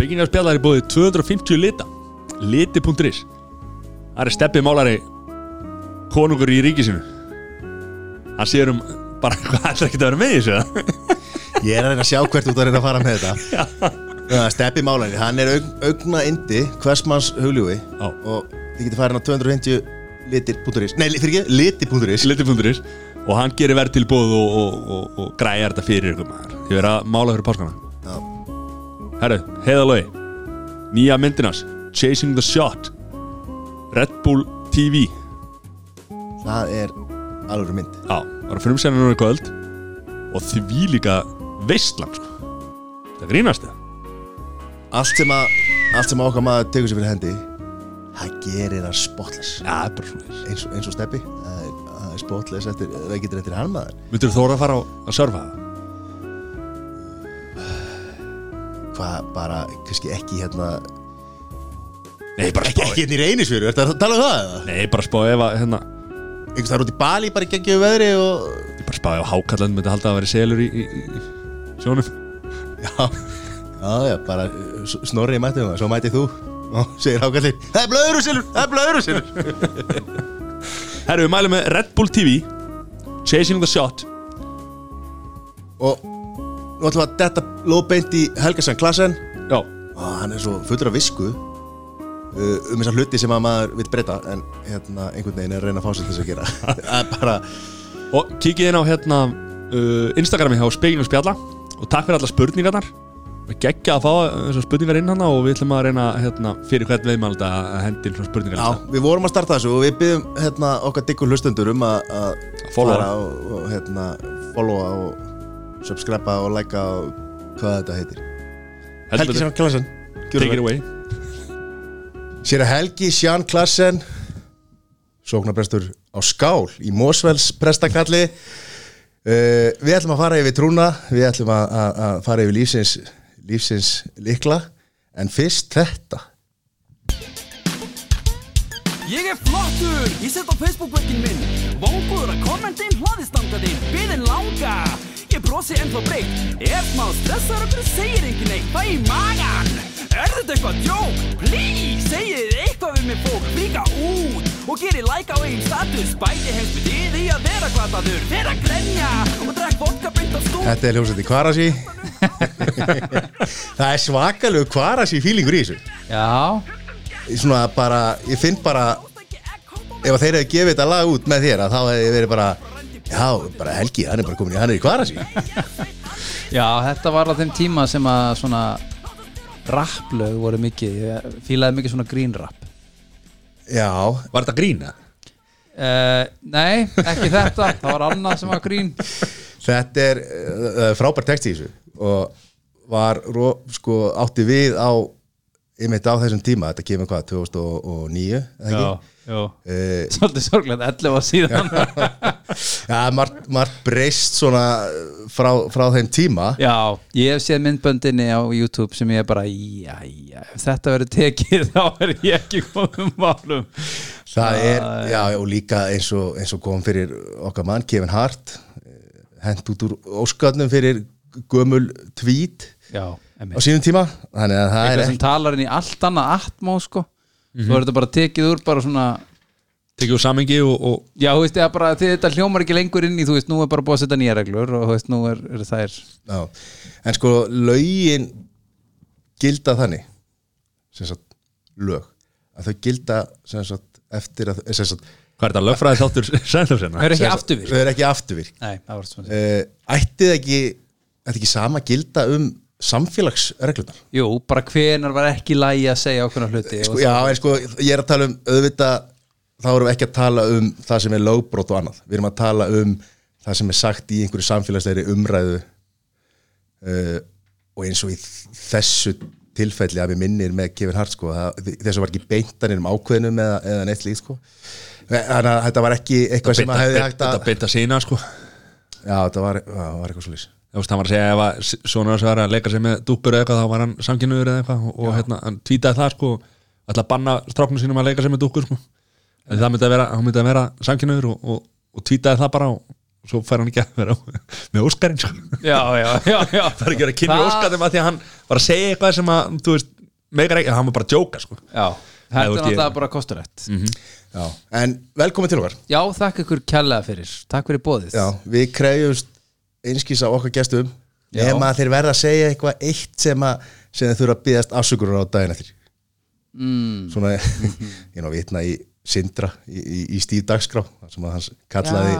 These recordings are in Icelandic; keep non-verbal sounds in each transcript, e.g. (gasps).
Byggingarspjallar er búið 250 lita. Liti.is Það er steppið málari konungur í ríkisinu. Hann sér um bara (laughs) hvað ætlar ekki að vera með þessu? (laughs) Ég er að reyna að sjá hvert út að reyna að fara með þetta. Já, Steppi Málari, hann er aug, augna indi hversmanns hugljúi og þið getur farin á 250 litir.is Nei, fyrir ekki, liti.is Liti.is og hann gerir verð til bóð og, og, og, og græjar þetta fyrir ykkur maður. Ég verð að mála fyrir páskana. Herru, heiðalögi Nýja myndinans Chasing the Shot. Red Bull TV Það er alveg mynd. Já, var að frumsæna núna í kvöld. Og því líka veistlan sko. Það grínast það. Allt sem að, allt sem að okkar maður tegur sér fyrir hendi það gerir það spotless. Það svona eins, eins og Steppi. Það það er spotless eftir, það getur eftir hann maður Myndur þú þóra að fara á, að surfa? Hvað bara, kannski ekki hérna Nei, bara ekki, spá ekki hérna í reynisfjöru, ertu að tala um það eða? Nei, bara spá ef að hérna einhvers það er út í Bali bara í geggjöðu veðri og Ég bara spáði á hákallan myndi halda að vera selur í, í, í, í sjónum já, já, já, bara uh, s- snorri mætti það, svo mætti þú og segir hákallin, það er blöður og silur, það er blöður og silur (laughs) Herru, við mælum með Red Bull TV Chasing the Shot. Og nú ætlum við að detta lóðbeint í Helgasan klassen. Já, og hann er svo fullur af visku uh, um þessar hluti sem að maður vil breyta en hérna einhvern veginn er að reyna að fá sér þess að gera. (laughs) Það er bara, og kikið inn á hérna uh, Instagrami hjá Spekinum Spjalla. Og takk fyrir alla spurningarnar geggja að fá þessar spurningar inn hana og við ætlum að reyna hérna, fyrir hvert veimald að hendi inn svona spurningar. Já, við vorum að starta þessu og við byggjum hérna okkar diggur hlustundur um að fara og, hérna followa og subscriba og likea og hvað þetta heitir. Helgi Sján Klassen Take it away. Sér að Helgi Sján Klassen Sóknarprestur á skál í Mósvells prestakalli. Uh, Við ætlum að fara yfir trúna Við ætlum að, að, að fara yfir lífsins lífsins likla En fyrst þetta Ég er flottur, ég set á Facebook-vöggin minn. Vóngur að kommentin hlaðistandadi Biðin langa, ég brosi ennþá breytt Er smá stressar okkur segir engin neitt? Fæ í magan, er þetta eitthvað djók? Please, segið eitthvað við mig fólk. Flíka út og gerir like á einn status. Bæti hems með þið í að vera glataður. Vera að grenja og drekk vodka beint á stúl Þetta er hljómsætti Kvarasi (laughs) Það er svakalegu Kvarasi fílingur í þessu. Já, Svona bara, ég finn bara Ef að þeir hefði gefið þetta lag út með þér að Þá hefði verið bara Já, bara Helgi, hann er bara komin í, hann er í Kvarasi. (laughs) Já, þetta var á þeim tíma sem að svona rapplög voru mikið, ég fílaði mikið svona grínrapp Já, Var þetta grína? uh, Nei, ekki þetta, það var annað sem var grín Þetta er uh, frábær text í þessu og var sko, átti við á einmitt á þessum tíma, þetta kemur hvað 2009, eða ekki? já Uh, (laughs) Svolítið sorglega, 11 var síðan. (laughs) Ja, margt, margt breyst svona frá, frá þeim tíma. Já, ég hef séð myndböndinni á YouTube sem ég er bara, já, já ef þetta verður tekið (laughs) þá er ég ekki komum málum. Það er, já, og líka eins og, eins og kom fyrir okkar mann, Kevin Hart eh, hent út úr óskarnum fyrir gömul tvít Já, á sínum tíma þannig að það er Eitthvað sem talar inn í allt annað atmó sko. Svo er þetta bara tekið úr bara svona Tekið úr samengi og, og Já, þú veist, eða bara því þetta hljómar ekki lengur inn í Þú veist, nú er bara búið að setja nýja reglur Og þú veist, nú er, er þær Já, en sko lögin gilda þannig sem sagt lög að þau gilda sem sagt eftir að sem sagt, hvað er þetta lögfræði þáttur Sænþjóðsena? Það er ekki afturvirk. Þau eru ekki afturvirk. Nei, það var svona uh, ætti það ekki ætti ekki sama gilda um samfélagsreglunar Jú, bara hvenar var ekki lægi að segja okkur hluti sko, já, en sko, ég er að tala um auðvitað, þá erum við ekki að tala um það sem er lögbrót og annað. Við erum að tala um það sem er sagt í einhverju samfélagslegri umræðu uh, og eins og í þessu tilfelli að við minnir með Kevin Hart sko, það, þessu var ekki beintanir um ákveðnum eða, eða neitt líkt sko. Þannig að þetta var ekki eitthvað sem að hefði hægt Þetta að beint að sína sko. Já, þetta var, var eitthvað svo lýs Þú veist, hann var að segja ef að svona þess að vera að leika sér með dúppur eða eitthvað þá var hann samkynnuður eða eitthvað og, og hérna, hann tvítaði það sko að banna stráknum sínum að leika sér með dúkkur sko. En það myndi að vera, hann myndi að vera samkynnuður og, og, og tvítaði það bara og svo fær hann ekki að vera (laughs) með Óskarinn sko. já, já, já, já. (laughs) það er ekki að vera kynni Það- Óskarinn að því að hann var að segja eitthvað sem að þú veist, megar ekki, hann var bara að djóka sko. já, þetta er náttúrulega bara kosturætt Já, en velkomin til okkar. Já, þakka ykkur kærlega fyrir. Takk fyrir bóðið Já, við krefjumst einskís á okkar gestum nema að þeir verða að segja eitthvað eitt sem, að, sem þeir þurfa að byggast afsökunar á daginn eftir. Mm. Svona, (laughs) (laughs) ég ná vitna í Sindra í, í, í Stíf Dagskrá sem að hans kallaði,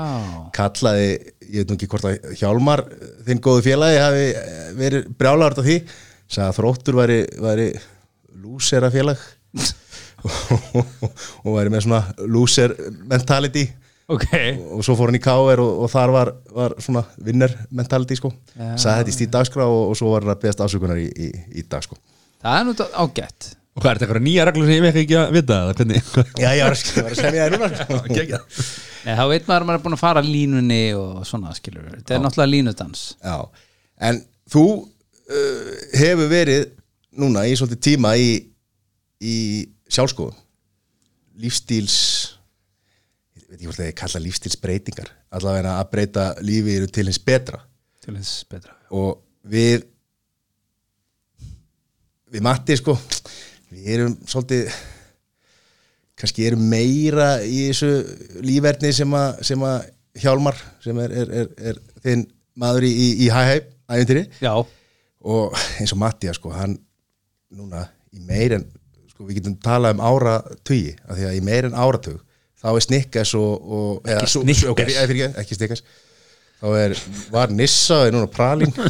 kallaði ég veit nú ekki hvort að Hjálmar þinn góðu félagi hafi eh, verið brjálaður á því, sagði að þróttur væri, væri lúsera félag (laughs) og væri með svona lúser mentality Ok. Og svo fór hann í KR og, og þar var, var svona vinner mentality sko. Já. sagði þetta í stíð dagskrá og, og svo var hann að beðast afsökunar í, í, í dag sko. Það er nú ágætt. Og hvað er þetta eitthvað nýja reglur sem ég vekk ekki að vita eða hvernig? Já, ég var að, ég var að semja það núna sko. (laughs) Nei, þá veit maður að maður er búin að fara línunni og svona skilur Þetta er náttúrulega línudans. Já, en þú uh, hefur verið núna í svolítið tíma í, í sjálfskoðun lífstíls veit ekki hvort það ég kalla lífstílsbreytingar allavega að breyta lífið til hins betra. Til þess betra og við við Matti sko við erum svolítið kannski erum meira í þessu lífverðni sem að, sem að Hjálmar sem er, er, er, er þinn maður í, í, í hæ-hæ æfintýri Já, og eins og Matti sko, hann núna í meir en sko, við getum talað um ára tugi af því að í meir en áratug þá er snikkas og, og eða, Ekki Snickers. ok, eh, fyrirgefðu, ekki snikkas þá er, var Nissa og er núna Pralín. (laughs)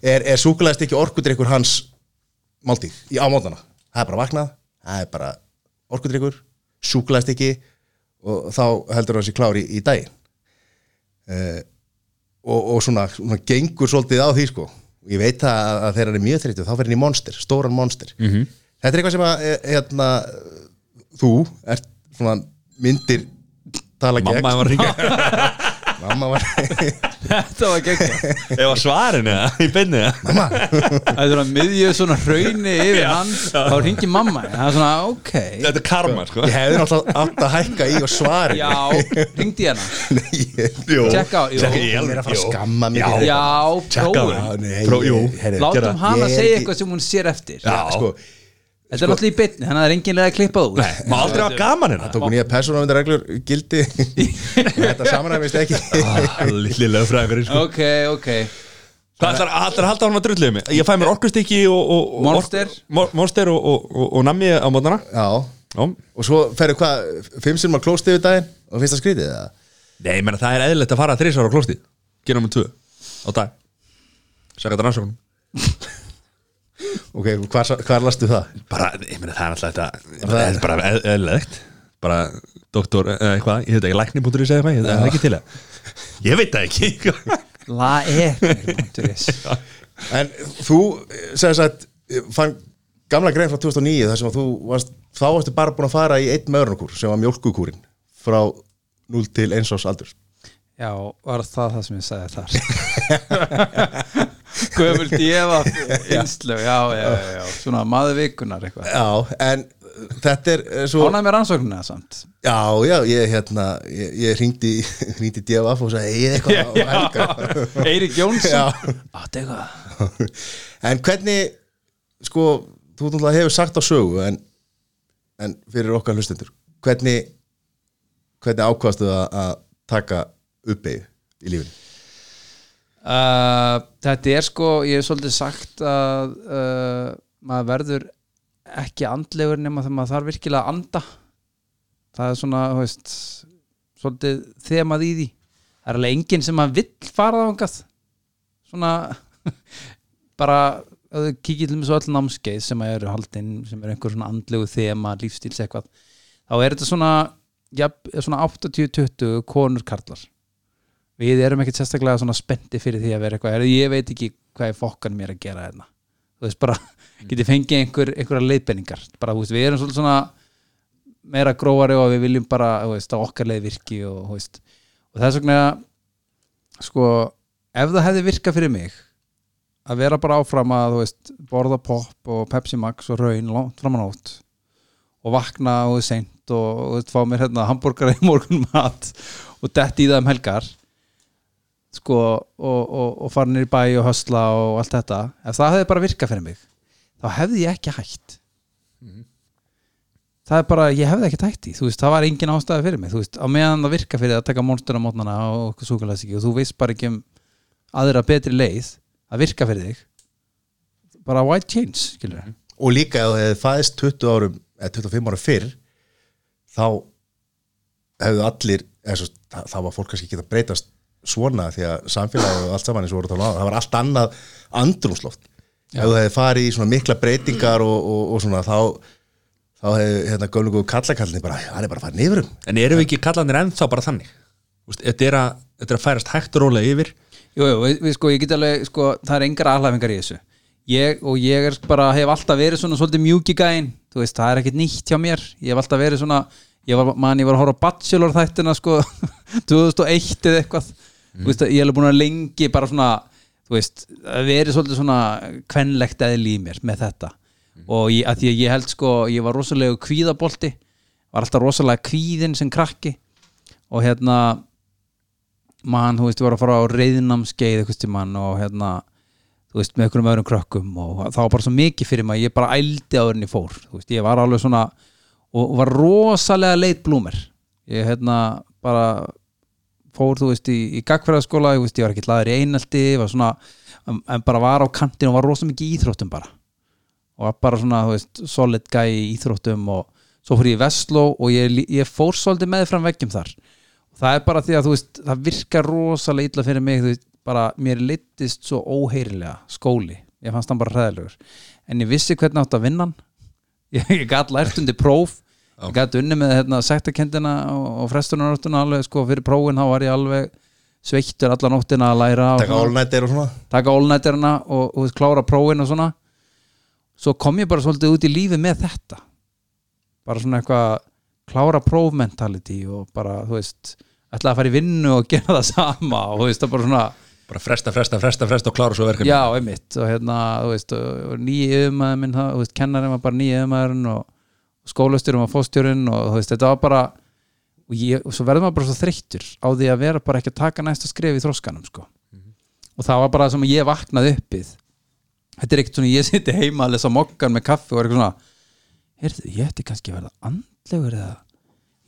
Er, er súkulegast ekki orkudrykkur hans máltíð í ámótana, það er bara vaknað það er bara orkudrykkur súkulegast ekki og þá heldur hann sér klári í, í daginn. Uh, og, og svona, svona gengur svolítið á því sko. Og ég veit að, að þegar hann er mjög þreyttu þá verður hann í monster, stóran monster. -hmm. þetta er eitthvað sem að e- hérna, þú ert svona myndir tala gegn. mamma var að (laughs) ringja mamma var þetta var geggjað eða svarin eða? Í beinni eða? Mamma, Það er svona miðjöð svona hrauni yfir hann Þá ringi mamma. Það er svona, ok. Þetta er karma sko. Ég hefði náttúrulega átt að hækka í og svari Já, ringdi hana. Nei, ég, á, jú. Tjekka í ég er að fara að skamma mig Já. prófum. Nei, Látum hana segja eitthvað sem hún sér eftir. Já, sko, Þetta er náttúrulega í bytni, þannig að það er enginlega að klippa út. Nei, má aldrei hafa gaman hérna. Tóku nýja persónavendar reglur gildi (laughs) þetta samanæmist ekki. Lilli lögfræðingur sko. Ok, ok. Hvað ætlar ætlar að halda hann að drulluðu mig? Ég fæ mér orkustykki og, Monster. Mo- Monster og, og, og, og nammi á mótana já, Já. Og svo ferðu hvað fimm sem að klósti yfir daginn? Og finnst það skrítið það Nei, ég meina það er eðlilegt að fara þrísar á klóstið. Gera með tvö á dag. Sækja þetta rannsóknum ok, hvar, hvar lastu það? Bara, ég meina það er alltaf þetta Það er bara eð- eðlilegt. Bara doktor, eða eitthvað Ég veit ekki, lækni.ri segja eitthvað, ég veit ekki til það Ég veit það ekki. (laughs) E (laughs) En þú, segir sagt, fann gamla grein frá 2009 þar sem að þú varst, þá varstu bara búin að fara í einn meðrunarkúr sem var mjólkukúrin frá 0 til 1 ás aldur Já, var það það sem ég sagði þar (laughs) Göful djefa (laughs) Innslög, já, já, já, Svona maður vikunar eitthvað. Já, en þetta er eh, svo Ánæg með rannsóknina samt? Já, já, ég hérna ég, ég ringdi, (laughs) ringdi DFF og sagði eigið eitthvað á helga (laughs) Eirik Jónsson. Já. Áttu eitthvað? En hvernig, sko þú hefur sagt á sögu en, en fyrir okkar hlustendur hvernig hvernig ákvaðstu að, að taka uppeyju í lífinu? Uh, Þetta er sko Ég hef svolítið sagt að uh, maður verður ekki andlegur nema þegar maður þarf virkilega að anda. Það er svona, þú veist svolítið þemað í því. Það er alveg enginn sem maður vill fara þangað. Svona (laughs) bara kikið til með svo öll námskeið sem eru haldinn, sem eru einhver svona andlegu þema, lífstíls eitthvað þá er þetta svona, ja, svona 80-20 konur karlar við erum ekkert sérstaklega svona spendi fyrir því að vera eitthvað, "Heyrðu, ég veit ekki hvað er fokkan mér að gera hérna. Þú veist bara, getið fengið einhver einhverja leiðbenningar, bara þú veist, við erum svona meira gróari og við viljum bara, þú veist, að okkar leið virki og, þú veist, og þess vegna sko, ef það hefði virkað fyrir mig að vera bara áfram að, þú veist, borða pop og Pepsi Max og raun langt fram á nótt og vakna og seint og, og þú veist, fá mér hérna hambúrgara í morgun mat og detti í það um helgar sko og, og, og fara nýr í bæ og hösla og allt þetta ef það hefði bara virkað fyrir mig þá hefði ég ekki hætt. Það er bara, ég hefði ekki hætt í þú veist, það var engin ástæði fyrir mig þú veist, á meðan það virka fyrir að taka monster á mótnana og súkulæðs og þú veist bara ekki um aðra betri leið að virka fyrir þig bara white change, skilur við og líka ef það hefði fæðist 20 árum eða 25 árum fyrr þá hefðu allir eða, svo, það, það var fólk kannski ekki að breytast svona því að samfélagið og allt saman eins og voru að tala um það var allt annað andrumsloft ef það hefði farið í svona mikla breytingar og, og, og svona þá þá hefði hérna gömlegu kallakallni bara, hann er bara farin yfir um. En eru við ekki kallanir ennþá bara þannig? Úst, þetta, er að, þetta er að færast hægt og rólega yfir. Jú, jú, sko, ég get alveg, sko, það er engar alhæfingar í þessu. Ég, og ég er bara, hef alltaf verið svona svolítið mjúki gæinn, þú veist, það er ekkert nýtt hjá mér, ég hef alltaf verið svona ég var, man, ég var að horfa á Bachelor þættina sko, (laughs) 2001 eða eitthvað þú veist, ég alveg búin að lengi bara svona, veist, að verið svolítið svona kvenlegt eðli í mér með þetta. Og ég, að að ég held sko, ég var rosalega kvíðabolti var alltaf rosalega kvíðin sem krakki. Og hérna mann, þú veist, ég var að fara á reyðnamskeið eitthvað mann og hérna þú veist, með einhverjum öðrum krökkum og það var bara svo mikið fyrir mig, ég bara ældi á þenni fór, þú veist, ég var alveg svona og var rosalega leit blúmer ég hérna bara fór, þú veist, í, í gagfræðaskóla ég, ég var ekki laður í einaldi svona, en, bara var á kantinu og var rosalega mikið í íþróttum bara. Og var bara svona, veist, solid guy í íþróttum og svo fór ég í Vestló og ég, ég fór svolítið með fram veggjum þar. Og það er bara því að, þú veist, það virkar rosalega illa fyrir mig, veist, bara mér litist svo óheyrilega skóli. Ég fannst hann bara hræðilegur. En ég vissi hvernig átt að vinna (laughs) ég, ég gæti lært undir próf ég gæti unni með hérna, sektakendina og, og frestunaröftuna alveg sko fyrir prófin þá var ég alveg sveittur alla nóttina að læra taka all-nighter og svona? Taka allnættirna og, og klára prófin og svona. Svo kom ég bara svolítið út í lífið með þetta. Bara svona eitthvað klára prófmentality og bara, þú veist ætlaði að fara í vinnu og (laughs) gera það sama og þú veist, það bara svona bara fresta, fresta, fresta, fresta og klára svo verkefni já, einmitt. Og hérna, þú veist, nýja yfirmaður minn, þú veist, kennarinn var bara nýja yfirmaðurinn og skólastjórum var fóstjórinn og þú veist, þetta var bara og, ég, og svo verður maður bara svo þreyttur á því að vera bara ekki að taka næsta skref í þróskanum sko. og það var bara það sem ég vaknaði uppið. Þetta er ekkert svona, ég siti heima að lesa mokkan með kaffi og er eitthvað svona heyrðu, ég ætti kannski að verða andlegur eða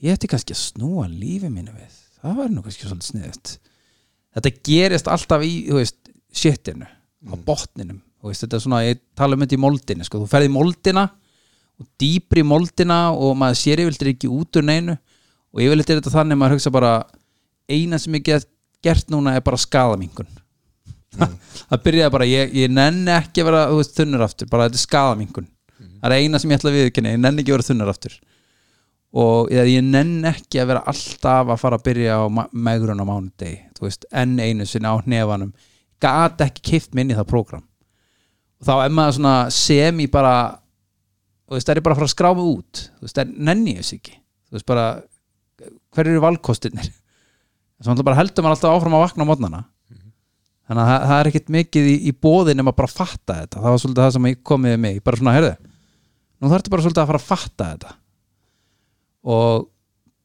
ég ætti kannski að snúa lífi mínu við. Það var nú kannski svolítið sniðut þetta gerist alltaf í, þú veist, shitinu á botninum, þú veist, þetta er svona ég tala um þetta í moldinu, sko, þú ferði í moldina og dýpri moldina og maður sér yfirleitt ekki út úr neinu. Og yfirleitt er þetta þannig að maður hugsa bara eina sem ég get gert núna er bara skadamingun (laughs) það byrjaði bara, ég, ég nenni ekki að vera veist, þunnur aftur, bara þetta er skadamingun það er eina sem ég ætla að viðkynna, ég nenni ekki að vera þunnur aftur. Og eða ég nenn ekki að vera alltaf að fara að byrja á megrun á mánudegi þú veist, enn einu sinni á hnefanum. Gat ekki kift minni það prógram. Og þá er maður svona sem í bara þú veist, það er bara að fara að skrá mig út. Þú veist, það nenni ég þess ekki. Þú veist bara, hver eru valkostirnir? (laughs) Þess að bara heldur maður alltaf áfram að vakna á mótnana þannig að það, er ekkit mikið í, í bóði nema bara að fatta þetta. Það var svolítið það sem komið við mig. Bara svona, heyrðu, nú þarftu bara svolítið að fara að fatta þetta. Og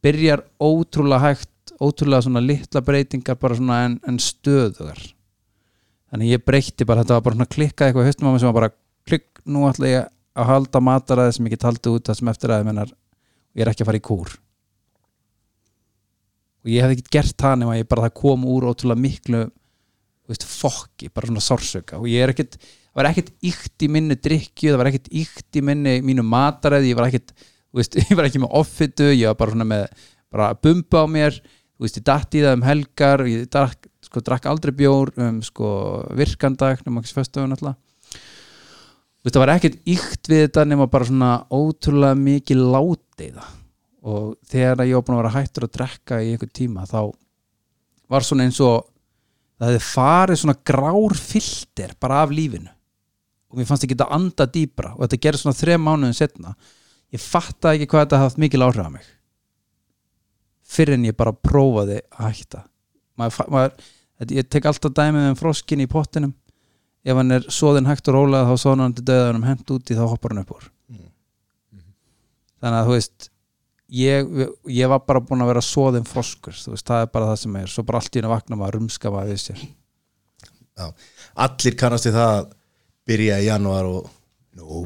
byrjar ótrúlega hægt ótrúlega svona litla breytingar bara svona en, en stöðugar. Þannig ég breytti bara þetta var bara klikkað eitthvað í haustum á mig sem var bara klikk, nú ætla ég að halda mataræði sem get haldið út það sem eftir aðeins mennar ég er ekki að fara í kúr. Og ég hef ekki gert það nema ég bara það kom úr ótrúlega miklu veist, fokki, bara svona sársöka og ég er ekkit, það var ekkit ykt í minni drikju, það var ekkit ykt í minni mínu mataræði, ég var þú veist, (laughs) ég var ekki með offitu, ég var bara svona með bara bumba á mér. Veist, ég datt í það um helgar ég drakk, sko, drakk aldrei bjór um sko virkandag, nema ekki föstöfun alltaf þú veist, það var ekkit ykt við þetta nema bara svona ótrúlega mikið láteiða og þegar ég var búin að vera hættur að drekka í einhvern tíma þá var svona eins og það hefði farið svona grár filter bara af lífinu. Og mér fannst ekki þetta anda dýbra og þetta gerði svona þrem mánuðin setna ég fattaði ekki hvað þetta hafði mikil áhrif á mig. Fyrir en ég bara prófaði að hætta. Maður, maður, ég tek alltaf dæmið um froskin í pottinum ef hann er svoðin hægt og rólega þá svona hann til döðanum hent úti þá hoppar hann upp úr. Þannig að þú veist ég, ég var bara búin að vera svoðin froskur, þú veist, það er bara það sem er. Svo bara allt í hennu vakna maður rumska maður við sér. Já. Allir kannast við það að byrja í janúar og nú,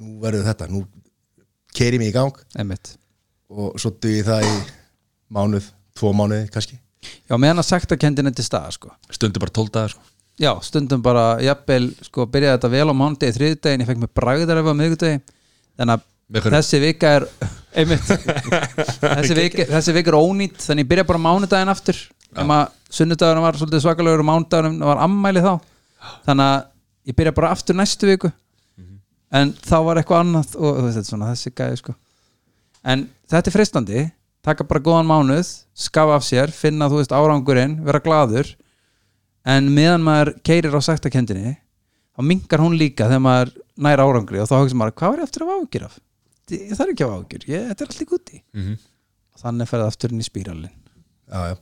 nú verður þetta, nú keiri mig í gang. Einmitt. Og svo duði það í mánuð, tvo mánuði kannski. Já, meðan að sektakendin er til staða sko. Stundu bara 12 dagar sko. Já, stundum bara, jafnvel, sko, byrjaði þetta vel á mánudegi, þriðdegin, ég fekk mér bragðar ef á miðgudegi, þannig að þessi vika er, (laughs) einmitt, þessi, vika, þessi vika er ónýtt, þannig ég byrja bara mánudaginn aftur, nema sunnudagurinn var svolítið svakalegur og mánudagurinn var ammæli þá, þannig að ég byrja bara aftur næstu viku, en þá var eitthvað annað og þú veist, þetta svona þessi gæði, sko. En þetta er freistandi, taka bara góðan mánuð, skafa af sér, finna, þú veist, árangurinn, vera gladur, en meðan maður keirir á sættakendinni þá mingar hún líka þegar maður nær árangri og þá hugsa maður, hvað ég eftir að ágjur af? Ég þarf ekki að ágjur, þetta er allt í gutti Mhm. og þannig ferði aftur inn í spíralin já, já.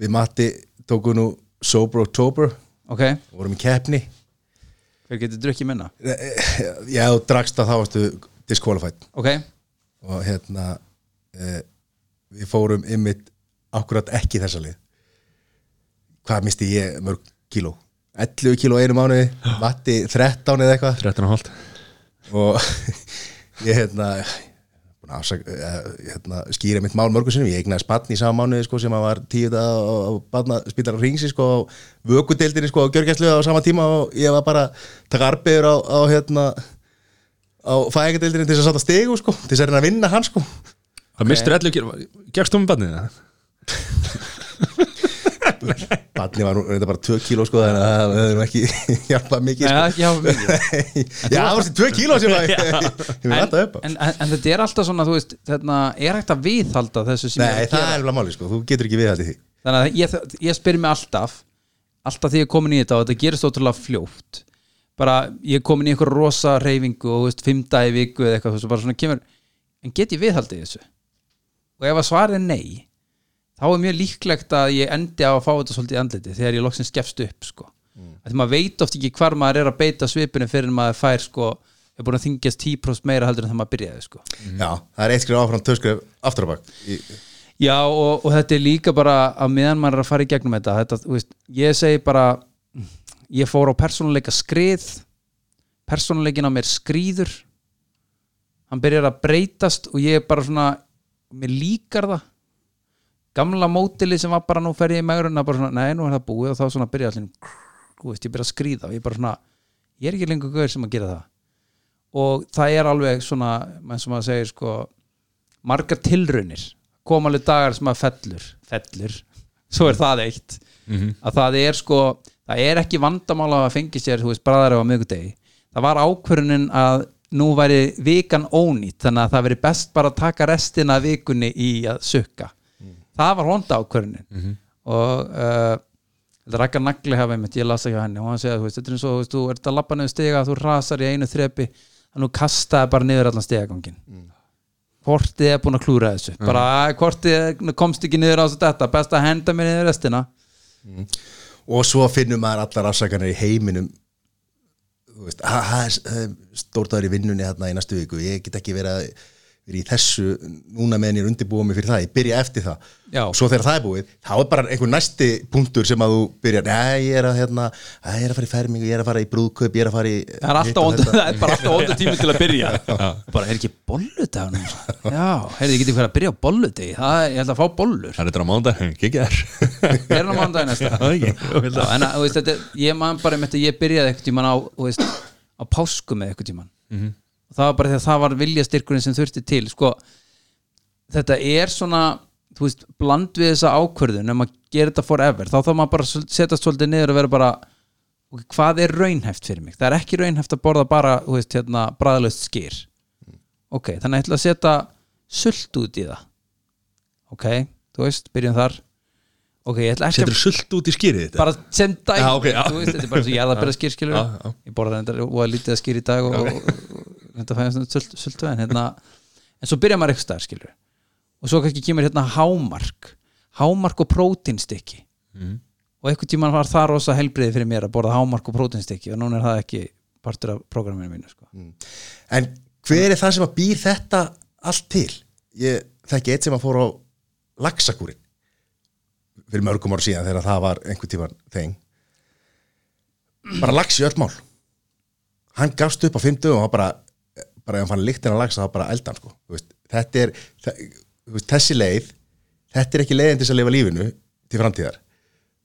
Við Matti tókum nú Sober October. Ok, og vorum í keppni. Hver getur drukkið minna? Já, þú drakst að þá varstu disqualified. Ok, og hérna e, við fórum ymmit akkurat ekki þessa lið hvað misti ég mörg kíló? 11 kíló einu mánuði Matti 13 eða eitthvað. 13 og (laughs) ég hérna, afsaka, eh, hérna skýra mitt mál mörgum sinnum, ég eignaði spann í sama mánuði sko, sem að var tíu dag á, á barna, spítar á ringsi sko, á vökudeildinni sko, á gjörgæslu á sama tíma og ég var bara að taka arbegur á, á hérna á fæðingadeildinni til þess að sátta stegu sko, til þess að reyna að vinna hann sko. Það mistur 11 kíl Gekst þú með barnið það? (laughs) (laughs) Barni var nú reynda bara 2 kíló sko þannig að það hefur ekki (laughs) hjálpað mikið Nei, sko. mikið. (laughs) Já, það var þessi 2 kíló sem að ég vil alltaf upp á. En, en, þetta er alltaf svona, þú veist þetta er hægt að viðhalda þessu sem ég Nei, er að það gera? er alveg máli sko, þú getur ekki viðhaldið því. Þannig að ég, ég spyr mig alltaf alltaf því ég er komin í þetta og þetta gerist ótrúlega fljótt. Bara ég er komin í einhver rosa reyfingu og þú veist, fimm dagi viku eða eitthvað þú veist, bara svona kemur, en get ég viðhaldið þessu? Og ef að svarið er nei þá er mjög líklegt að ég endi á að fá þetta svolítið andliti þegar ég loksins gefst upp sko. mm. því maður veit oft ekki hvar maður er að beita svipinu fyrir maður fær sko, er búin að þingjast 10% meira heldur en það maður byrjaði sko. Já, það er eitt skrif áfram, tvö skrif aftur á bak Í- Já og, og þetta er líka bara að meðan maður er að fara í gegnum þetta, þetta veist, ég segi bara ég fór á persónuleika skrið persónuleikin á mér skrýður hann byrjar að breytast og ég er bara svona mér líkar það gamla mótili sem var bara nú fer ég í megrunna bara svona, nei nú er það búið og þá svona byrja allir þú veist, ég byrja að skrýða og ég bara svona, ég er ekki lengur guður sem að gera það. Og það er alveg svona, eins og maður segir sko, margar tilraunir. Koma alveg dagar sem að fellur fellur, (laughs) svo er það eitt. Að það er sko það er ekki vandamála að fengi sér þú veist, bræðar á miðgudegi, það var ákvörunin að nú væri vikan ónýtt þannig að það veri best bara að taka restina vikunni í að sukka það var honda ákvörunin og uh, þetta rækka nagli hafa einmitt, ég lasa hjá henni. Og hann segja, þú veist, þetta er eins og, þú ert að lappa niður stiga þú rasar í einu þrepi þannig að þú kastaði bara niður allan stigagangin hvort þið er búin að klúra þessu? Bara "Æ, hvort þið komst ekki niður á þetta best að henda mér niður restina. Og svo finnum maður allar afsakanir í heiminum. Þú veist, "Ha- ha, það er stórtaður í vinnunni hérna í næstu viku. Ég get ekki verið að verið í þessu núna meðan ég er undirbúið mig fyrir það, ég byrja eftir það. Já. og svo þegar það er búið, þá er bara einhver næsti punktur sem að þú byrjar, nei ég er að hérna, "Æ, ég er að fara í fermingu, ég er að fara í brúðkaup ég er að fara í það er alltaf hitt og óndu, þetta. (laughs) það er bara alltaf óndu tími til að byrja. (laughs) Bara er ekki bolludagun (laughs) já, heyrðu, ég geti fyrir að byrja á bolludegi. Það, er- ég held að fá bollur. Það er þetta á mándag, ekki þær er hann á mánudagi næsta. Það. Já, en að, er- það var bara þegar það var viljastyrkurinn sem þurfti til sko, þetta er svona þú veist, bland við þessa ákvörðun ef maður gerir þetta forever, þá þá maður bara setjast svolítið niður og vera bara ok, hvað er raunhæft fyrir mig? Það er ekki raunhæft að borða bara, þú veist, hérna bræðlaust skýr ok, þannig að ég ætla að setja sult út í það. Ok, þú veist, byrjum þar. Ok, ég ætla ekki að Setur sult út í skýrið þetta? Bara sem dæmi Já, ok, já. þú veist, þetta er bara svo ég að byrja skýr skilur já. ég borða þetta og að lítið að skýr í dag og, og þetta fæðast sult, sult en hérna en svo byrja maður eitthvað staðar skilur og svo kannski kemur hérna hámark hámark og prótínstykki Mhm. og einhvern tímann var það rosa helbriði fyrir mér að borða hámark og prótínstykki og núna er það ekki partur af prógraminu mínu sko. En hver er það sem að býr þetta allt til? Ég þekki eitt sem að fór á laxakúrin fyrir mörgum ára síðan þegar það var einhver tíman þeng bara lax í öll mál hann gafst upp á fimm dögum og hann bara, bara ef hann fann líktin að laxa þá bara eldan sko. Veist, þetta er veist, þessi leið þetta er ekki leiðin til að lifa lífinu til framtíðar.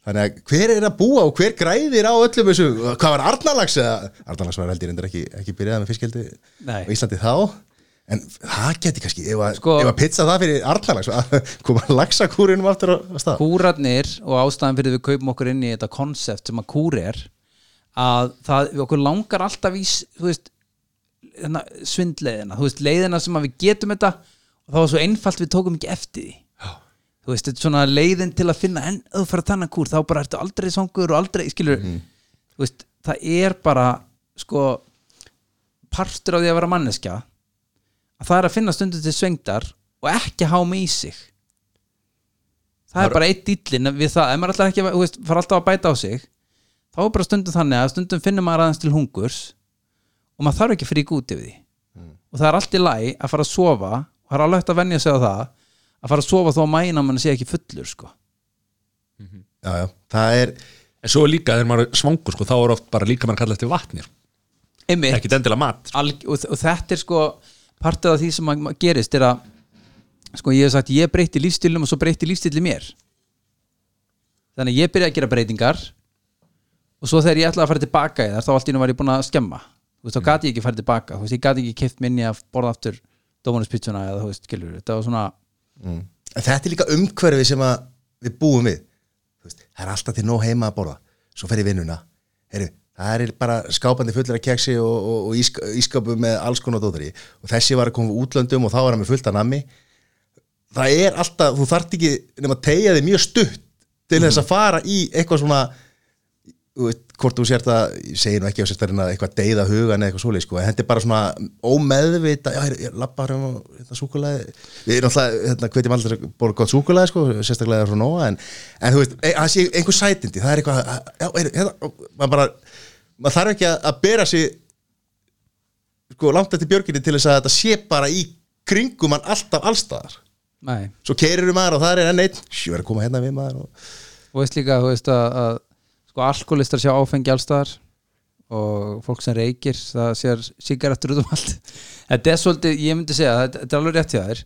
Þannig að hver er að búa og hver græðir á öllum þessu? Hvað var Arnarlax eða? Arnarlax var heldur endur ekki, ekki byrjað með fiskildi Nei. á Íslandi þá. En það geti kannski, ef að, Sko- ef að pizza það fyrir Arnarlax að (laughs) koma laxakúrinum aftur á, stað? Kúrarnir og ástæðan fyrir við kaupum okkur inn í þetta konsept sem að kúr er að það, okkur langar alltaf í þú veist, svindleiðina. Þú veist, leiðina sem að við getum þetta og það var svo einfalt við tókum ekki eftir því. Þú veist, þetta er svona leiðin til að finna en ef þú fyrir að tanna kúr, þá bara ertu aldrei songur og aldrei, skilur þú veist, það er bara sko partur á því að vera manneskja að það er að finna stundum til svengdar og ekki háma í sig. Það er bara eitt dýllin við það, ef maður alltaf ekki þú veist, fara alltaf að bæta á sig þá er bara stundum þannig að stundum finnur maður aðeins til hungurs og maður þarf ekki að fríka út yfir því. Og það er allt í læg að fara að sofa og það er alveg hægt að venja sig á það að fara að sofa þó að mæna mann sé ekki fullur sko. já, já, það er En svo líka þegar maður er svangur sko, þá er oft bara líka maður kalla eftir vatnir Einmitt, Ekki endilega mat. Alg, og, og þetta er sko partið af því sem að gerist er að sko ég hef sagt ég breyti lífstilum og svo breyti lífstilli mér. Þannig að ég byrja að gera breytingar og svo þegar ég ætlaði að fara tilbaka í þar þá allt í nú var ég búin að skemma þú veist þá gati ég ekki farið tilbaka þú veist ég gati ekki keft minni að borða aftur Dómanuspizzuna eða þú veist skilur þetta var svona En þetta er líka umhverfi sem að við búum við. Veist, Það er alltaf til nóg heima að borða. Svo fer ég vinnuna. Heyri, Það er bara skápandi fullir af keksi og, og, og ísk, ískapu með alls konar dótari og þessi var að koma úr útlöndum og þá var hann með fullt af nammi. Það er alltaf, þú þarft ekki nema að tegja þig mjög stutt til þess að fara í eitthvað svona veist, hvort þú sért að ég segi nú ekki á sérstarinn að eitthvað deyða hugan eða eitthvað svoleið sko, en þetta er bara svona ómeðvita, já, ég, ég lappa um þetta súkulæði, við erum alltaf hérna, hvetjum aldrei að bóra gott súkulæði sko, sérstaklega frá Nóa, en, en þú veist e, það sé einhver sætindi, það er eitthvað að- já, er, hérna, maður bara maður þarf ekki að, bera sig sko, langt eftir björginni til þess að þetta sé bara í kringum hann alltaf allstaðar nei. Svo keirir maður og það er enn einn sjö, verður að koma hérna við maður og... og veist líka þú veist að, að sko alkoholistar sjá áfengi allstaðar og fólk sem reykir það sér sigarettur út um allt. Þetta er svolítið, ég myndi segja þetta, þetta er alveg rétt hjá þér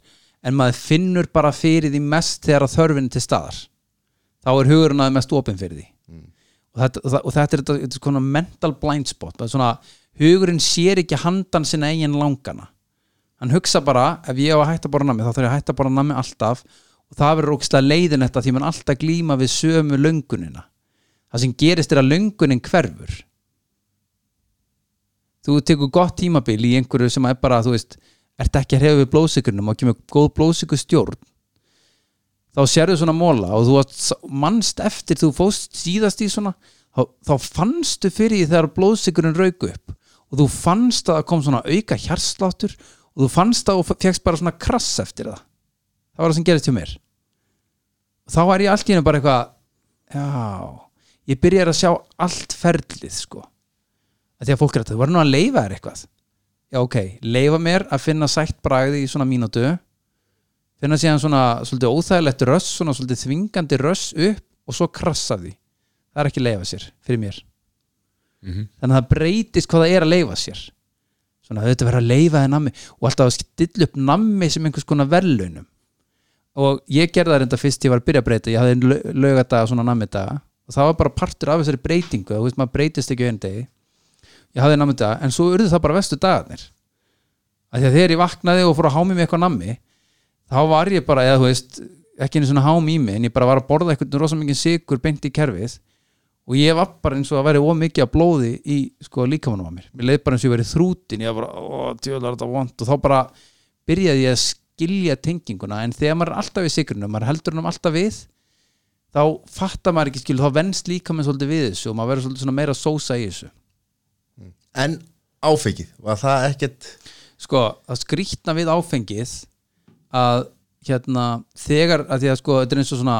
en maður finnur bara fyrir því mest þegar að þörfin er til staðar. Þá er hugurinn að mest opinn fyrir því. Og, þetta, og, það, og þetta er þetta, þetta er svona mental blind spot svona, hugurinn sér ekki handan sinna eigin langana. Hann hugsa bara, ef ég á að hætta bara nammi þá þarf ég að hætta bara nammi alltaf og það verður ógislega leiðin þetta því mann alltaf glíma við sömu löngunina það sem gerist er að löngunin hverfur. Þú tekur gott tímabil í einhverju sem er bara, þú veist ert ekki að hrefa við blóðsikrunum og kemur góð blóðsikru stjórn þá sérðu svona móla og þú manst eftir þú fóst síðast í svona þá, þá fannstu fyrir því þegar blóðsikurinn rauk upp og þú fannst að það kom svona auka hjarsláttur og þú fannst að og fegst bara svona krass eftir það. Það var það sem gerist hjá mér. Og þá er ég allt í hennu bara eitthvað já, ég byrjar að sjá allt ferlið sko. Að því að fólk er að það var nú að leifa þér eitthvað. Já ok, leifa mér að finna sætt bragði í svona mínútu. Finna síðan svona svolítið óþægilegt röss svona svolítið þvingandi röss upp og svo krassa því. Það er ekki að leifa sér fyrir mér. Þannig að það breytist hvað það er að leifa sér. Svona þetta verður að leifa þér nammi og alltaf að stilla upp nammi sem einhvers konar verðlaunum. Og ég gerði það reynda fyrst ég var að byrja að breyta. Ég hafði lögadaga svona nammidaga og það var bara partur af þessari breytingu þú veist maður breytist ekki á einn degi. Ég hafði nammidaga en svo urðu það bara vestu dagarnir. Að því að þegar ég vaknaði og fór að hámi mig eitthvað nammi þá var ég bara, eða þú veist ekki einu svona hámi í mig, en ég bara var að borða eitthvað rosa mikið sigur beint í kerfið. Og ég var bara eins og að vera ómikið að blóði í sko líkamanum á mér. Mér leið bara eins og ég verið þrútin ég var bara, ó, tjóðlar þetta vond og þá bara byrjaði ég að skilja tenginguna en þegar maður er alltaf við sigrunum maður heldur hann alltaf við þá fattar maður ekki skilu, þá venst líkaminn svolítið við þessu og maður verður svolítið meira sósa í þessu. En áfengið, var það ekkert sko, að skrýtna við áfengið að hérna þegar, að því að sko, þetta er eins og svona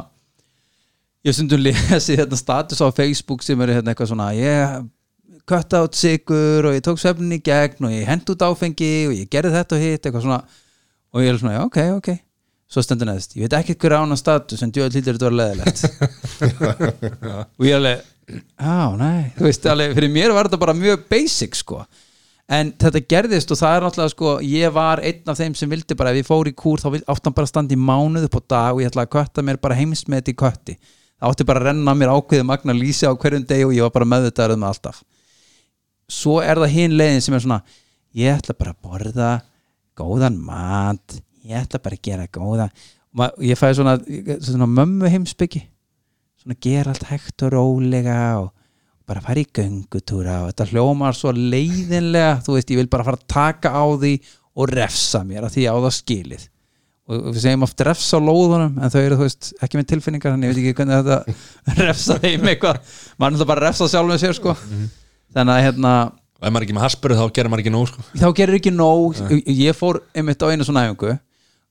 ég hef stundum lesið hérna status á Facebook sem eru hérna eitthvað svona ég kött át sigur og ég tók svefnin í gegn og ég hent út áfengi og ég gerði þetta og hitt eitthvað svona. Og ég er svona, já, ok, ok svo stendur neðst, ég veit ekki hver ána status en djöð lítur þetta var leðilegt (laughs) og ég alveg á, nei, þú veist, alveg, fyrir mér var þetta bara mjög basic, sko. En þetta gerðist og það er náttúrulega sko ég var einn af þeim sem vildi bara ef ég fór í kúr þá hann bara í mánuð upp á dag og ég ætlaði að kötta mér bara heimsmet í kötti. Það átti bara að renna mér ákveðið magna lýsi á hverjum deg og ég var bara meðvitaður um það alltaf. Svo er það hinn leiðin sem er svona ég ætla bara að borða góðan mat ég ætla bara að gera góða. Ma- ég fæði svona, svona mömmu heimsbyggi svona gera allt hægt og rólega og bara fara í göngutúra og þetta hljómar svo leiðinlega. Þú veist, ég vil bara fara að taka á því og refsa mér að því á það skilið. Og við segjum oft refsa á lóðunum en þau eru, þú veist, ekki með tilfinningar þannig ég veit ekki hvernig þetta (laughs) refsa þeim eitthvað. Maður er náttúrulega bara að refsa sjálf með sér sko. Þannig að hérna og ef maður er ekki með haspurð þá gerir maður ekki nóg sko. þá gerir ekki nóg. Ég fór einmitt á einu svona æfingu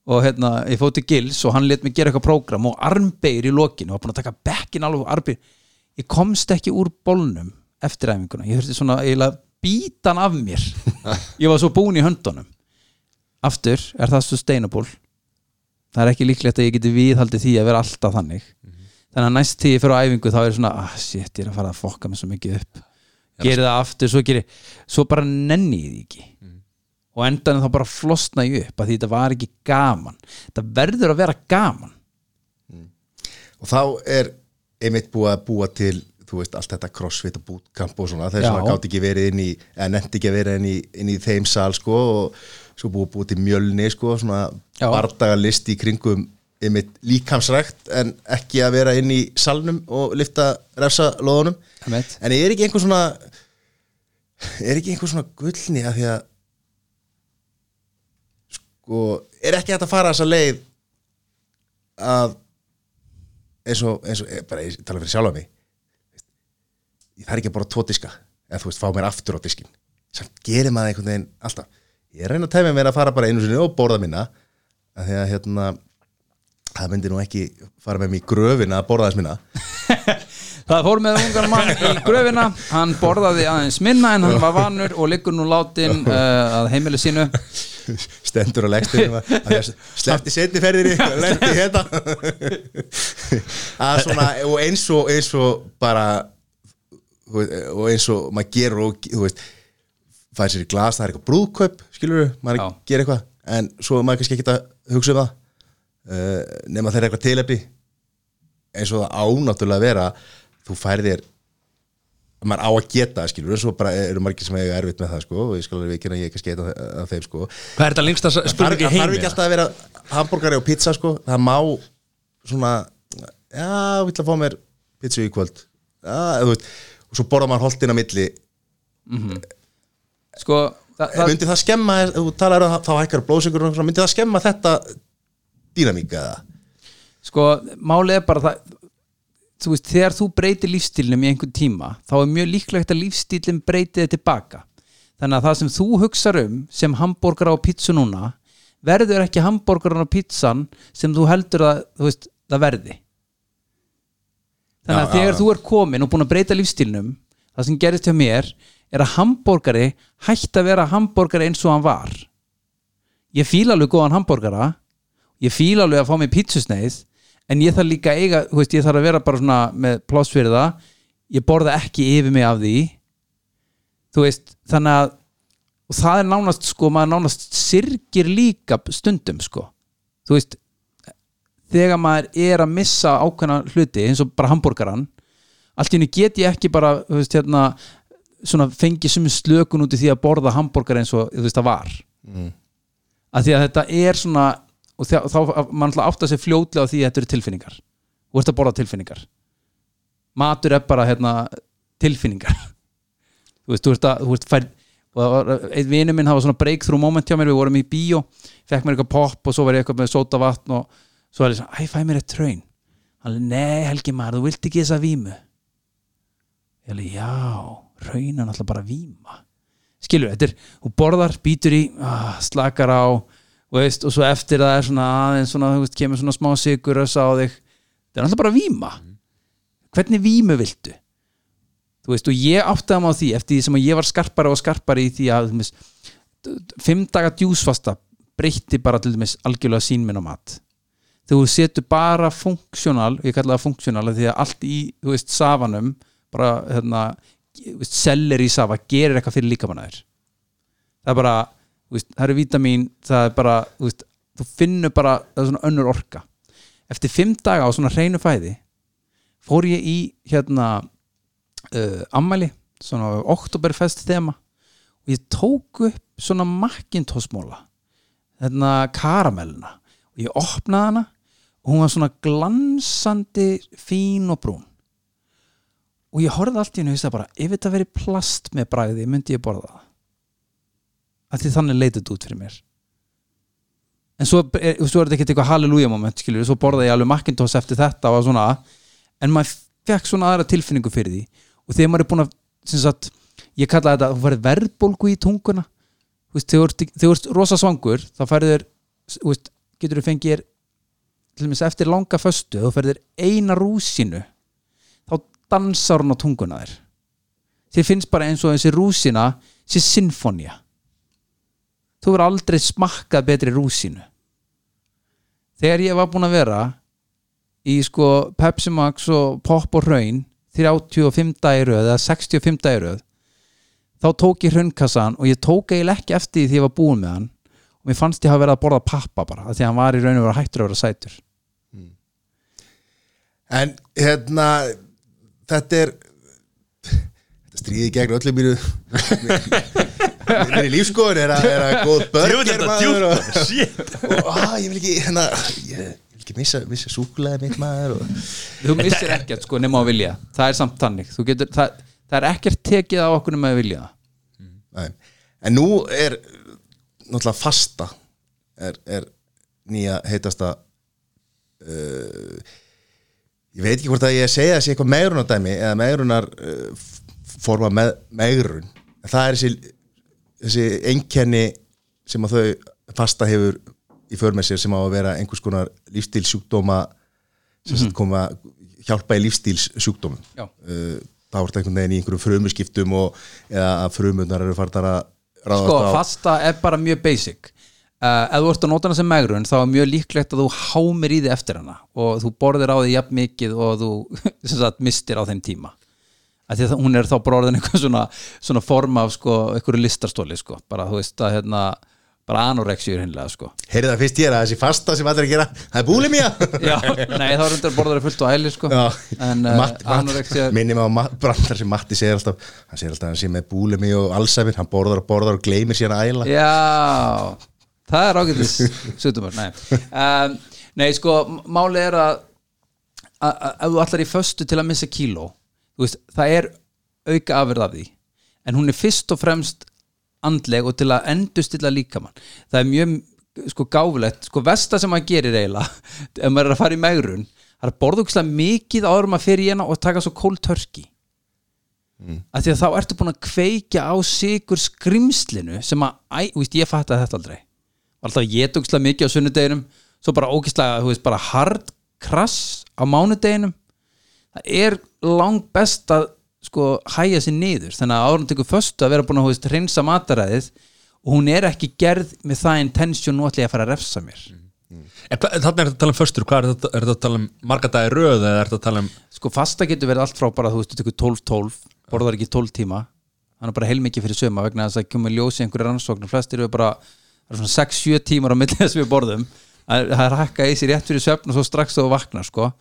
og hérna, ég fór til Gils og hann let mig gera eitthvað prógram og armbeir í lokinu og var búin að taka bekkin alveg armbeir ég komst ekki úr bolnum eftir æfinguna, ég þurfti svona eiginlega bítan af mér. (laughs) Ég var svo búin í höndunum. Aftur er það sustainable. Það er ekki líklegt að ég geti viðhaldið því að vera alltaf þannig. Þannig að næst ég fyrir æfingu þá er svona, ah shit, ég er að fara að fokka mig svo mikið upp. Geri það aftur, svo geri svo bara nenni ég því ekki og endan þá bara flosna ég upp að því þetta var ekki gaman. Þetta verður að vera gaman. Og þá er einmitt búið að búa til þú veist, allt þetta crossfit og bootcamp og svona þess að gátt ekki verið inn í eða nefndi ekki að vera inn í, inn í þeim sal sko og svo búið að búið til mjölni sko, svona bardagalist í kringum einmitt líkamsrækt en ekki að vera inn í salnum og lifta refsa loðunum Einmitt. en er ekki einhver svona er ekki einhver svona gullni að því að sko, er ekki hægt að fara þessa leið að eins og, eins og eh, bara ég tala fyrir sjálfa mig. Ég þarf ekki að bara tvo diska eða þú veist, fá mér aftur á diskin samt gerir maður einhvern veginn alltaf. Ég reyna að tæmja mér að fara bara einu sinni og borða minna að því að hérna það myndi nú ekki fara með mér í gröfina að borða þess minna (laughs) það fór með ungan mann í (laughs) gröfina. Hann borðaði aðeins minna en hann var vanur og liggur nú látin uh, (laughs) að heimilu sínu. Stendur leggstunum að (laughs) sleppti setni ferðinni lendi hérna. Að svona og eins og, eins og bara og eins og maður gerur og þú veist fær sér í glas, það er eitthvað brúðkaup skilur við, maður Já. gerir eitthvað. En svo er maður kannski ekki að hugsa um það uh, nema þeir eitthvað tilefni. Eins og það ánáttúrulega vera þú færðir maður á að geta, skilur, en svo bara eru margir sem eiga erfitt með það, sko, og ég skal alveg ekki að ég einn af- af þeim, sko. Hvað er þetta lengsta spurningi það þarf ekki alltaf að vera hambúrgari og pizza sko. Það má svona já, við ætla að fá mér pizza í kvöld. Já, þú veist og svo borða maður holtin á milli. Sko, það, það, myndi það skemma, ef þú talar um þá hækkar blóðsyngur og svona, myndi það skemma þetta dýnamíka eða? Sko málið er bara það þú veist, þegar þú breytir lífstílnum í einhvern tíma þá er mjög líklegt að lífstílinn breytir þið tilbaka. Þannig að það sem þú hugsar um sem hambúrgar á pítsu núna verður ekki hambúrgarinn á pítsan sem þú heldur að þú veist, það verði. Þannig að Já, þegar já. þú er komin og búin að breyta lífstílnum það sem gerist hjá mér er að hambúrgari hætti að vera hambúrgari eins og hann var. Ég fíla alveg góðan hambúrgara ég fíla alveg að fá mig pítsusneið en ég þarf líka eiga, þú veist, ég þarf að vera bara svona með pláss fyrir það. Ég borða ekki yfir mig af því. Þú veist, þannig að og það er nánast, sko, maður nánast sirgir líka stundum, sko. Þú veist þegar maður er að missa ákveðna hluti eins og bara hambúrgaran allt í henni get ég ekki bara þú veist, hérna, svona fengi sem slökun út í því að borða hambúrgar eins og þú veist það var. Að því að þetta er svona og þá, þá mann alltaf átt að segja fljótlega á því að þetta eru tilfinningar. Þú ert að borða tilfinningar. Matur er bara hérna, tilfinningar. (laughs) Þú veist, þú ert að þú ert fær, og einn vinu minn hafa svona breakthrough moment hjá mér, við vorum í bíó fekk mér eitthvað pop og svo var ég eitthvað með sóta vatn og svo var ég svona, æ, fæ mér eitt tröin hann er, nei Helgi maður, þú vilt ekki þessa vímu. Ég alveg, já raunan alltaf bara víma. Skilur, þetta er, þú borðar, býtur í ah, slakar á og, veist, og svo eftir það er svona aðeins svona, þú veist, kemur svona smá sigur á þig. Þetta er alltaf bara víma. Hvernig vímu viltu? Þú veist, og ég áttaði mig á því eftir því sem ég var skarpari og skarpari í því að veist, fimm daga djúsfasta breytti bara til dæmis algjörlega sín minn á mat. Þú setur bara funksjónal, ég kalla það funksjónal því að allt í, þú veist, safanum bara, hérna sellir í safa, gerir eitthvað fyrir líkamannæður það er bara veist, það eru vítamín, það er bara þú, veist, þú finnur bara, það er svona önnur orka. Eftir fimm daga á svona hreinu fæði fór ég í hérna uh, ammæli, svona oktoberfest þema og ég tók upp svona makkintosmóla hérna karamellina og ég opnaði hana og hún var svona glansandi fín og brún. Og ég horfði allt í henni og ég bara, ef þetta veri plast með bragði myndi ég borða það að því þannig leitið þetta út fyrir mér. En svo er, svo er þetta ekkert eitthvað halleluja moment skilur, svo borða ég alveg Macintosh eftir þetta svona, en maður fekk svona aðra tilfinningu fyrir því. Og þegar maður er búin að sagt, ég kalla þetta þú færið verðbólgu í tunguna. Þegar þú ert- rosa svangur þá veist, getur þú fengið til dæmis eftir langa föstu þú færið þér eina rúsinu þá dansar hún á tunguna þér. Þér finnst bara eins og þessi rúsina sé sinfonía þú verður aldrei smakkað betri rúsinu. Þegar ég var búin að vera í sko Pepsi Max og Pop og Hraun 35 dæru eða 65 dæru þá tók ég hraunkassan og ég tók eiginlega ekki eftir því ég var búin með hann. Og mér fannst ég hafa verið að borða pappa bara því að hann var í raun og vera hættur að vera sætur. En hérna þetta er (laughs) þetta stríði gegn öllum mínu (laughs) minni lífskoðun er að, er góð börger þetta maður og, og á, ég vil ekki hérna, ég, vil ekki missa, missa súkulega mitt maður og, þú missir ekkert sko nema á vilja. Það er samt tannig getur, það, það er ekkert tekið á okkur nema að vilja Nei. En nú er náttúrulega fasta er, er nýja heitasta uh, ég veit ekki hvort að ég segja þessi eitthvað megrunardæmi eða megrunar uh, forma með megrun. En það er þessi, þessi einkenni sem að þau fasta hefur í för með sér sem á að vera einhvers konar lífstílsjúkdóma sem mm -hmm. koma hjálpa í lífstílsjúkdómum Já. uh, þá er þetta einhvern veginn í einhverjum frumuskiptum og eða að frumundar eru farnar að ráðast sko, á fasta er bara mjög basic uh, ef þú ert að nota hana sem megrun þá er mjög líklegt að þú hámir í því eftir hana og þú borðir á því jafn mikið og þú (laughs) sagt, mistir á þeim tíma að að hún er þá bara orðin eitthvað svona, svona form af sko, einhverju listastóli sko. bara þú veist að hérna, bara anorexíur hinnlega sko. Heyrðu það fyrst ég er að þessi fasta sem allir að gera það er búlimía (laughs) Já, nei þá er undir borðari fullt á æli sko. en uh, anorexía Matt, minnum á brandar sem Matti segir alltaf hann segir alltaf að hann sé með búlimi og allsæfin hann borðar og borðar og gleymir síðan að æla Já, það er ágætis sutumur, nei um, Nei, sko, máli er að ef þú allar í föstu til að missa kíló veist, það er auka afverð af því. En hún er fyrst og fremst andleg og til að endustilla líkamann. Það er mjög sko gáfulegt. Sko versta sem maður gerir eiginlega (laughs) ef maður er að fara í megrun það er að borða úkslega mikið áður maður fyrir hana og taka svo cold turkey. Af því að þá ertu búin að kveikja á sigur skrimslinu sem að, æ, veist, ég fatt að þetta aldrei. Var alltaf að ég tókslega mikið á sunnudeginum svo bara ógislega, þú veist, bara hard krass á mánudeginum það er lang best að sko hæja sér niður. Þannig að árun tekur föstu að vera búin að reynsa mataræðið og hún er ekki gerð með það intention nú ætla ég að fara að refsa mér. En hvað- Þarna er þetta að tala um föstur, hvað er þetta, er þetta að tala um marga dagi röð eða er þetta að tala um sko fasta getur verið allt frá bara þú veist, þú tekur 12-12 borðar ekki 12 tíma. Þannig bara heilmikið fyrir söma vegna þess að kemur ljósi einhverju rannsóknir, flestir eru bara er svona 6-7 tímar á milli (laughs) þess við borðum. Það það er að hakka í sér rétt fyrir söfn og svo strax þú vaknar sko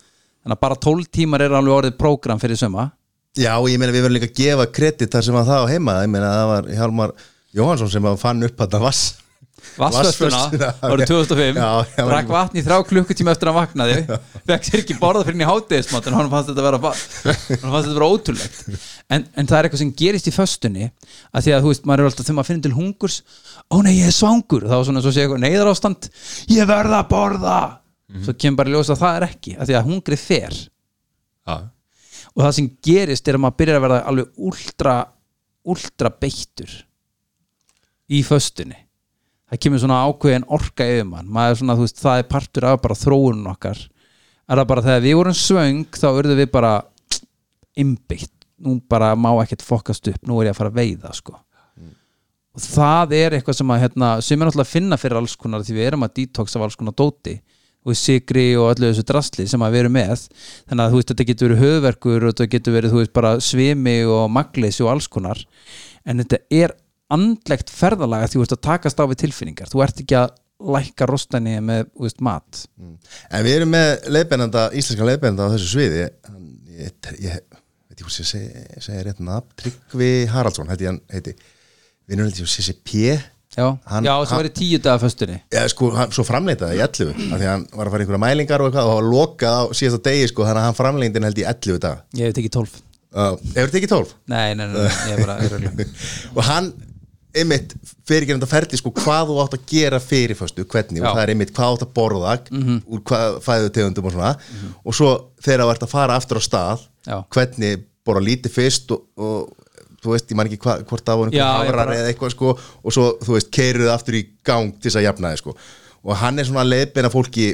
þannig að bara 12 tímar er alveg orðið prógram fyrir söma Já, ég meina við verðum líka að gefa kredit þar sem að það á heima. Ég meina það var Hjálmar Jóhansson sem að fann upp þetta vass Vassföstuna árið 2005 Já, já, drakk vatn í þrjá klukkutíma eftir að hann vaknaði. Fekk sér ekki borða fyrir hann í hátegismat en hann fannst þetta vera hann fannst þetta vera ótrúlegt. En, en það er eitthvað sem gerist í föstunni að því að þú veist, maður er alltaf þegar maður finnir til hungurs ó nei, ég er svangur. Og þá er svona svo sé eitthvað neyðar ástand ég verð að borða svo kemur bara ljós að það er ekki að því að hungrið fer. Já, og það sem gerist er að maður byrjar að verða alveg ultra, ultra beittur í föstunni. Það kemur svona ákveðin orka yfir mann. Maður er svona, þú veist, það er partur af bara þróunum okkar. Er það bara þegar við vorum svöng þá urðum við bara imbeitt, nú bara má ekkert fokast upp, nú er ég að fara að veiða sko. Og það er eitthvað sem að hérna, sem er náttúrulega að finna fyrir alls konar því við erum að detoxa af alls konar dóti veist, sigri og öllu þessu drasli sem að við erum með. Þannig að þú veist, þetta getur verið höfverkur og þetta getur verið, þú veist, bara svimi og magleysi og alls konar. En þetta er andlegt ferðalega því þú veist að takast á við tilfinningar. Þú ert ekki að lækka rostanni með, veist, mat. En við erum með leiðbeinanda, íslenska leiðbeinanda á þessu sviði. Ég, veit ekki hvað ég segi, rétt nafn Tryggvi Haraldsson, ég hann heiti við erum held ég CCP já, Hann- já sem var í tíu daga föstunni. Já, sko, hann, svo framleitaði í 11 af því að hann var að fara í einhverja mælingar og eitthvað og var lokað á síðasta degi, sko, þannig að hann framlengdi held í 11 dag ég hef tekið 12 uh, Hefur þetta ekki 12? nei, nei, nei, nei, ég er bara ég (laughs) og hann einmitt fyrir ekki þetta ferli sko hvað þú átt að gera fyrir fyrstu, hvernig, Já. og það er einmitt hvað átt að borða úr hvað fæðu tegundum og svona. Og svo þegar þú ert að fara aftur á stað hvernig þú veist, ég man ekki hva, hvort það ég hafrar eða eitthvað sko og svo, þú veist, keiruðu aftur í gang til þess að jafna þið sko og hann er svona leiðbeina fólki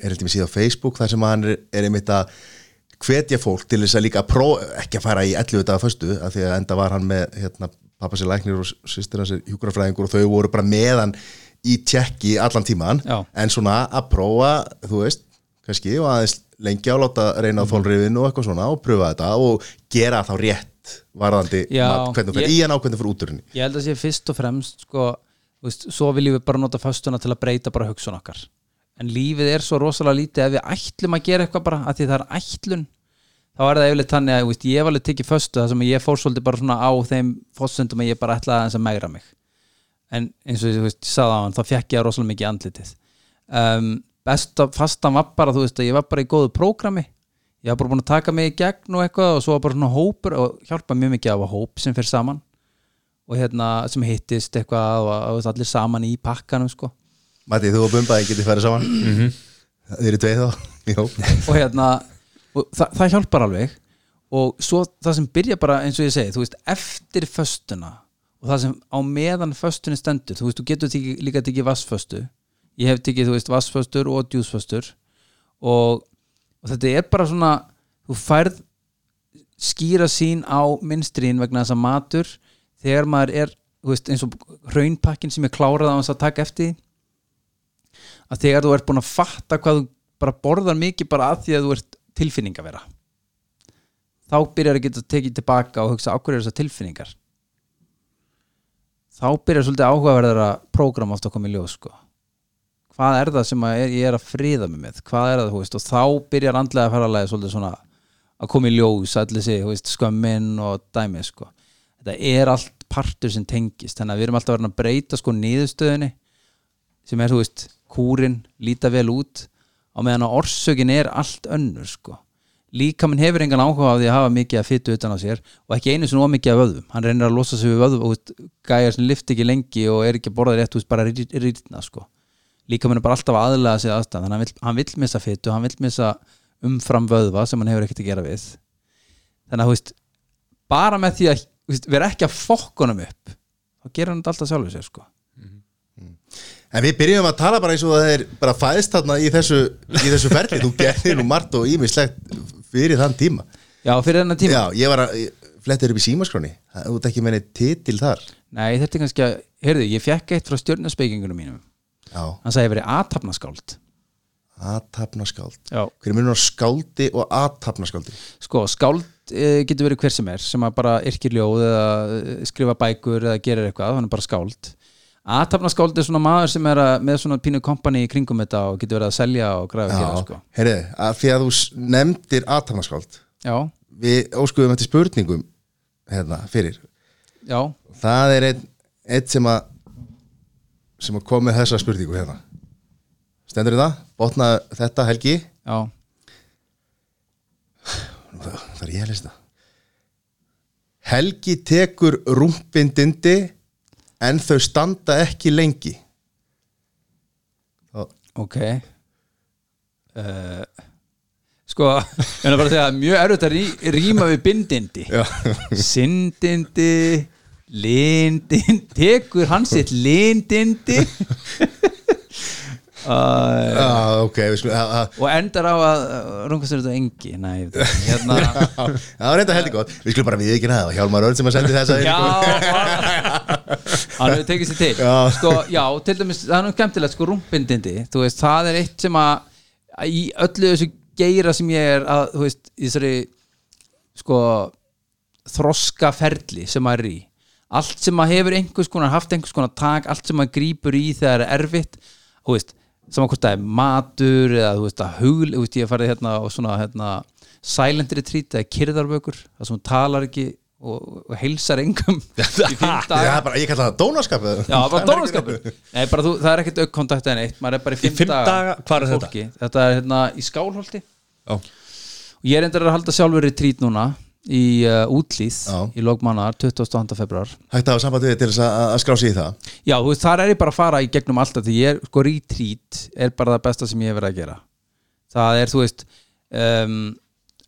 er heldur mér síðan á Facebook þar sem hann er, er einmitt að hvetja fólk til þess að líka prófa, ekki að fara í 11 daga föstu, af því að enda var hann með hérna, pappa sér læknir og sýstir hans er hjúkurafræðingur og þau voru bara með hann í tjekki allan tíman Já. en svona að prófa, þú veist kannski, og aðeins lengi áláta reyna á þólrifinu og eitthvað svona og pröfa þetta og gera þá rétt varðandi Já, mat, hvernig fyrir ég- í hann á hvernig fyrir út úr henni. Ég held að sé fyrst og fremst sko, þú veist, svo viljum við bara nota föstuna til að breyta bara hugsun okkar. En lífið er svo rosalega lítið ef við ætlum að gera eitthvað bara að því það er ætlun þá er það yfirleitt þannig að þú veist, ég hef alveg tekið föstu það sem ég fór svolítið bara svona á þeim fórsöndum að ég bara ætlaði aðeins að megra mig. En eins og þú veist, ég sagði á hann þá fekk ég rosalega mikið í andlitið. Um, besta fastan var bara þú veist að ég var bara í góðu prógrami ég var bara búin að taka mig í gegn og eitthvað og svo var bara svona hópur og hjálpa mjög mikið að hafa hóp sem fyrir saman og hérna sem hittist eitthvað og, og allir saman í pakkanum sko Matti, þú og Bumbaði getið farið saman mm Mhm. -hmm. Þið eru tveið þá (laughs) og hérna og það, það hjálpar alveg og svo það sem byrja bara eins og ég segi þú veist eftir föstuna og það sem á meðan föstunni stendur þú veist þú getur líka tekið vassföstu ég hef tekið þú veist vassföstur og djúsföstur og, og þetta er bara svona þú færð skýra sín á minnstrin vegna þess að matur þegar maður er þú veist, eins og hraunpakkin sem er klárað á þess að taka eftir að þegar þú ert búin að fatta hvað þú bara borðar mikið bara að því að þú ert tilfinning að vera þá byrjar að geta tekið tilbaka og hugsa ákveður þessar tilfinningar þá byrjar svolítið áhugaverðara prógram átt að koma í ljós sko. Hvað er það sem að er, ég er að friða mig með hvað er það, þú veist, og þá byrjar andlega ferðalagi svolítið svona að koma í ljós allir sig, þú veist, skömmin og dæmi sko. þetta er allt partur sem tengist, þannig að við erum alltaf verið að breyta sko niðurstöðinni sem er, þú veist, kúrin líta vel út á meðan að orsökin er allt önnur sko. líka minn hefur engan áhuga á því að hafa mikið að fytu utan á sér og ekki einu sem of mikið af vöðum hann reynir að losa sig við vöðum og gæjar sem lift ekki lengi og er ekki að borða rétt veist, bara rýtna sko. Líka minn er bara alltaf að aðlega sig aðstæðan þannig að hann vill missa fytu, hann vill missa umfram vöðva sem hann hefur ekkert að gera við. Þannig að þú veist bara með því að veist, vera ekki að fokkunum upp þá gera hann þetta alltaf sjálfur sér sko. En við byrjum að tala bara eins og það er bara fæðist þarna í þessu, í þessu ferli. Þú gerðir nú margt og ímislegt fyrir þann tíma. Já, fyrir þennan tíma. Já, ég var að ég flettir upp í símaskráni Þú ert ekki með neitt titil þar. Nei, þetta er kannski að, heyrðu, ég fekk eitt frá stjórnarspeikingunum mínum Já, Hann sagði að ég verið aðtapnaskáld aðtapnaskáld Já. Hver er munur á skáldi og aðtapnaskáldi? Sko, skáld e, getur verið hver sem er sem að bara yrkir ljóð eða eh, skrifa bækur eða gerir eitthvað, hann er bara skáld. Aðtapnaskáld er svona maður sem er að, með svona pínu kompani í kringum þetta og getur verið að selja og græða að gera sko. heyrðu, að því að þú nefndir aðtapnaskáld Við óskuðum eftir spurningum hérna, fyrir. Já, Það er einn ein sem að sem að kom með þessa spurningu hérna Stendur það? Botnaðu þetta Helgi? já Það er ég að lista Helgi tekur rúmpindindi en þau standa ekki lengi Ok uh, Sko, ég er bara að segja mjög erfitt að rí, rýma við bindindi Já. Lindindi Tekur hann sitt lindindi. (laughs) Uh, Já, ok, við skulum að- að- Og endar á að Rungast er þetta engi. Nei, hérna (laughs) Já, það var reynda heldur gott. Við skulum bara við ekki næða Hjálmar Örn sem að sendi þessa Já, (laughs) hann hefur tekið sér til. Já. sko, já, til dæmis, það er nú skemmtilegt sko, rúmbindindi, þú veist, það er eitt sem að í öllu þessu geira sem ég er að, þú veist, í þessari sko þroska ferli sem maður er í allt sem maður hefur einhvers konar haft einhvers konar tak, allt sem maður grípur í þegar það er erfitt, þú veist saman hvort það er matur eða þú veist að hugl, þú veist ég farið hérna og svona hérna silent retreat eða kyrðarbökur, það sem hún talar ekki og, og heilsar engum (laughs) daga er bara, ég kalla það dónaskap? Já, bara dónaskapur Nei, bara þú, það er ekkert aukkontakt en eitt maður er bara í fimm, daga, hvar er þetta? Þetta er hérna í Skálholti Já. og ég er endur að halda sjálfur retreat núna í uh, útlýð í logmannar 22. februar Hægt að hafa samband við þig til þess að, skrá sig í það? Já, þú veist, þar er ég bara að fara í gegnum alltaf því ég er, sko, retreat er bara það besta sem ég hef verið að gera. Það er, þú veist um,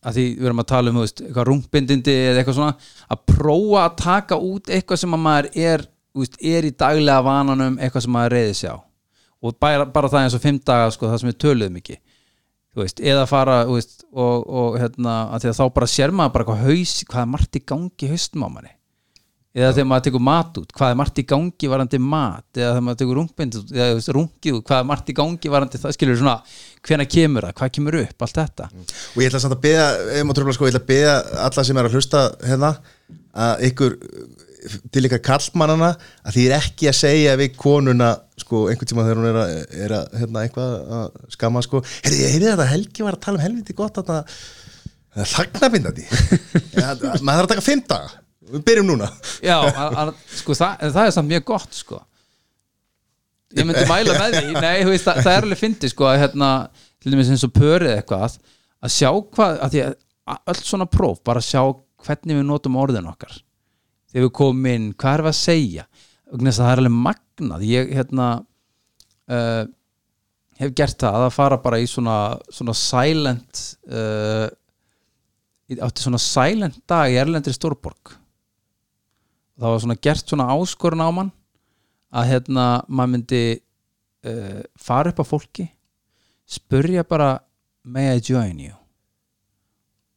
að því við erum að tala um, þú veist, eitthvað rúmbindindi eða eitthvað svona, að prófa að taka út eitthvað sem að maður er þú veist, er í daglega vananum eitthvað sem maður reyði sig á. Og bara, bara það eins og fimm daga, sko, það sem við töluðum ekki veist, eða fara veist, og, og hérna, þá bara sér maður bara hvað haus, hvað er margt í gangi haustum á manni. Eða þegar maður tekur mat út, hvað er margt í gangi varandi mat, eða þegar maður tekur rungbind eða veist, rungið út, hvað er margt í gangi varandi það, skilur svona, hvenær kemur það? Hvað kemur upp, allt þetta. Og ég ætla samt að beða, sko, ég ætla að beða alla sem er að hlusta hérna að ykkur til ykkar kallmannana að því er ekki að segja við konuna sko einhvern tíma þegar hún er að, er að hérna eitthvað að skama sko. Heyrði ég heyrði þetta Helgi var að tala um helviti gott að það þagnabindandi (laughs) ja, maður þarf að taka fimm daga. Við byrjum núna. Já, að, að, sko, það, það er samt mjög gott sko. Ég myndi (laughs) mæla með því. Nei, veist, það, það er alveg fyndi sko að hérna, til dæmis eins og pörið eitthvað að sjá hvað, að því að öll svona próf, bara sjá hvernig við notum orðin okkar þegar við komum inn, hvað er við að segja? Að það er alveg magnað. Ég hérna uh, hef gert það að fara bara í svona, svona silent uh, átti svona silent dag í Erlendri Stórborg. Það var svona gert svona áskorun á mann að hérna maður myndi uh, fara upp á fólki spurja bara may I join you?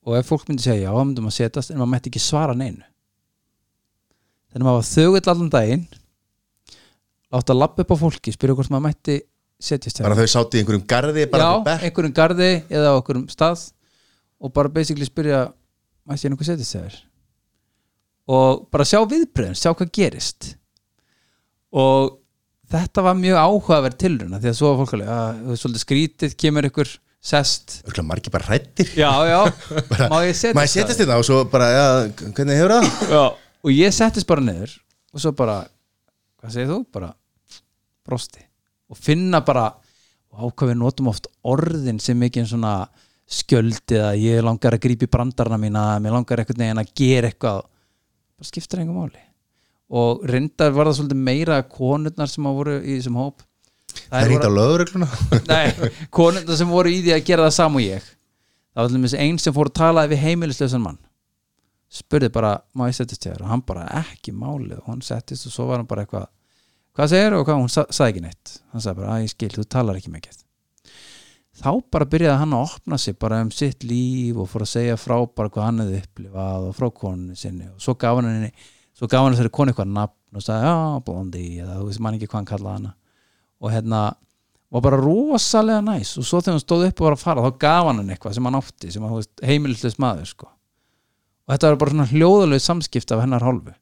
Og ef fólk myndi segja já, þá myndi maður setast en maður mætti ekki svara neinu þannig maður var þögull allan daginn láta lappa upp á fólki spyrja hvort maður mætti setjast hjá bara þau sátt í einhverjum garði bara já, einhverjum garði eða á einhverjum stað og bara basically spyrja mætti ég einhver setjast þér? Og bara sjá viðbröðin, sjá hvað gerist. Og þetta var mjög áhugaverð tilruna því að svo var fólk alveg að þú veist, svolítið skrítið kemur ykkur sest. Örugglega margir bara hrættir já, já, (laughs) má ég setjast þetta og svo bara, já, hvernig hefur það? já. Og ég settist bara niður og svo bara, hvað segir þú? bara brosti. Og finna bara ákvað við notum oft orðin sem ekki en svona skjöld eða ég langar að grípa í brandarna mína eða mér langar einhvern veginn að gera eitthvað. Bara skiptir einhver máli. Og reyndar var það svolítið meira konurnar sem að voru í þessum hóp. Það er á lögregluna. (laughs) Nei, konundar sem voru í því að gera það sam og ég. Það var einn sem fór að tala við heimilislausan mann spurði bara, má ég settist þér? Og hann bara ekki málið. Og hann settist og svo var hann bara eitthvað hvað segir og hvað, hún sa sagði ekki neitt. Hann sagði bara, að ég skil, þú talar ekki mikið. Þá bara byrjaði hann að opna sig bara um sitt líf og fór að segja frá bara hvað hann hefði upplifað og frá konunni sinni. Og svo gaf hann henni svo gaf hann þessari konu eitthvað nafn og sagði, já, blondi eða þú veist mann ekki hvað hann kallaði hana. Og hérna var bara rosalega næs. Og svo þegar hann stóð upp og var að fara þá gaf hann hann eitthvað sem hann átti sem að heimilisleis maður sko. Og þetta var bara svona hljóðalegu samskipt af hennar hálfu.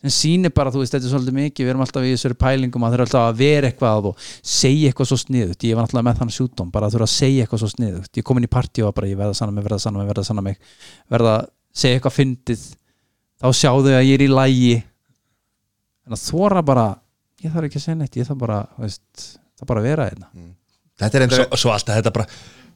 Sem sýnir bara, þú veist, þetta er svolítið mikið við erum alltaf í þessari pælingum að þurfa alltaf að vera eitthvað og segja eitthvað svo sniðut ég var alltaf með þann sjúdóm, bara að þurfa að segja eitthvað svo sniðut ég kom inn í partí og var bara, ég verða að sanna mig, verða að sanna mig verða að sanna mig, verða að segja eitthvað fyndið, þá sjáðu að ég er í lægi en að þóra bara, ég þarf ekki að segja neitt ég þarf bara, þú veist, það bara að vera hérna. Þetta er svo, endur svo alltaf þetta bara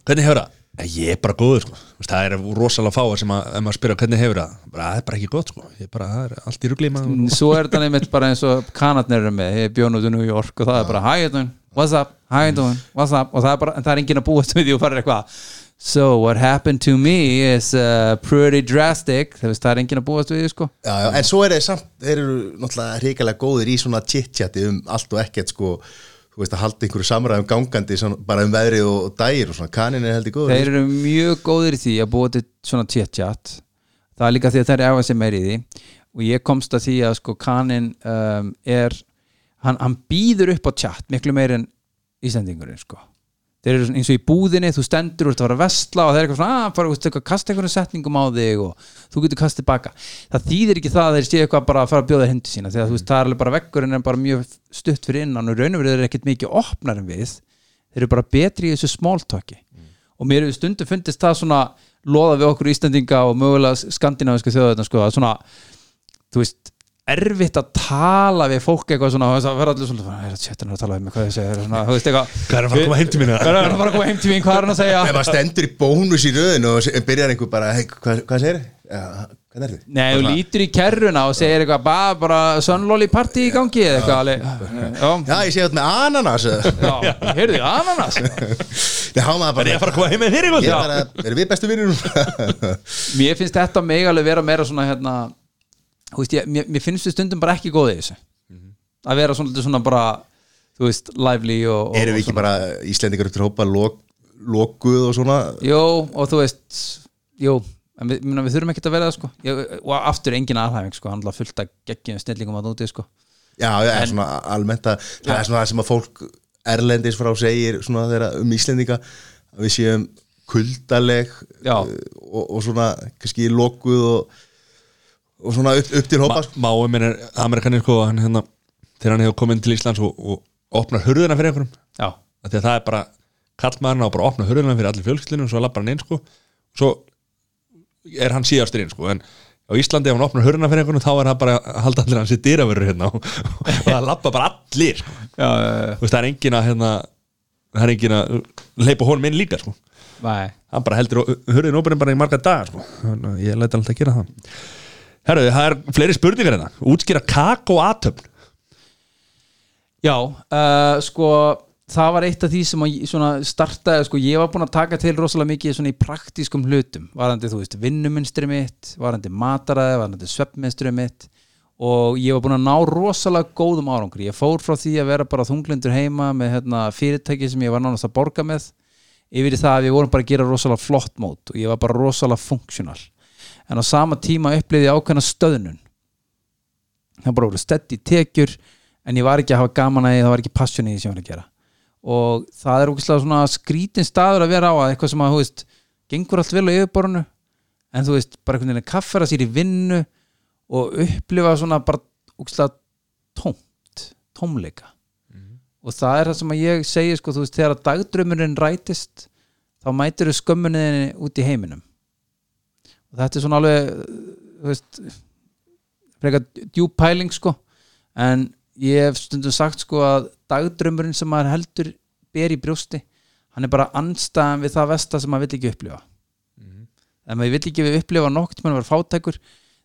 hvernig hefur það? Ég er bara góður sko. Þú veist, það er rosalega fáir sem að, ef maður spyrja hvernig hefur það. Bara, það er bara ekki gott sko. ég er bara, það er allt í rugli maður. svo er þetta nefnitt bara eins og kanatnir eru með, ég er bjón út í New York og það er bara, hi doing, what's up, hi you doing what's up, og það er bara, en það er enginn að búast við því og fara eitthvað, so what happened to me is uh, pretty drastic. Það, veist, það er enginn að búast við því sko. Já, já, en svo er þeir samt, þeir eru náttúrulega hrikalega góðir í svona chit-chati um allt og ekkert sko, þú veist að halda einhverju samræðum gangandi bara um veðrið og, dægir og svona, kanin er heldur góður þeir eru mjög góðir í því að búa til svona chit-chat. Það er líka því að þeir eru efa sem er í því. Og ég komst að því að sko kanin um, er hann, hann býður upp á chat miklu meir en Íslendingurinn sko þeir eru eins og í búðinni, þú stendur úr að fara að vestla og þeir eru eitthvað svona, að fara þú veist, eitthvað, kasta einhvern setningum á þig og þú getur kastið tilbaka það þýðir ekki það að þeir séu eitthvað bara að fara að bjóða hindi sína, þegar þú veist, það er alveg bara veggurinn er bara mjög stutt fyrir innan og raun og verið er ekkert mikið opnar en við. Þeir eru bara betri í þessu smáltöki og mér hefur stundum fundist það svona loða við okkur Íslandinga og mögulega skandinaviska þjóðarna sko, erfitt að tala við fólk eitthvað svona, það verður allir svona er það tjöttan að tala við mig, hvað þið segir svona, þú veist eitthvað, Hvað er að fara að koma heim til mín? hvað er að fara að koma heim til mín, hvað er hann að segja Ef maður stendur í bónus í röðinu og se- byrjar einhver bara, hey, hvað, hvað segir þið? Ja, hvað er þið? Nei, þú lítur í kerruna og segir eitthvað bara, bara Sunlolly party í gangi eða eitthvað alveg Já, Já, ég sé þetta með ananas já, heyrðu, ananas Það Er ég að bara fara að koma heim með þér í kvöld? Erum við bestu vinnur? Mér finnst þetta meg alveg vera meira svona hérna, veist, ég, mér, mér finnst við stundum bara ekki góð í þessu. Að vera svona, svona bara þú veist, lively og, og Erum við ekki bara Íslendingar upp til hópa lok, lokuð og svona? Jó, og þú veist Jú, en við, minna, við þurfum ekki að vera það sko. Ég, og aftur engin aðhæfing sko, hann er fullt að geggjum snillingum að núti sko. Já, já, en, svona almennt að það er svona það sem að fólk erlendis frá segir svona þeirra um Íslendinga við séum kuldaleg uh, og, og svona kannski lokuð og, og svona upp, upp til hópa sko. Máum minn er amerikanir sko hann hérna þegar hann hefur komið inn til Íslands og, og opnar hurðina fyrir einhverjum Já, af því að það er bara kallmaðurinn á bara opna hurðina fyrir allir fjölskyldinu og svo lappar hann inn sko og svo er hann síðastur inn sko en á Íslandi ef hann opnar hurðina fyrir einhverjum þá er það bara að halda allir hans í dýravörur hérna og, og það lappa bara allir sko. já, já, já. Þú veist, það er engin að hérna, það er engin að leipa honum inn líka sko Nei. hann bara heldur hurðin óbyrðin bara í marga dagar sko. Ég læti alltaf að gera það Herru, það er fleiri spurningar hérna. Útskýra kakó atöfn Já, uh, sko það var eitt af því sem að startaði, sko, ég var búinn að taka til rosalega mikið svona í praktískum hlutum. Varandi, þú veist, vinnuminstri mitt varandi mataræði, varandi sveppminstri mitt. Og ég var búinn að ná rosalega góðum árangri, ég fór frá því að vera bara þunglindur heima með hérna, fyrirtæki sem ég var nánast að borga með. Yfir það að við vorum bara að gera rosalega flott mót og ég var bara rosalega funksjonal en á sama tíma upplýði ég ákveðna stöðnun. Það bara voru stedd í tekjur en ég var ekki að hafa gaman að því það var ekki passion í því sem ég var að gera. Og það er ógeðslega svona skrítin staður að vera á að eitthvað sem að, þú veist, gengur allt vel á yfirborinu en þú veist, bara einhvern veginn að kaffera sér í vinnu og upplifa svona bara ógeðslega tómt, tómleika. Og það er það sem að ég segi sko, þú veist, þegar að dagdrömmurinn rætist þá mætir þau skömmuniðinni út í heiminum og þetta er svona alveg þú veist frekar djúp pæling sko. En ég hef stundum sagt sko að dagdrömmurinn sem maður heldur ber í brjósti hann er bara anstæðan við það vesta sem maður vill ekki upplifa. Ef maður vill ekki upplifa nokkt með að vera fátækur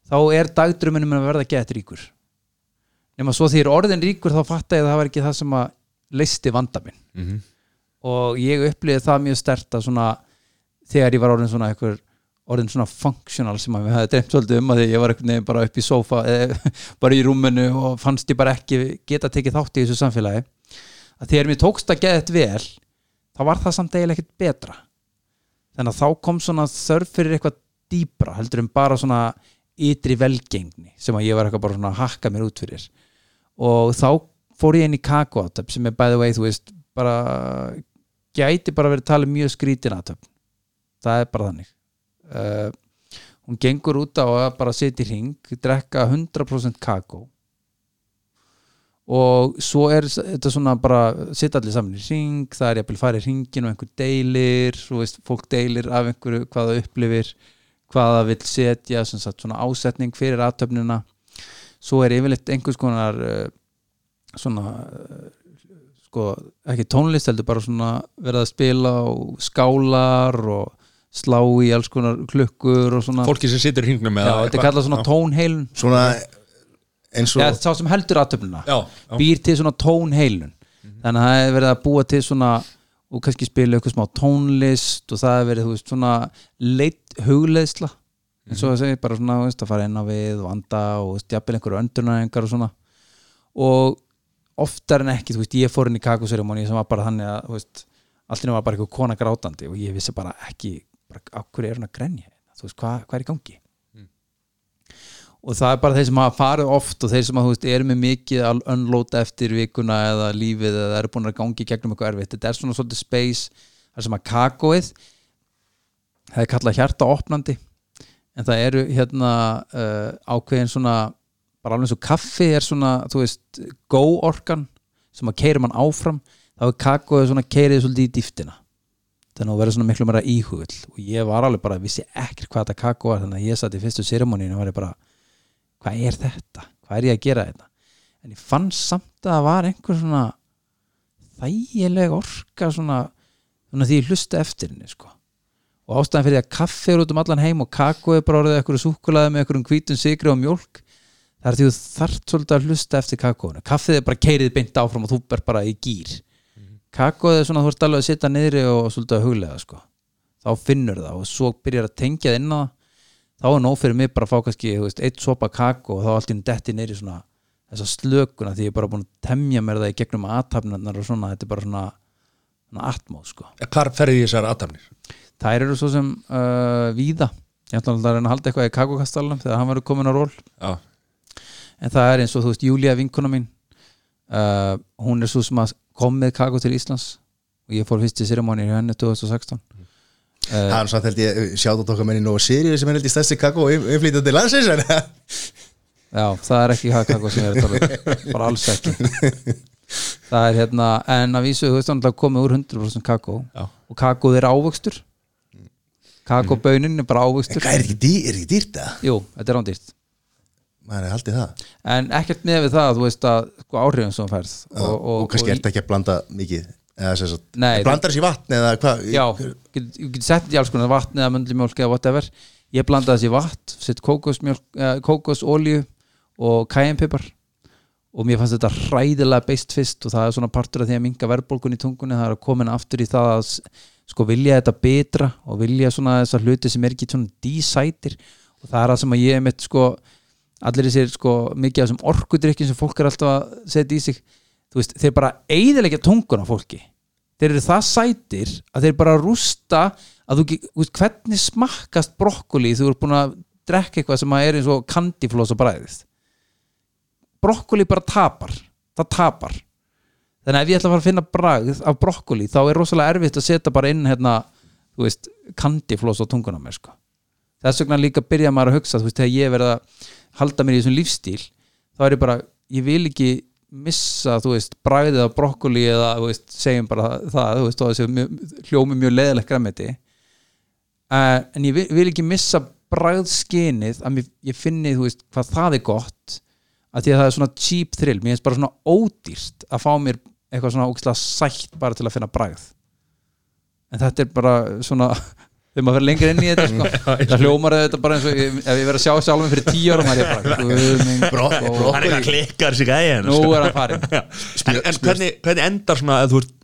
þá er dagdrömmurinn með að verða gett ríkur. Nema svo því er orðin ríkur þá fatta ég að það var ekki það sem að leisti vanda minn. Mhm. og ég upplifði það mjög stert að svona þegar ég var orðin svona einhver orðin svona functional sem að við hefði dreymt svolítið um að ég var veginn bara upp í sófa (laughs) eða, bara í rúminu og fannst ég bara ekki geta tekið þátt í þessu samfélagi. Að þegar mér tókst að geða þetta vel þá var það samt eiginlega ekkert betra. Þannig að þá kom svona þörf fyrir eitthvað dýbra heldur en bara svona ytri velgengni sem að ég var eitthvað bara svona að hakka mér út fyrir. Og þá fór ég inn í kakóatöp sem er by the way, þú veist, bara gæti bara verið talið mjög skrítin aðtöp það er bara þannig uh, hún gengur út á að bara setja í ring, drekka 100% kakó. Og svo er þetta svona bara setja allir saman í ring, það er jafnvel farið í ringin og einhver deilir, svo veist, fólk deilir af einhverju hvað það upplifir hvað það vill setja, sagt svona ásetning fyrir aðtöfnina svo er yfirleitt einhvers konar uh, svona uh, sko, ekki tónlist heldur bara svona verið að spila og skálar og slá í alls konar klukkur og svona. Fólki sem situr í hringnum já, þetta er kallað svona tónheilun. Svona eins og sá sem heldur já. býr til svona tónheilun. Þannig að það er verið að búa til svona og kannski spila eitthvað smá tónlist og það er verið, þú veist, svona leitt hugleðsla eins og það segir bara svona, veist, að fara inn á við og anda og stjapil einhverju öndunæðingar og svona. Og oftar en ekki, þú veist, ég fór inn í kakoseremóni sem var bara þannig að, þú veist allt í nú var bara eitthvað kona grátandi og ég vissi bara ekki, bara, hverju er hún að grenja þú veist, hvað, hvað er í gangi? Og það er bara þeir sem hafa farið oft og þeir sem að, þú veist, eru með mikið að unloada eftir vikuna eða lífið eða eru búin að gangi gegnum eitthvað erfitt. Þetta er svona svolítið space þar sem að kakóið það er kallað hjarta opnandi en það eru hérna uh, ákveðin svona bara alveg eins og kaffi er svona þú veist, go orkan sem að keiri mann áfram. Þá er kakóið svona keirið svolítið í dýftina þannig að verður svona miklu meira íhugull og ég var alveg bara, vissi ekkert hvað þetta kakó var þannig að ég satt í fyrstu ceremonínu og var bara hvað er þetta? Hvað er ég að gera þetta? En ég fann samt að það var einhver svona þægileg orka svona, svona því ég hlusta eftir henni sko. og ástæðan fyrir að kaffi er út um allan heim og kakó er bara orðið eitthvað súkulaði með eitthvað hvítum sigri og mjólk það er því þú þarft svolítið að hlusta eftir kakóinu kaffið er bara keirið beint áfram og þú er bara í gýr kakóið er svona þú ert alveg að sitja niðri og svolítið að huglega sko. þá finnur það og svo byrjar að tengja það inn á það þá er nóg fyrir mig bara að fá kannski veist, eitt sopa kakó og þá allt einu detti niðri svona þessa slökuna því ég er bara búin að temja mér það í gegnum aðtapnarnar og svona þetta er bara svona, svona atmóð sko. Hvar ferði þessar aðtafnir? þær eru svo sem uh, víða ég ætla að reyna að halda eitthvað í kakókastalunum þegar hann verður komin á ról Já, en það er eins og þú veist Júlía vinkona mín uh, hún er svo sem að kom með kakó til Íslands og ég fór fyrst í ceremoni í henni 2016 Það er samt held ég sjátt á okkar menni Nóa Sirius sem er held í stærsti kakó og innflýtandi landsins en já, það er ekki kakó sem er að um. (laughs) Bara alls ekki. Það er hérna, en að vísu þú veist hann komið úr 100% kakó Já. og kakóð er ávöxtur. Kakóbaunin er bara ávöxtur. Hvað ekki, dý, er ekki dýrt það? jú, þetta er ándýrt maður er haldið það. En ekkert með við það, þú veist að sko, áhrifin sem færð og, og, kannski ert ekki að blanda mikið blandar þessi vatn eða hvað? Já, ég get sett í alls konar vatn eða möndlimjólk eða whatever. Ég blandaði þessi vatn, sett kókosolíu og kæjanpipar og mér fannst þetta hræðilega beist fyrst og það er svona partur af því að minga verðbólgun í tungunni. Það er að komin aftur í það að sko vilja þetta betra og vilja svona þessar hluti sem er ekki svona dísætir. Og það er það sem að ég mitt sko allir þessir sko mikið af þessum orkudrykkjum sem fólk er alltaf að setja í sig þú veist, þeir bara eigðilegja tungun á fólki. Þeir eru það sætir að þeir bara rústa að þú, veist, hvernig smakkast brokkoli þú eru búin að drekka eitthvað sem er eins og kandiflós og bræðið brokkoli bara tapar það tapar. Þannig að ef ég ætla að fara að finna bragð af brokkoli þá er rosalega erfitt að setja bara inn hérna, þú veist, kandiflós á tunguna mér sko. Þess vegna líka byrja maður að hugsa þú veist, þegar ég verð að halda mér í þessum lífstíl þá er ég bara, ég vil ekki missa, þú veist, bragðið af brokkoli eða, þú veist, segjum bara það þú veist, og þessi mjög, hljómi mjög leðilegt græmiti uh, en ég vil, vil ekki missa bragðskinið að mér, ég finni, þú veist, hvað það er gott að því að það er svona cheap thrill. Mér finnst bara svona ódýrt að fá mér eitthvað svona ógislega sætt bara til að finna bragð. En þetta er bara svona þegar maður fyrir lengur inn í þetta sko. (laughs) það hljómar þetta bara eins og ég- ef ég verið að sjá sjálfum fyrir tíu ára maður er bara (laughs) hann er eitthvað klikkar sig að ég nú er hann farin (laughs) en, en hvernig, hvernig endar svona að þú ert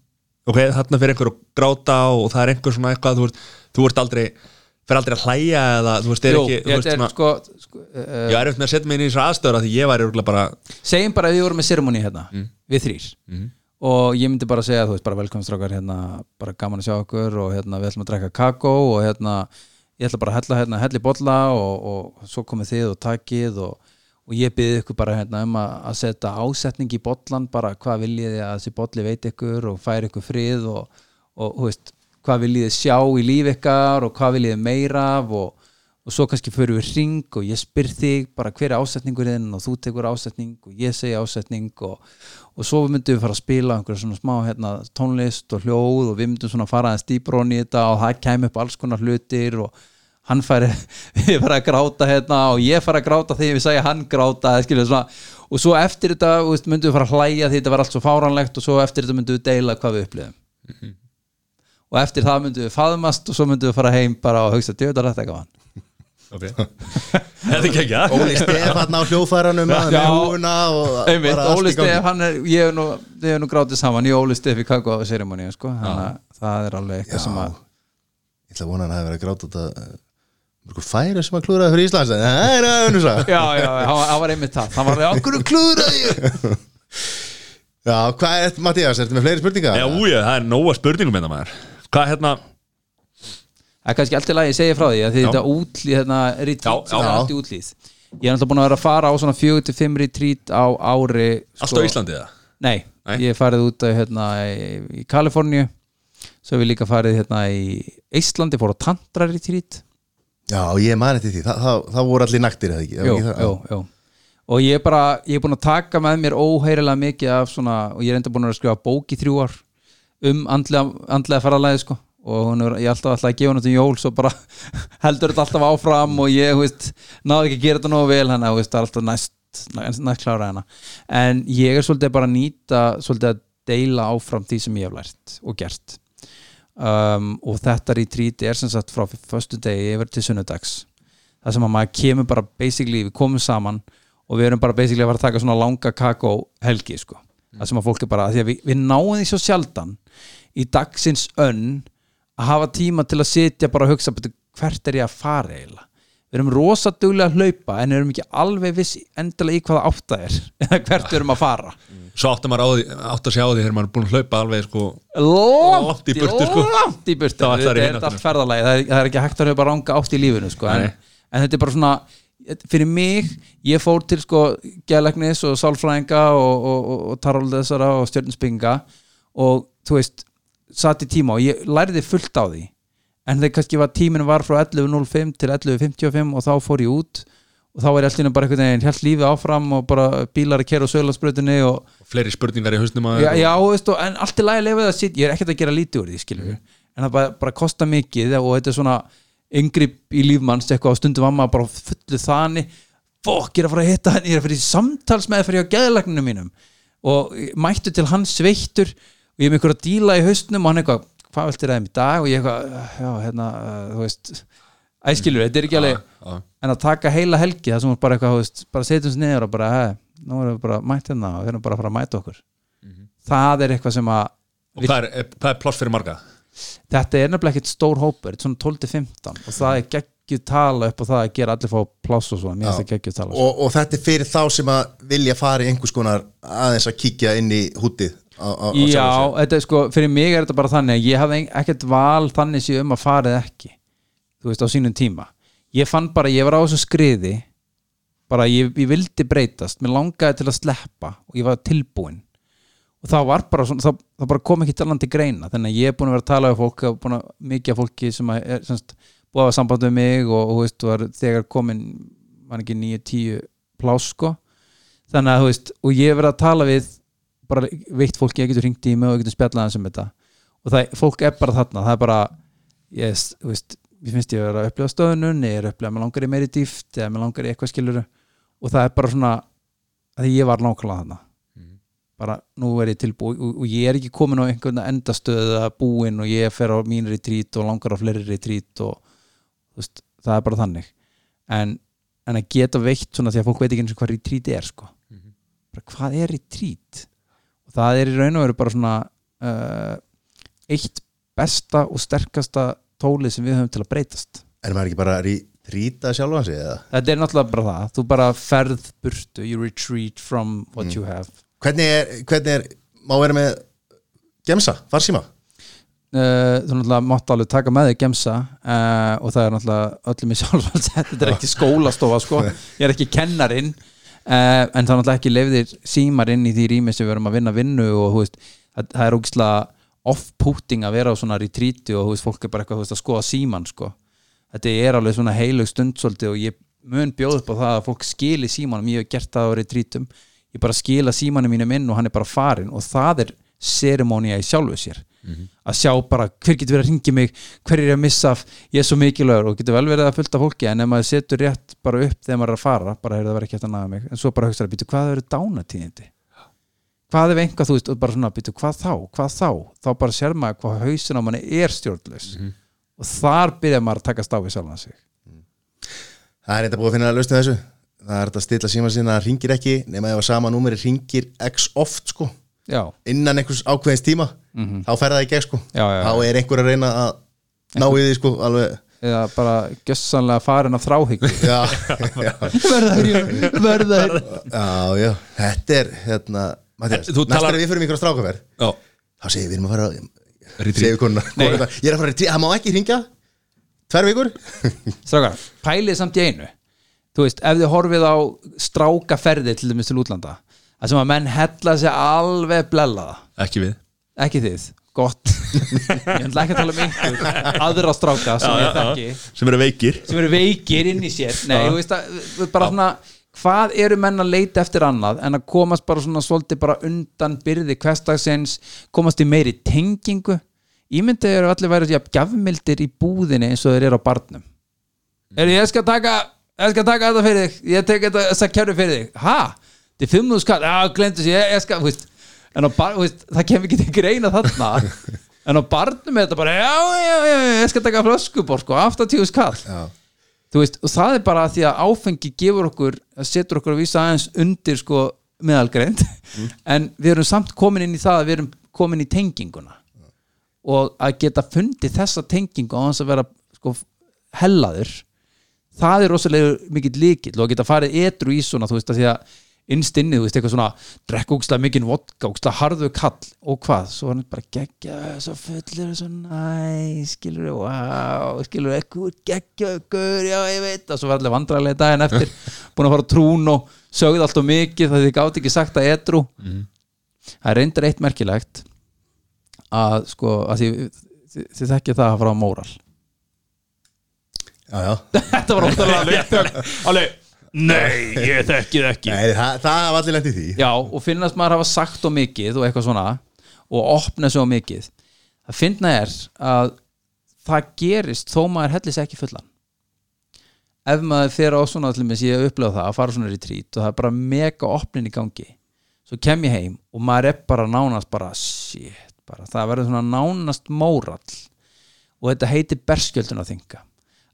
ok, þarna fyrir einhver að gráta og það er einhver svona eitthvað þú ert, þú ert aldrei fyrir aldrei að hlæja eða þú veist, er Jú, ekki þú veist, er svona, sko, sko uh, ég er eftir með að setja mig inn í þessar aðstöður að því ég væri örugglega bara segjum bara að við vorum með ceremony hérna við þrýr Mhm. Og ég myndi bara segja þú veist bara velkomstrákar hérna bara gaman að sjá okkur og hérna við ætlum að drekka kakó og hérna ég ætla bara að hella hérna helli bolla og, og svo komið þið og takið og, og ég byrði ykkur bara hérna um að, að setja ásetning í bollan bara hvað viljið þið að þessi bolli veit ykkur og færi ykkur frið og, og þú veist hvað viljið þið sjá í líf ykkar og hvað viljið þið meira af og, og svo kannski förum við ring og ég spyr þig bara hver er ásetningurinn og þú tekur ásetning og ég segi ásetning og, og svo myndum við fara að spila einhverja svona smá hérna, tónlist og hljóð og við myndum svona fara aðeins dýbrón í þetta og það kæmi upp alls konar hlutir og hann færi, (laughs) við fara að gráta hérna og ég fara að gráta þegar við segja hann gráta skilur svona. Og svo eftir þetta myndum við fara að hlæja því þetta var allt svo fáránlegt og svo eftir þetta myndum við deila hvað við upplifum. Og eftir það myndum við faðmast og svo myndum við fara heim bara og hugsa djöðar þetta okay. (laughs) þetta er ekki ekki að Óli Stefán á hljóðfæranum með húuna í Óli gangi. Stef hann er, ég hef nú, nú grátið saman og Óli Stef í á ceremoníu sko. að það er alveg eitthvað sem að Ég ætla að vona að hann hafi verið að gráta út að mörgur færi sem að klúraði fyrir Íslands en það er að unnus að já, já, hann var- hann var einmitt það. Hann var alveg, okkur klúðraði ég? (laughs) Já, hvað er, Mattías, ertu með fleiri spurningar? já, úja, það er nóga spurningum með það maður. Hvað hérna það er kannski alltaf lagi að segja frá því að þetta útlýð, hérna, Já, retreat sem er allt í útlýð ég er náttúrulega búin að vera að fara á svona 4-5 retreat á ári sko. Allt á Íslandi eða? Nei, Nei. ég hef farið út að, hérna, í, í Kaliforníu svo hef ég líka farið hérna í Íslandi, fór á Tantra retreat Já, ég man eftir því, Þa, það, það voru allir naktir eða ekki, jú, ekki það? jú, jú. og ég er bara, ég er búin að taka með mér óheyrilega mikið af svona, og ég er enda búin að skrifa bók í þrjú ár um andlega, andlega faralagi sko og hún er, ég er alltaf að gefa henni til jól svo bara (laughs) heldur þetta alltaf áfram og ég, þú veist, náðu ekki að gera þetta nógu vel hann að, það er alltaf næst, næst, klára hana. En ég er svolítið bara að nýta svolítið að deila áfram því sem ég hef lært og gert. Um, og þetta retreat er sem sagt frá föstu degi yfir til sunnudags. Það sem að maður kemur bara basically, við komum saman og við erum bara basically að fara að taka svona langa kakó helgi sko. Það sem að fólk er bara, því að við, við náum því svo sjaldan í dagsins önn að hafa tíma til að sitja bara að hugsa hvert er ég að fara eiginlega? Við erum rosa duglega að hlaupa en erum ekki alveg viss endilega í hvaða átt það er (laughs) eða hvert við erum að fara. Svo átt að að sjá því þegar maður er búin að hlaupa alveg sko langt í burtu, sko. langt í burtu. Þá þetta ætlar er allt ferðalagi það er, það er ekki hægt að hlaupa ranga átt í lífinu sko. en, en þetta er bara svona fyrir mig, ég fór til sko gælæknis og sálfræðinga og, og, og, og taraldessara og stjörnspinga og þú veist satt í tíma og ég lærði fullt á því. En þegar kannski var tíminn var frá 11.05 til 11.55 og þá fór ég út og þá er allir bara einhvern veginn helt lífið áfram og bara bílar að kera á söglarsbröðinni og Fleiri spurningar í hausnum að já, já veist, og, en allt er lagi að lifa það sitt. Ég er ekkert að gera lítið úr því skilur Mhm. en það bara, bara kostar mikið og þetta er svona yngripp í lífmanns eitthvað á stundum var maður bara fullu þannig fokk, ég er að fara að hitta hann ég er að fara í samtals með fyrir á geðlagninu mínum. Og mættu til hann sveittur og ég er með einhverja díla í haustnum og hann eitthvað, hvað viltu ræðum í dag? Og ég eitthvað, já, hérna, uh, þú veist æskilur, þetta er ekki alveg já. en að taka heila helgi það sem er bara eitthvað, veist, bara setjum sér niður og bara, hei, nú erum við bara mætt hérna og við erum bara að fara að mæta okkur. Það er eitthvað sem að Og hvað er, er pláss fyrir marga? þetta er nefnilega ekkert stór hópur, þetta er svona 12-15 og það er geggjuð tala upp og það að gera allir fá pláss og svona, mér finnst það geggjuð tala og, og þetta er fyrir þá sem að vilja fara í einhvers konar aðeins að kíkja inn í hútið á, á, á Já, þetta sko, fyrir mig er þetta bara þannig að ég hafði ekkert val þannig sér um að farið ekki þú veist, á sínum tíma. Ég fann bara, ég var á þessu skriði bara ég, ég vildi breytast mér langaði til að sleppa og ég var tilbúinn. Og það var bara svona, það, það bara kom ekki til landi greina þannig að ég er búin að vera að tala við fólk búin að mikið af fólki sem er semst, búið að hafa samband við mig og, og, veist, er, þegar komin var ekki 9-10 plás sko. Þannig að þú veist, og ég verið að tala við bara veitt fólki, ég getur ringt í mig og ég getur spjallað hans um þetta. Og það, fólk er bara þarna, það er bara þú veist, ég finnst ég að vera að upplifa stöðunum ég er að upplifa að mér langar í meiri dýft eða mér langar í eitthvað skiluru og það er bara svona að ég var nákvæmlega þarna. Bara nú er ég tilbúi og, og ég er ekki komin á einhvern endastöð að búin og ég fer á mín retrít og langar á fleiri retrít og veist, það er bara þannig. En, en að geta veitt svona því að fólk veit ekki eins og hvað retrít er sko. Bara hvað er retrít það er í raun og veru bara svona uh, eitt besta og sterkasta tólið sem við höfum til að breytast. Er maður ekki bara að trýta sjálfan sig eða? þetta er náttúrulega bara það, þú bara ferð burtu, you retreat from what you have. Hvernig er, hvernig er má vera með gemsa, farsíma? Uh, þú náttúrulega mátt alveg taka með þig gemsa uh, og það er náttúrulega öllum í sjálfans þetta er ekki skólastofa sko. (laughs) Ég er ekki kennarinn. uh, en það er náttúrulega ekki lefðir símar inn í því rými sem við erum að vinna vinnu og veist, það, það er ógislega off-putting að vera á svona retreati og veist, fólk er bara eitthvað veist, að skoða síman sko. Þetta er alveg svona heilug stund svolítið og ég mun bjóð upp á það að fólk skili símanum, ég hef gert það á retreatum. Ég bara skila símanum mínum inn og hann er bara farin og það er seremónia í sjálfu sér. Að sjá bara hver getur verið að ringi mig hver er ég að missa ég er svo mikilvægur og getur vel verið að fullta fólki en ef maður setur rétt bara upp þegar maður er að fara bara er það verið ekki eftir að naga mig. En svo bara hugsaður, býtu hvað eru dánatíðindi hvað ef einhvað þú veist og bara svona, býtu hvað þá, hvað þá? Þá bara sér maður hvað hausin á manni er stjórnlaus. Og þar byrjar maður að taka stáfið sjálfan sig. Það er eitthvað búið að finna að lausna þessu. Það er þetta að stilla síma sinna að ringir ekki nema ef að sama númeri ringir x oft sko. Já, innan einhvers ákveðins tíma þá fer það ekki sko. Já, já, já. þá er einhver að reyna að ná í því sko alveg eða bara gjössanlega farin af þráhyggju. (laughs) Já, já, verða verða já, já, þetta er hérna, Mattias, Þú næst er við fyrir strákaferð Já, þá segir við erum að fara segir konuna, konuna ég er að fara að það má ekki ringja tvær vikur. (laughs) Strákar, pælið samt í einu. Þú veist, ef þið horfið á strákaferði til dæmis til útlanda það sem að menn hella sig alveg blellaða Ekki við. Ekki þið, gott. (laughs) Ég ætla ekki að tala um einhver aðra stráka sem ég þekki. Sem eru veikir. Sem eru veikir inn í sér. Nei, að, bara svona hvað eru menn að leita eftir annað en að komast bara svona svolítið bara undan byrði hverstagsins, komast í meiri tengingu? Ímyndið eru allir værið að gjafmildir í búðinni eins og þeir eru á barnum. Er ég skal taka ég skal taka þetta fyrir þig, ég tek þetta kjörðu fyrir þig, ha? Er 5.000 skall, já, glemdu sér, ég, ég skal þú veist, en bar, veist, það kemur ekki til greina þarna. (laughs) En á barnum er þetta bara, já, já, já, ég skal taka flöskubor sko, 80 skall. Já. þú veist, og það er bara því að áfengi gefur okkur, setur okkur að vísa aðeins undir sko meðalgreind. (laughs) En við erum samt komin inn í það að við erum komin í tenginguna. Og að geta fundið þessa tengingu á þess að vera sko hellaður það er rosalega mikill líkill og að geta farið etru í svona þú veist að því að innst inni, þú veist, eitthvað svona drekka úkslega mikinn vodka, úkslega harðu kall og hvað, svo hann bara geggja svo fullur, svo næ skilur við, wow, skilur við eitthvað geggja, ykkur, já, ég veit og svo var allir vandræðlega daginn eftir (laughs) búin að fara trún og sögð allt og mikið það þið gátt ekki sagt að etru það er reyndar eitt merkilegt að sko að þið, þið, þið þekkið það að fara á móral. Já, já. (laughs) þetta var óttalega alveg, nei, ég þekkið ekki. Nei, það, það hafa allir lent í því. Já, og finnast maður hafa sagt og mikið og eitthvað svona og opna svo mikið. Það finna er að það gerist þó maður hellis ekki fullan. Ef maður fer á svona til mér ég upplega það að fara svona retreat og það er bara mega opnin í gangi svo kem ég heim og maður er bara nánast bara shit, bara, það verður svona nánast mórall og þetta heitir berskjöldun að þinga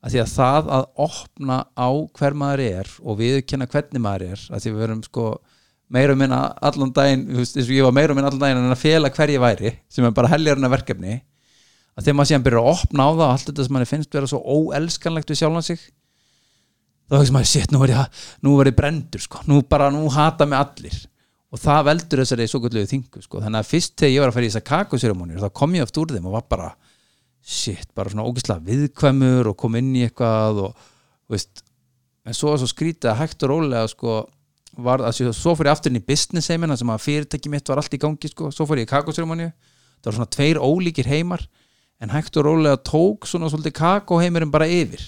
að því að það að opna á hver maður er og viðurkenna hvernig maður er að því við verum sko meira og minna allan daginn þú veist, eins og ég var meira og minna allan daginn en að fela hver ég væri sem er bara heljarna verkefni að þegar maður síðan byrjar að opna á það og allt þetta sem manni finnst vera svo óelskanlegt við sjálfan sig þá hugsa maður, shit, nú er ég, nú er ég brendur sko, nú bara, nú hata mig allir. Og það veldur þessari svo gulluðu þingu sko, þannig að fyrst þegar ég var að fara í þessa kakoseremonir þá kom ég oft úr þeim og var bara shit, bara svona ógeðslega viðkvæmur og kom inn í eitthvað og veist, en svo var svo skrítið að hægt og rólega sko var að svo, svo fór ég aftur inn í business heimina sem að fyrirtæki mitt var allt í gangi sko. Svo fór ég í kakóseremoníu, það var svona tveir ólíkir heimar, en hægt og rólega tók svona svolítið kakóheimurinn bara yfir.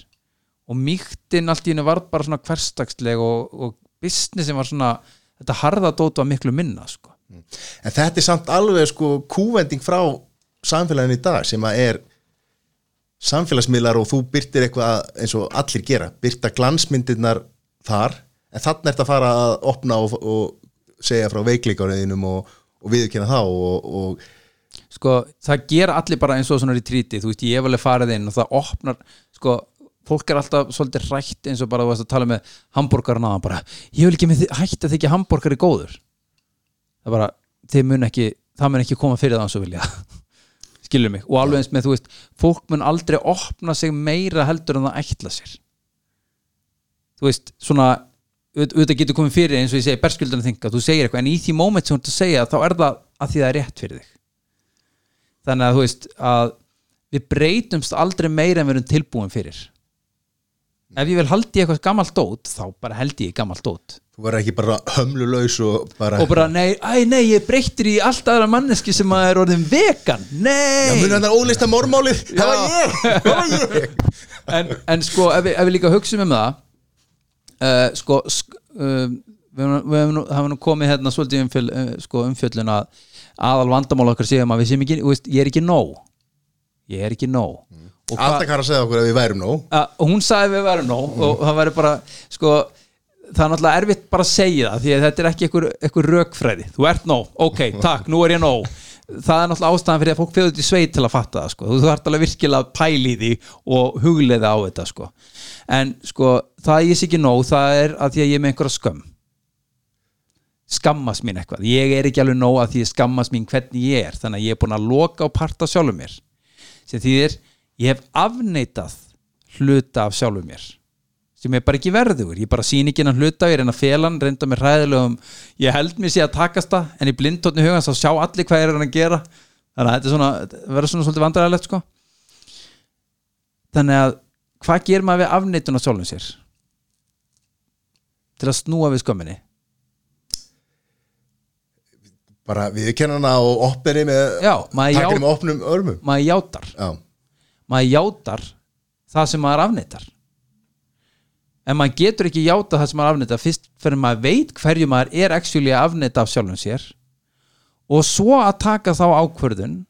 Og mýktinn allt í henni var bara svona hverstagsleg og, og businessin var svona þetta harðadót var miklu minna sko. En þetta er samt alveg sko kúvending frá samfélaginu í dag sem að er samfélagsmiðlar og þú byrtir eitthvað eins og allir gera, byrta glansmyndirnar þar, en þannig ert að fara að opna og, og segja frá veikleikáriðinum og, og viðkynna þá og, og sko, það gera allir bara eins og svona í tríti, þú veist, ég hef alveg farið inn og það opnar, sko fólk er alltaf svolítið rætt eins og bara þú veist að tala með hambúrgarna og bara ég vil ekki hætta að þykja hambúrgari góður. Það er bara, mun ekki það mun ekki koma fyrir það eins og vilja skilur mig, og alveg eins með þú veist fólk mun aldrei opna sig meira heldur en það ætla sér. Þú veist, svona auð- auðvitað getur komið fyrir eins og ég segi berskildurinn þinga, þú segir eitthvað en í því moment sem þú ert að segja þá er það að því það er rétt fyrir þig. Þannig að þú veist að við breytumst aldrei meira en við erum tilbúin fyrir ef ég vil haldi eitthvað gammalt dót þá bara held ég gammalt dót. Þú verður ekki bara hömlulaus og bara, og bara nei, æ, nei, ég breytir í allt aðra manneski sem að er orðin vegan. Já, nei muni hann að ólista mormálið það var ég, það var ég? En, en sko, ef við, ef við líka hugsum um það uh, sko sk, uh, við höfum nú- komið hérna svolítið umfjöl, uh, sko, umfjöllun að aðal vandamál okkar séum að við séum ekki, ég er ekki nóg. Ég er ekki nóg. Hvað- alltaf kann að segja okkur að við værum nóg. Að, og hún sagði við værum nóg og það væri bara sko, það er náttúrulega erfitt bara að segja það því að þetta er ekki einhver, rökfræði. Þú ert nóg, ok, takk, nú er ég nóg. Það er náttúrulega ástæðan fyrir að fólk út í sveit til að fatta það, sko, þú þarf alveg virkilega að pæli því og hugleiða á þetta sko. en sko, það að ég sé ekki nóg það er að því að ég er með einhverja skömm. Skammast mín eitthvað. Ég er ekki alveg nóg að því skammast mín hvernig ég er þannig að ég er búin að loka og parta sjálfum mér. Sem þýðir ég hef afneitað hluta af sjálfum mér sem er bara ekki verður ég bara sín ekki hennan hluta, ég reyna hann reynda mér hræðilegum, ég held mér sé að takast það en í blindtóttni hugans þá sjá allir hvað er hann að gera. Þannig að þetta er svona, verður svona svolítið vandræðilegt sko. Þannig að hvað ger maður við afneitun á sjálfum sér? Til að snúa við skömminni. Bara viðkenna hana og opneri með já- með opnum örmum. maður játar, já, maður játar það sem maður afneitar. En maður getur ekki játa það sem maður afneitar fyrst fyrir maður veit hverju maður er að afneita af sjálfum sér og svo að taka þá ákvörðun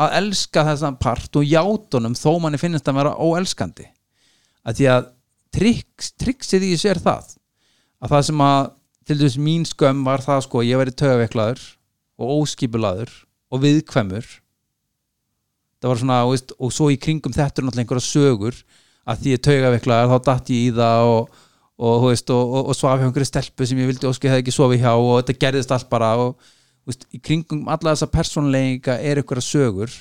að elska þessan part og játunum þó manni finnst að vera óelskandi. Að því að triks, triksið í er það að það sem að til dæmis mín skömm var það sko ég væri tögaveiklaður og óskipulaður og viðkvæmur það var svona, veist, og svo í kringum þetta er náttúrulega einhverja sögur að því ég taugaveiklaður, þá datt ég í það og, og, veist, og, og, svaf hjá einhverju stelpu sem ég vildi óski hefði ekki sofið hjá og þetta gerðist allt bara og veist, í kringum alla þessa persónleika er einhverja sögur.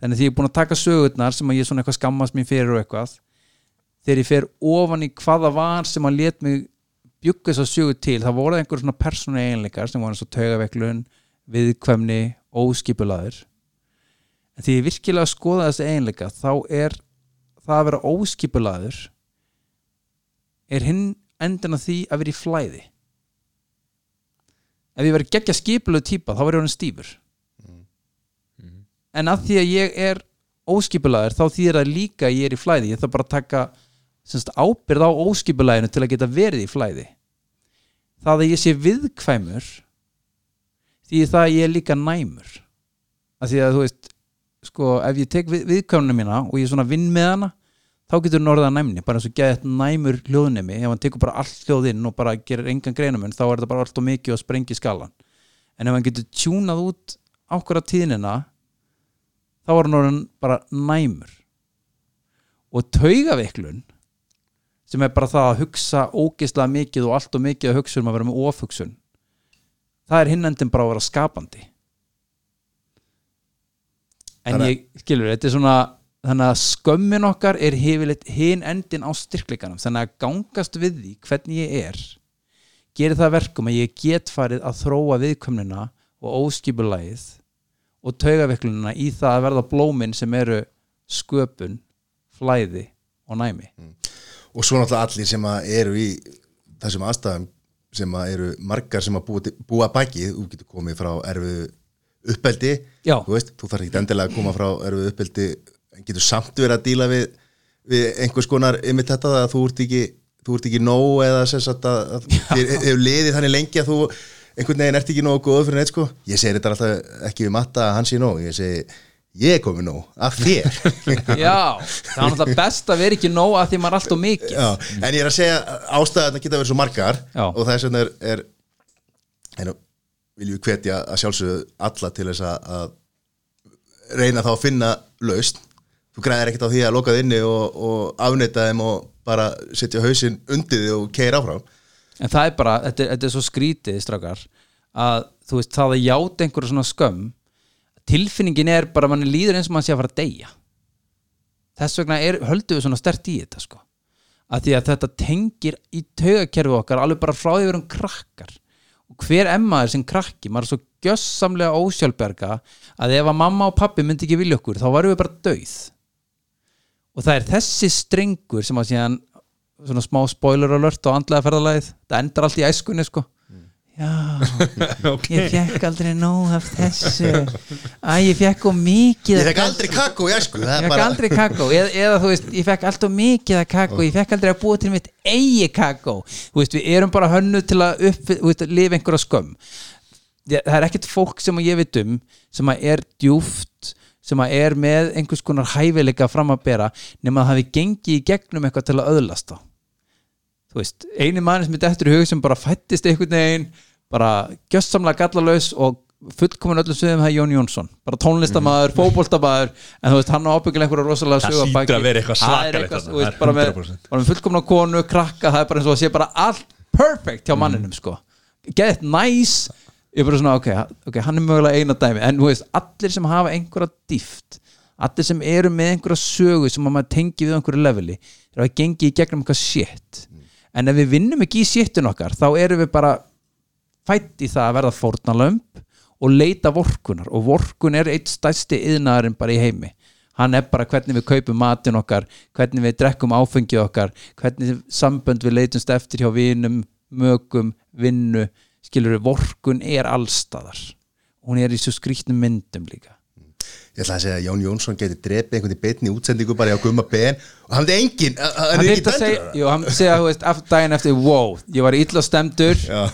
Þannig því ég er búin að taka sögurnar sem að ég svona eitthvað skammast mín fyrir og eitthvað þegar ég fer ofan í hvaða var sem að let mig bjugga þess að sögur til, það voru einhver svona persónu eiginleikar sem voru eins og taugaveiklun viðkvæmni, óskipulaður en því ég virkilega skoða þessi eiginleika þá er það að vera óskipulaður er hinn endin að því að vera í flæði. Ef ég verið geggja skipulöð típa þá verið hann stífur. En að því að ég er óskipulaður þá þýðir það líka að ég er í flæði. Ég þarf bara að taka semst, ábyrð á óskipulæðinu til að geta verið í flæði. Það að ég sé viðkvæmur því það að ég er líka næmur. Að því að þú veist sko ef ég tek við, viðkvæmuna mína og ég svona vinn með hana þá getur að næmni bara eins og geðið næmur hljóðnemi ef hann tekur bara allt hljóð inn og bara gerir engan greinum þá er þetta bara allt og mikið og sprengi skalan en ef hann getur tjúnað út ákvara tíðnina þá er hann orðin bara næmur. Og taugaveiklun sem er bara það að hugsa ógeðslega mikið og allt og mikið að hugsa um að vera með ofhugsun það er hinn endin bara að vera skapandi en Þannig- ég skilur, þetta er svona þannig að skömmin okkar er hefilegt hinn endin á styrkleikanum. Þannig að gangast við því hvernig ég er gerir það að verkum að ég get farið að þróa viðkomnina og óskipulægið og taugaveiklunina í það að verða blómin sem eru sköpun, flæði og næmi. Og svo náttúrulega allir sem að eru í þessum aðstæðum sem að eru margar sem að búa, búa baki þú getur komið frá erfiðu uppeldi Já. þú veist, þú þarf ekki endilega að koma frá erfiðu uppeldi en getur samt verið að díla við, við einhvers konar ymmit þetta að þú ert ekki þú ert ekki nóg eða sem sagt að, að þér hefur liðið þannig lengi að þú einhvern veginn ert ekki nóg góð fyrir neitt sko ég segir þetta alltaf ekki við matta að hann sé nóg ég segi, ég er komið nóg af þér (laughs) Já, það er náttúrulega best að vera ekki nóg að því maður er allt og mikið Já, en ég er að segja ástæðan geta verið svo margar Já. og vegna er, er en viljum við hvetja að sjálfsögðu alla til þess að, að reyna þá að finna lausn. Þú græðir ekkert á því að loka þið inni og, og afneita þeim og bara setja hausinn undir þið og keira áfram. En það er bara, þetta, er- þetta er svo skrítið strákar að þú veist það að játa einhverja svona skömm tilfinningin er bara manni líður eins og mann sé að fara að deyja. Þess vegna höldum við svona stert í þetta sko. Að því að þetta tengir í taugakerfi okkar alveg bara frá því við erum krakkar og hver emmaður sem krakki maður er svo gjössamlega ósjálfberga að ef að mamma og pappi myndi ekki vilja okkur þá varum við bara dauð. Og það er þessi strengur sem að síðan svona smá spoiler alert á andlega ferðalagið það endar allt í æskunni sko já, (laughs) ég fekk aldrei nóg af þessu. Að ég fekk og mikið Ég af fekk aldrei kakó, ég sko ég fekk aldrei kakó. Eða, eða þú veist, ég fekk alltaf mikið að kakó. Ég fekk aldrei að búa til mitt eigi kakó. Þú veist, við erum bara hönnu til að upp, veist, lifa einhverja skömm. Það er ekkert fólk sem ég veit um sem að er djúft sem að er með einhvers konar hæfileika fram að bera nema að það hafi gengið í gegnum eitthvað til að öðlast þá þú veist, eini mann sem er eftir í hug sem bara fættist einhvern veginn bara gjössamlega gallalaus og fullkomin öllum sögum það er Jón Jónsson. Bara tónlistamæður, mm. fótboltamaður en þú veist, hann á ábyggilega einhverja rosalega Það sögu að vera eitthvað Það er svakalegt það er bara með, 100%. bara með fullkomna konu, krakka það er bara eins og að sé bara allt perfect hjá manninum sko. Get nice. Ég er bara svona, ok, ok, hann er mögulega eina dæmi. En þú veist, allir sem hafa einhverja dýft allir sem eru með einhverja sögu sem að maður tengi við einhverju leveli þegar að gengi í gegnum eitthvað shit en ef við vinnum ekki í shitin okkar þá erum við bara fætt í það að verða fórnalömb og leita vorkunar og vorkun er eitt stærsti yðnaðurinn bara í heimi. Hann er bara hvernig við kaupum matin okkar hvernig við drekkum áfengið okkar hvernig sambönd við leitumst eftir hjá vinum mögum, vinnu. Skilur við, vorkun er allstaðar hún er í svo skrýtnum myndum líka Ég ætla að segja að Jón Jónsson geti drepið einhvern í beinni útsendingu bara á gumma ben og hann hefði engin, hann hann er er ekki að segja, dæmdur jú, hann segja þú veist, daginn eftir, wow, ég var illa stemdur Já.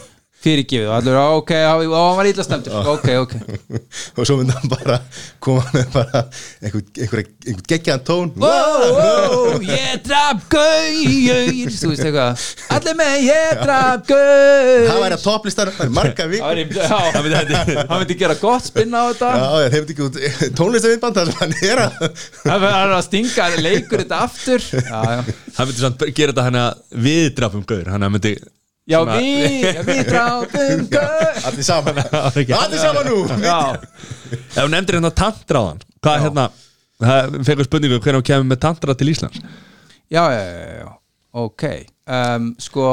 Fyrirgefið. Og allir, ok, hann var illa stemdur (laughs) ok, ok, (laughs) og svo myndi hann bara koma með bara einhver, einhver, einhver geggjaðan tón. Wow, wow ég draf gauð þú veist eitthvað, allir með ég draf gauð það væri að toplistar, það er marga vik Það hann myndi, gera gott spinn á þetta. Já, já, þeim ekki út tónlistavinnband þar sem hann er að hann er að stinga, leikur þetta aftur. Já, já, hann myndi samt gera þetta hann að viðdrafum gaur hann myndi já við, við gauð allir saman. (laughs) Allir saman nú. Já, ef hún nefndir hérna tantráðan hvað er hérna það fekkur spurningu hvernig hún kemur með tantra til Íslands? Já, já, já, já. ok. Um, sko,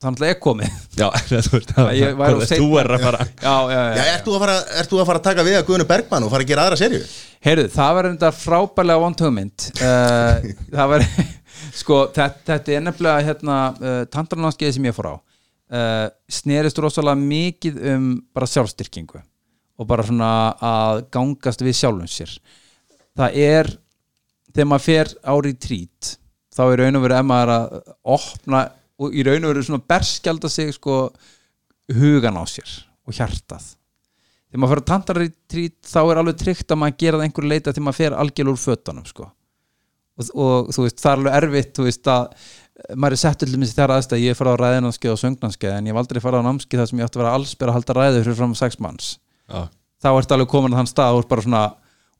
þannig (laughs) að ég komið. Já, þú veist það Ég væri of þú er að fara. Já, já, já, Já, ert þú, að fara, ert að fara að taka við að Guðinu Bergmann og fara að gera aðra serju? Heyrðu, það var enda frábærlega vond hugmynd. Uh, (laughs) Það var Sko, þetta, þetta er nefnilega hérna, uh, Tandranámskeiði sem ég fór á uh, Snerist rosalega mikið um bara sjálfstyrkingu og bara svona að gangast við sjálfum sér Það er þegar maður fer á retreat þá er raun og veru ef maður að opna og í raun og veru svona berskjalda sig sko hugan á sér og hjartað þegar maður fyrir að tandarítrit þá er alveg tryggt að maður gera það einhverju leita þegar maður fer algjörlega úr fötunum sko. og, og þú veist, það er alveg erfitt þú veist að maður er sett allir minnst þegar aðstæð ég er farið á ræðinanskeið og söngnanskeið en ég hef aldrei farið á námskeið þar sem ég átti að vera allsbyr að halda ræðu fyrir fram sex manns. Já, þá ertu alveg komin að þann stað og ert svona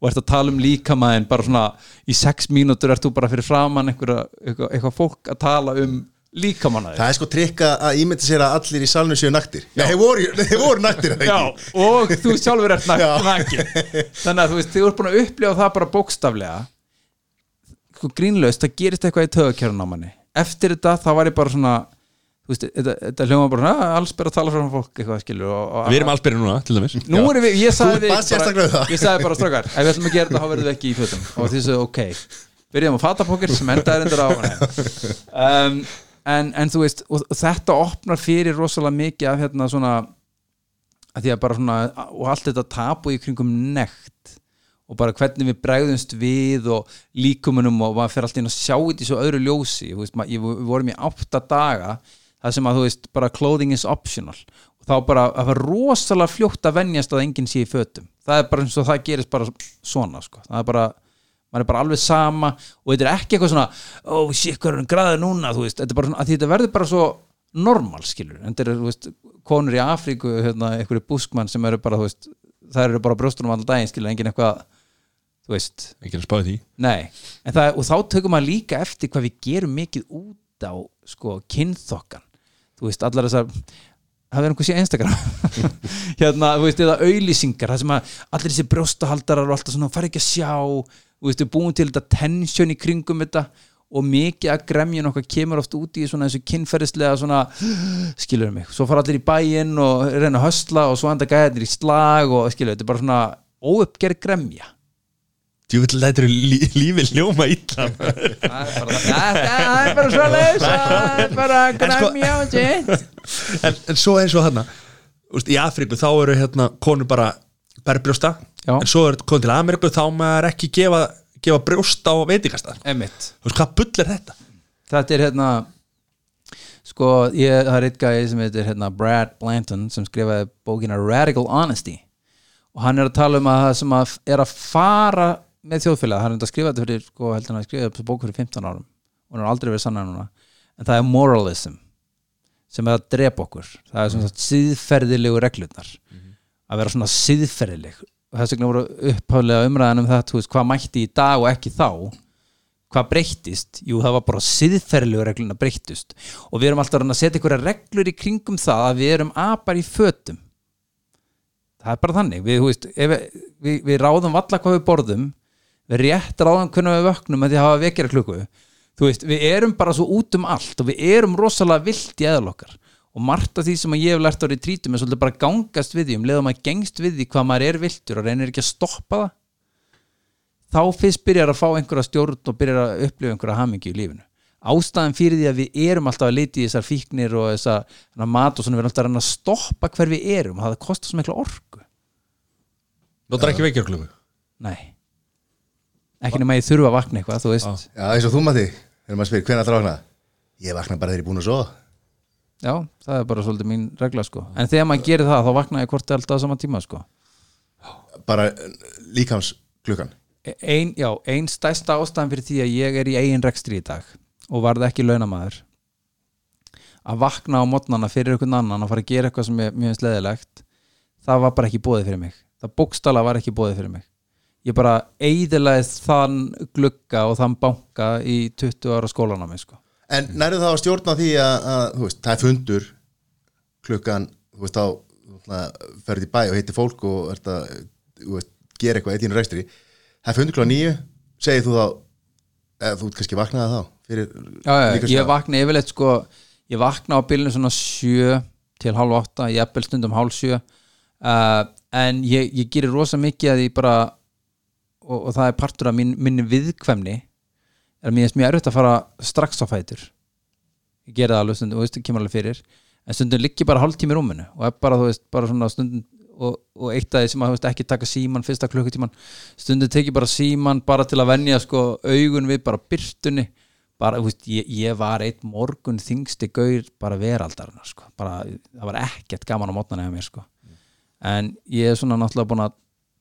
og ert að tala um líkamæðin bara svona í sex mínútur ert þú bara fyrir framann eitthvað, fólk að tala um líkamanna Það er sko trikka að ímynda sér að allir í salnu séu naktir. Já, þeir voru, (laughs) þeir voru naktir Já, og þú sjálfur ert nakin þannig að þú veist, þið voru búin að eftir þetta, þá var ég bara svona þú veist, þetta, þetta hljóma bara svona, "Ah, alls ber að tala frá fólk eitthvað skilur og, og, við erum alls byrjun núna til dæmis. Nú erum við, ég sagði við um. Ég sagði bara strákar, ef við ætlum að gera þetta þá verðum við ekki í fötum. Og því sagði ok. Byrjum á fatapokir sem endaði endur á um, en, en þú veist og þetta opnar fyrir rosalega mikið af hérna svona að því að bara svona, og allt þetta tapu í kringum nekt og bara hvernig við bregðumst við og líkumunum og maður fer alltaf inn að sjá þetta í svo öðru ljósi. Veist, maður, ég, við vorum í átta daga það sem að þú veist, bara clothing is optional. Og þá bara að það rosalega fljótt að venjast að enginn sé í fötum. Það er bara eins og það gerist bara svona sko. það er bara, maður er bara alveg sama og þetta er ekki eitthvað svona oh, shit, hvað er hann græðið núna, þú veist þetta, svona, þetta verður bara svo normal skilur, en þetta er, þú veist, konur í Afríku hérna, einhverju buskmann sem eru bara, þú veist það eru bara brjóstunum allan daginn, skilur, enginn eitthvað þú veist, ekki að spáði því. Nei, en það, og þá tökum maður líka eftir hvað við gerum mikið út á sko, kynþokkan. Þú veist, allar þessar það er einhver sé Instagram? (laughs) Hérna, þú veist, eða auðlýsingar það sem að allir þessi brjóstahaldarar og alltaf svona fara ekki að sjá, þú veist, við búum til þetta tension í kringum þetta og mikið að gremjun okkar kemur oft út í svona þessu kynferðislega svona (gasps) skilur mig, svo fara allir í bæinn og reyna að höstla og svo anda gæðir í slag og skilur, þetta er bara svona óuppgerð gremja Djúvill lætur lí, lífið ljóma illa. Það er bara, það. Það er bara svo leys það er bara græmja og sitt en, svo eins og þarna úst, í Afríku þá eru hérna konur bara berbrjósta Já. en svo er konur til Ameríku þá maður ekki gefa, gefa brjósta á veitingastað. Emmitt þú veist hvað bull er þetta? Þetta er hérna sko, ég, það er eitt gæði sem heitir hérna, Brad Blanton sem skrifaði bókina Radical Honesty. Og hann er að tala um að það sem að er að fara með þjóðfélag, hann er að skrifa þetta fyrir sko, heldur hann að skrifa þetta bók fyrir 15 árum. Og hann er aldrei verið sannar núna. En það er moralism sem er að drepa okkur. Það er svona síðferðilegu reglurnar. Að vera svona síðferðileg og þess vegna voru upphaflega umræðan um það veist, hvað mætti í dag og ekki þá. Hvað breyttist? Jú, það var bara síðferðilegu regluna breyttust. Og við erum alltaf að setja einhverja reglur í kringum það að við erum apar í fötum. Það er bara þannig. Við, veist, við, við ráðum valla hvað við borðum við rétt ráðum hvernig við vöknum að því að hafa vekjara klukku þú veist, við erum bara svo út um allt og við erum rosalega vilt í eðal okkar. Og margt af því sem ég hef lært árið trítum er svolítið bara að gangast við því um leðum að gengst við því hvað maður er viltur og reynir ekki að stoppa það þá fyrst byrjar að fá einhverja stjórn og byrjar að upplifa einhverja hamingi í lífinu. Ástæðan fyrir því að við erum alltaf að leita í þessar fíknir og þessar mat og svona við erum alltaf að reyna að stoppa hver við erum og það kostar svo mikla orku. Notar ekki vekjarklöfu nei ekki nema ég þurfa að vakna eitthvað, þú veist. Já, eins og þú Matti, þegar maður spyr hvernig alltaf vakna? Ég vakna bara þegar ég er búin að sofa. Já, það er bara svolítið mín regla sko. En þegar maður gerir það, þá vakna ég hvort alltaf á sama tíma sko. Bara líkams klukkan ein, já, ein stærsta ástæðan fyrir því að ég er í eigin rekstri í dag og varð ekki launamaður. Að vakna á mótnana fyrir einhvern annan að fara að gera eitthvað sem er mjög sleðilegt það var bara ekki bóðið fyrir mig. Það bókstala var ekki bóðið fyrir mig ég bara eidilegist þann glugga og þann banka í 20 ára skólanámi sko. En nærðu þá að stjórna því að, að veist, það er fundur klukkan, þú veist, þá ferði í bæ og hitti fólk og ert að þú veist, gera eitthvað eitt í rekstri. Það er fundur klukkan nýju, segir þú þá eða þú kannski vaknaði þá fyrir já, já, ég vakna yfirleitt sko, ég vakna á bylunum svona 7 til halv 8, ég eppel stundum hálf 7 uh, en ég, ég gerir rosa mikið að ég bara og, og það er partur af mín, minni viðkvæmni er að mér er erfitt að fara strax á fætur. Ég gera það alveg stundum, og veist, kemur alveg fyrir en stundum ligg ég bara hálftími í rúminu og bara, veist, bara stundum og, og eitt af því sem að veist, ekki taka síman fyrsta klukkutíman, stundum tek ég bara síman bara til að venja sko augun við bara byrtunni bara, veist, ég, ég var eitt morgun þingsti gaur bara veraldarinnar sko, bara, það var ekkert gaman á mótnan eða mér sko. En ég er svona náttúrulega búin að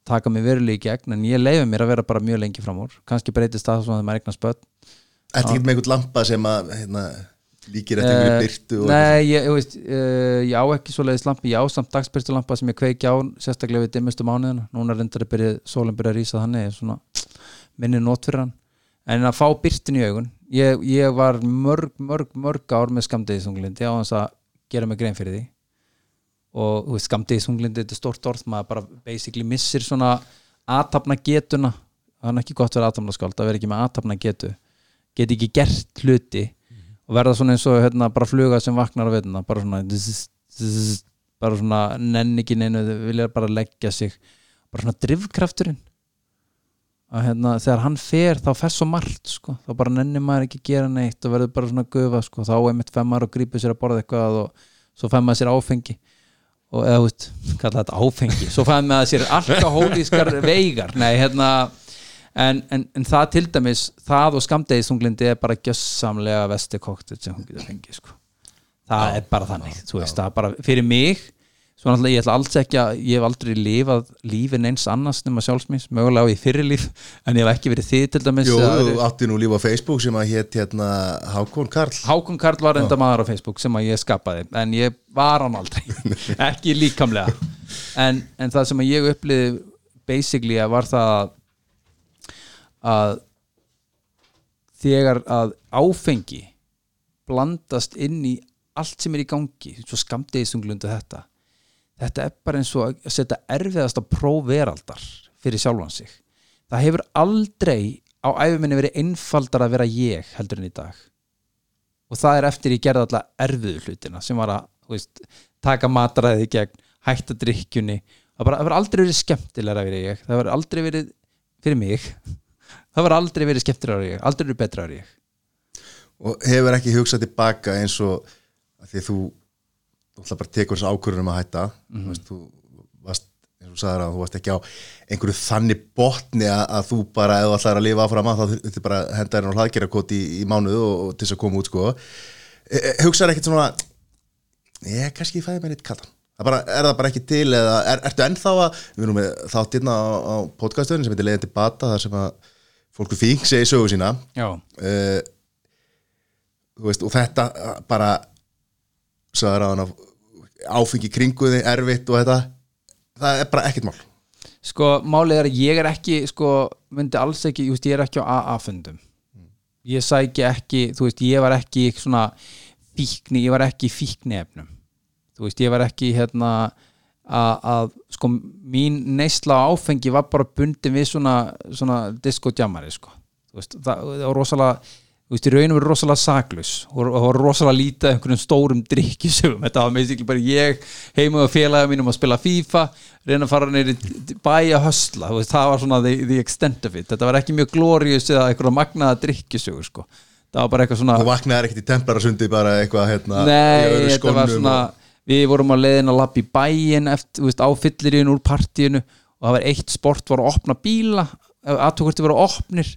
taka mig verulega í gegn en ég leifi mér að vera bara mjög lengi fram úr. Kannski breytist það svona þegar maður eignast börn. Ertu ekki með einhvern lampa sem að hérna, líkir eftir einhverju byrtu Eh, Nei, ég, ég veist, uh, ég á ekki svoleiðis lampi, ég á samt dagsbyrstu lampa sem ég kveiki á, sérstaklega við dimmustu mánuðina. Núna reyndar að byrja, sólinn byrja að rísa þannig er minni nót fyrir hann. En að fá byrtin í augun ég, ég var mörg, mörg, mörg ár með skamdegiðsunglindi á þess að gera mig grein fyrir því og skamdegiðsunglindi, þetta er stort orð maður bara basically missir svona aðtapna getuna það er ekki gott að vera aðtapna skáld, að vera ekki með aðtapna getu geti ekki gert hluti og verða svona eins og hérna, bara fluga sem vaknar á veituna bara svona zzz, zzz, bara svona nenn ekki neinu vilja bara leggja sig. Bara svona drifkrafturinn. Að hérna, þegar hann fer þá fer svo margt sko. þá bara nennir maður ekki gera neitt og verður bara svona gufa sko. þá er mitt femmar og grípur sér að borða eitthvað og svo fær maður sér áfengi og eða, veist, kalla þetta áfengi. Svo fær maður sér alkohólískar veigar. Nei, hérna en, en, en það til dæmis, það og skamdegistunglindi er bara gjössamlega vesti koktel sem hún getur fengið sko. það er bara þannig, þú veist, það er bara fyrir mig, svo náttúrulega ég ætla alls ekki að ég hef aldrei lifað lífin eins annars nema sjálfsmins, mögulega á ég fyrir líf (laughs) en ég hef ekki verið þið til dæmis Jú, þú átti nú líf á Facebook sem að hétt hérna Hákon Karl. Hákon Karl var enda maður á Facebook sem að ég skapaði en ég var hann aldrei (laughs) ekki líkamlega. En, en það sem að ég uppliði basically að var það að, þegar að áfengi blandast inn í allt sem er í gangi svo skamdegiðsunglundu þetta þetta er bara eins og að setja erfiðasta prófveraldar fyrir sjálfan sig. Það hefur aldrei á æfuminni verið einfaldar að vera ég heldur en í dag. Og það er eftir ég gerði alla erfiðu hlutina sem var að veist, taka mataræði í gegn hætta drikkjunni það bara- það verður aldrei verið skemmtilega að vera ég. Það verður aldrei verið fyrir mig. (laughs) Það verður aldrei verið skemmtilega að vera ég. Aldrei verið betra að vera ég. Og hefur ekki hugsað tilbaka eins og að því þú ætla bara að tekur þess ákvörðunum að hætta. Mhm. þú, veist, þú sagðir að þú varst ekki á einhverju þannig botni að, að þú bara, ef þú ætlar að lifa áfram að þá þetta bara henda þér á hlaðgerðarkot í, í mánuðu og, og til þess að koma út sko. E, e, hugsaður ekkert svona ég, kannski fæði mér eitt Það bara, er það bara ekki til eða er, ertu ennþá að, við erum með þáttirna á, á podcastöðin sem heitir leiðin til bata þar sem að fólku fík segi sögu sína. Já, uh, þú veist, og þetta bara sagði ráðan af áfengi kringuði, erfitt og þetta það er bara ekkert mál. Sko málið er að ég er ekki sko, myndi alls ekki, ég, veist, ég er ekki á AA-fundum ég sæki ekki, þú veist, ég var ekki svona fíkni, ég var ekki í fíkniefnum. Þú veist, ég var ekki hérna að, sko mín neysla áfengi var bara bundin við svona, svona diskotjamari sko, veist, það var rosalega þú veist, í raunum er rosalega saklus og og það var rosalega lítið af einhverjum stórum drikkjusöfum, þetta var meðstaklega bara ég heima og félagið mínum að spila FIFA reyna að fara neyri bæja hösla, þú veist, það var svona the, the extent of it, þetta var ekki mjög glorious eða einhverja magnaða drikkjusögur sko, það var bara eitthvað svona og vaknaði ekkert í templarasundi bara eitthvað hérna Nei, þetta var svona og- Við vorum að leiðin að lappa í bæin eftir, þú veist, á fylliríun úr partíinu og það var eitt sport var að opna bíla aðtökurti voru opnir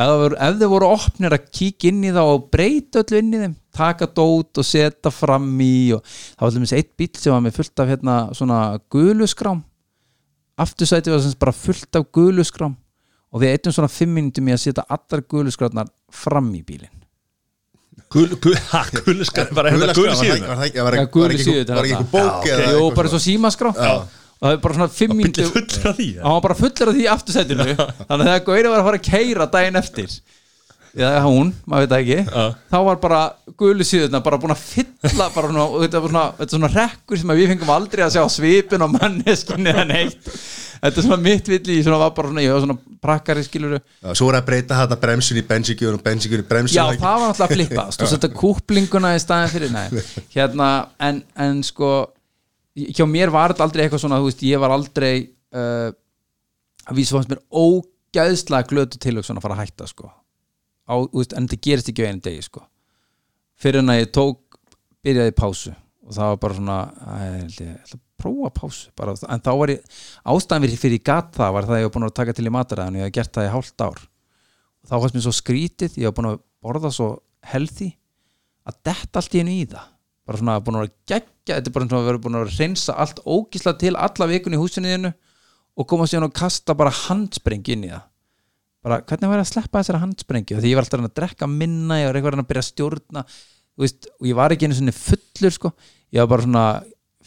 og ef, þau voru opnir að kíkja inn í þá og breyta öllu inn í þeim taka dót og setja fram í og það var alveg eitt bíl sem var með fullt af hérna svona guluskrám aftursæti var sem bara fullt af guluskrám og við eittum svona fimm minnum í að setja allar guluskrafnar fram í bílinn. Gul, gul, (laughs) ha, guliskar, bara hérna Gula gul skráin, síðuna? var það ekki- einhver bók eitthvað bara svo símaskrá og það er bara svona fimm Bílli mínútur fullur af því ja. hann var bara fullur af því í aftursætinu. Þannig að þegar Gauri var að fara að keira daginn eftir eða hún, maður veit ekki Já. þá var bara gulu síðuna bara búin að fylla bara svona, og þetta var svona, þetta er svona rekkur sem að við fengum aldrei að sjá svipin og manneskinni eða neitt. Þetta er svona mitt villi í svona var bara svona, ég var svona prakkari skiluru Já, svo voru að breyta þetta bremsun í bensinkjör og bensinkjör í bremsun Já, það var náttúrulega að flippast og setja kúplinguna í staðin fyrir nei, (laughs) hérna, en, en sko hjá mér var þetta aldrei eitthvað svona veist, ég var aldrei uh, að vísa fannst mér ógæðslega glötu til að fara að hætta sko. Á, veist, en þetta gerist ekki á einu degi sko. Fyrir en að ég tók byrjaði pásu og það var bara svona ætla að prófa pásu. Bara, en þá var ég, ástæðan fyrir, ég gat það var það að ég var búin að taka til í mataræðan og ég hef gert það í hálft ár. Og þá fannst mér svo skrítið ég var búin að borða svo healthy að detta allt í einu í það. Bara svona búin að vera geggja þetta er bara eins og að vera búin að reynsa allt ógísla til alla vikun í húsinu þínu og koma síðan og kasta bara handsprengi inn í það. Bara hvernig var ég að sleppa þessari handsprengi? Því ég var alltaf að drekka minna ég var eitthvað að byrja að stjórna veist, og ég var ekki einu svona fullur sko. ég var bara svona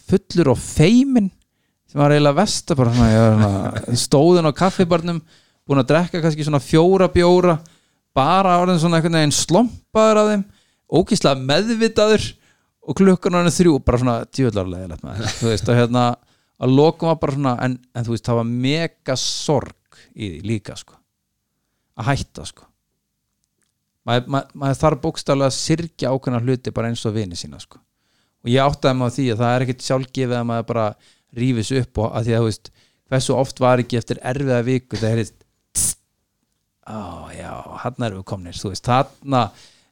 fullur og feimin sem var eiginlega vest stóðin á kaffibarnum búin að drekka kannski svona fjóra bjóra bara orðin svona einhvern veginn slompaður af þeim ógíslega meðvitaður og klukkan orðin þrjú bara svona djöðlarlega (laughs) þú veist og hérna að lokum var bara svona en, en þú veist það var mega sorg í því líka sko. Að hætta sko. Maður mað, mað þarf bókstaflega að syrgja ákveðna hluti bara eins og vini sína sko. Og ég áttaði á því að það er ekkert sjálfgefið að maður bara rífis upp og að því að þú veist hversu oft var ekki eftir erfiða viku það tss, á já, hann erum við komnir þú veist, þarna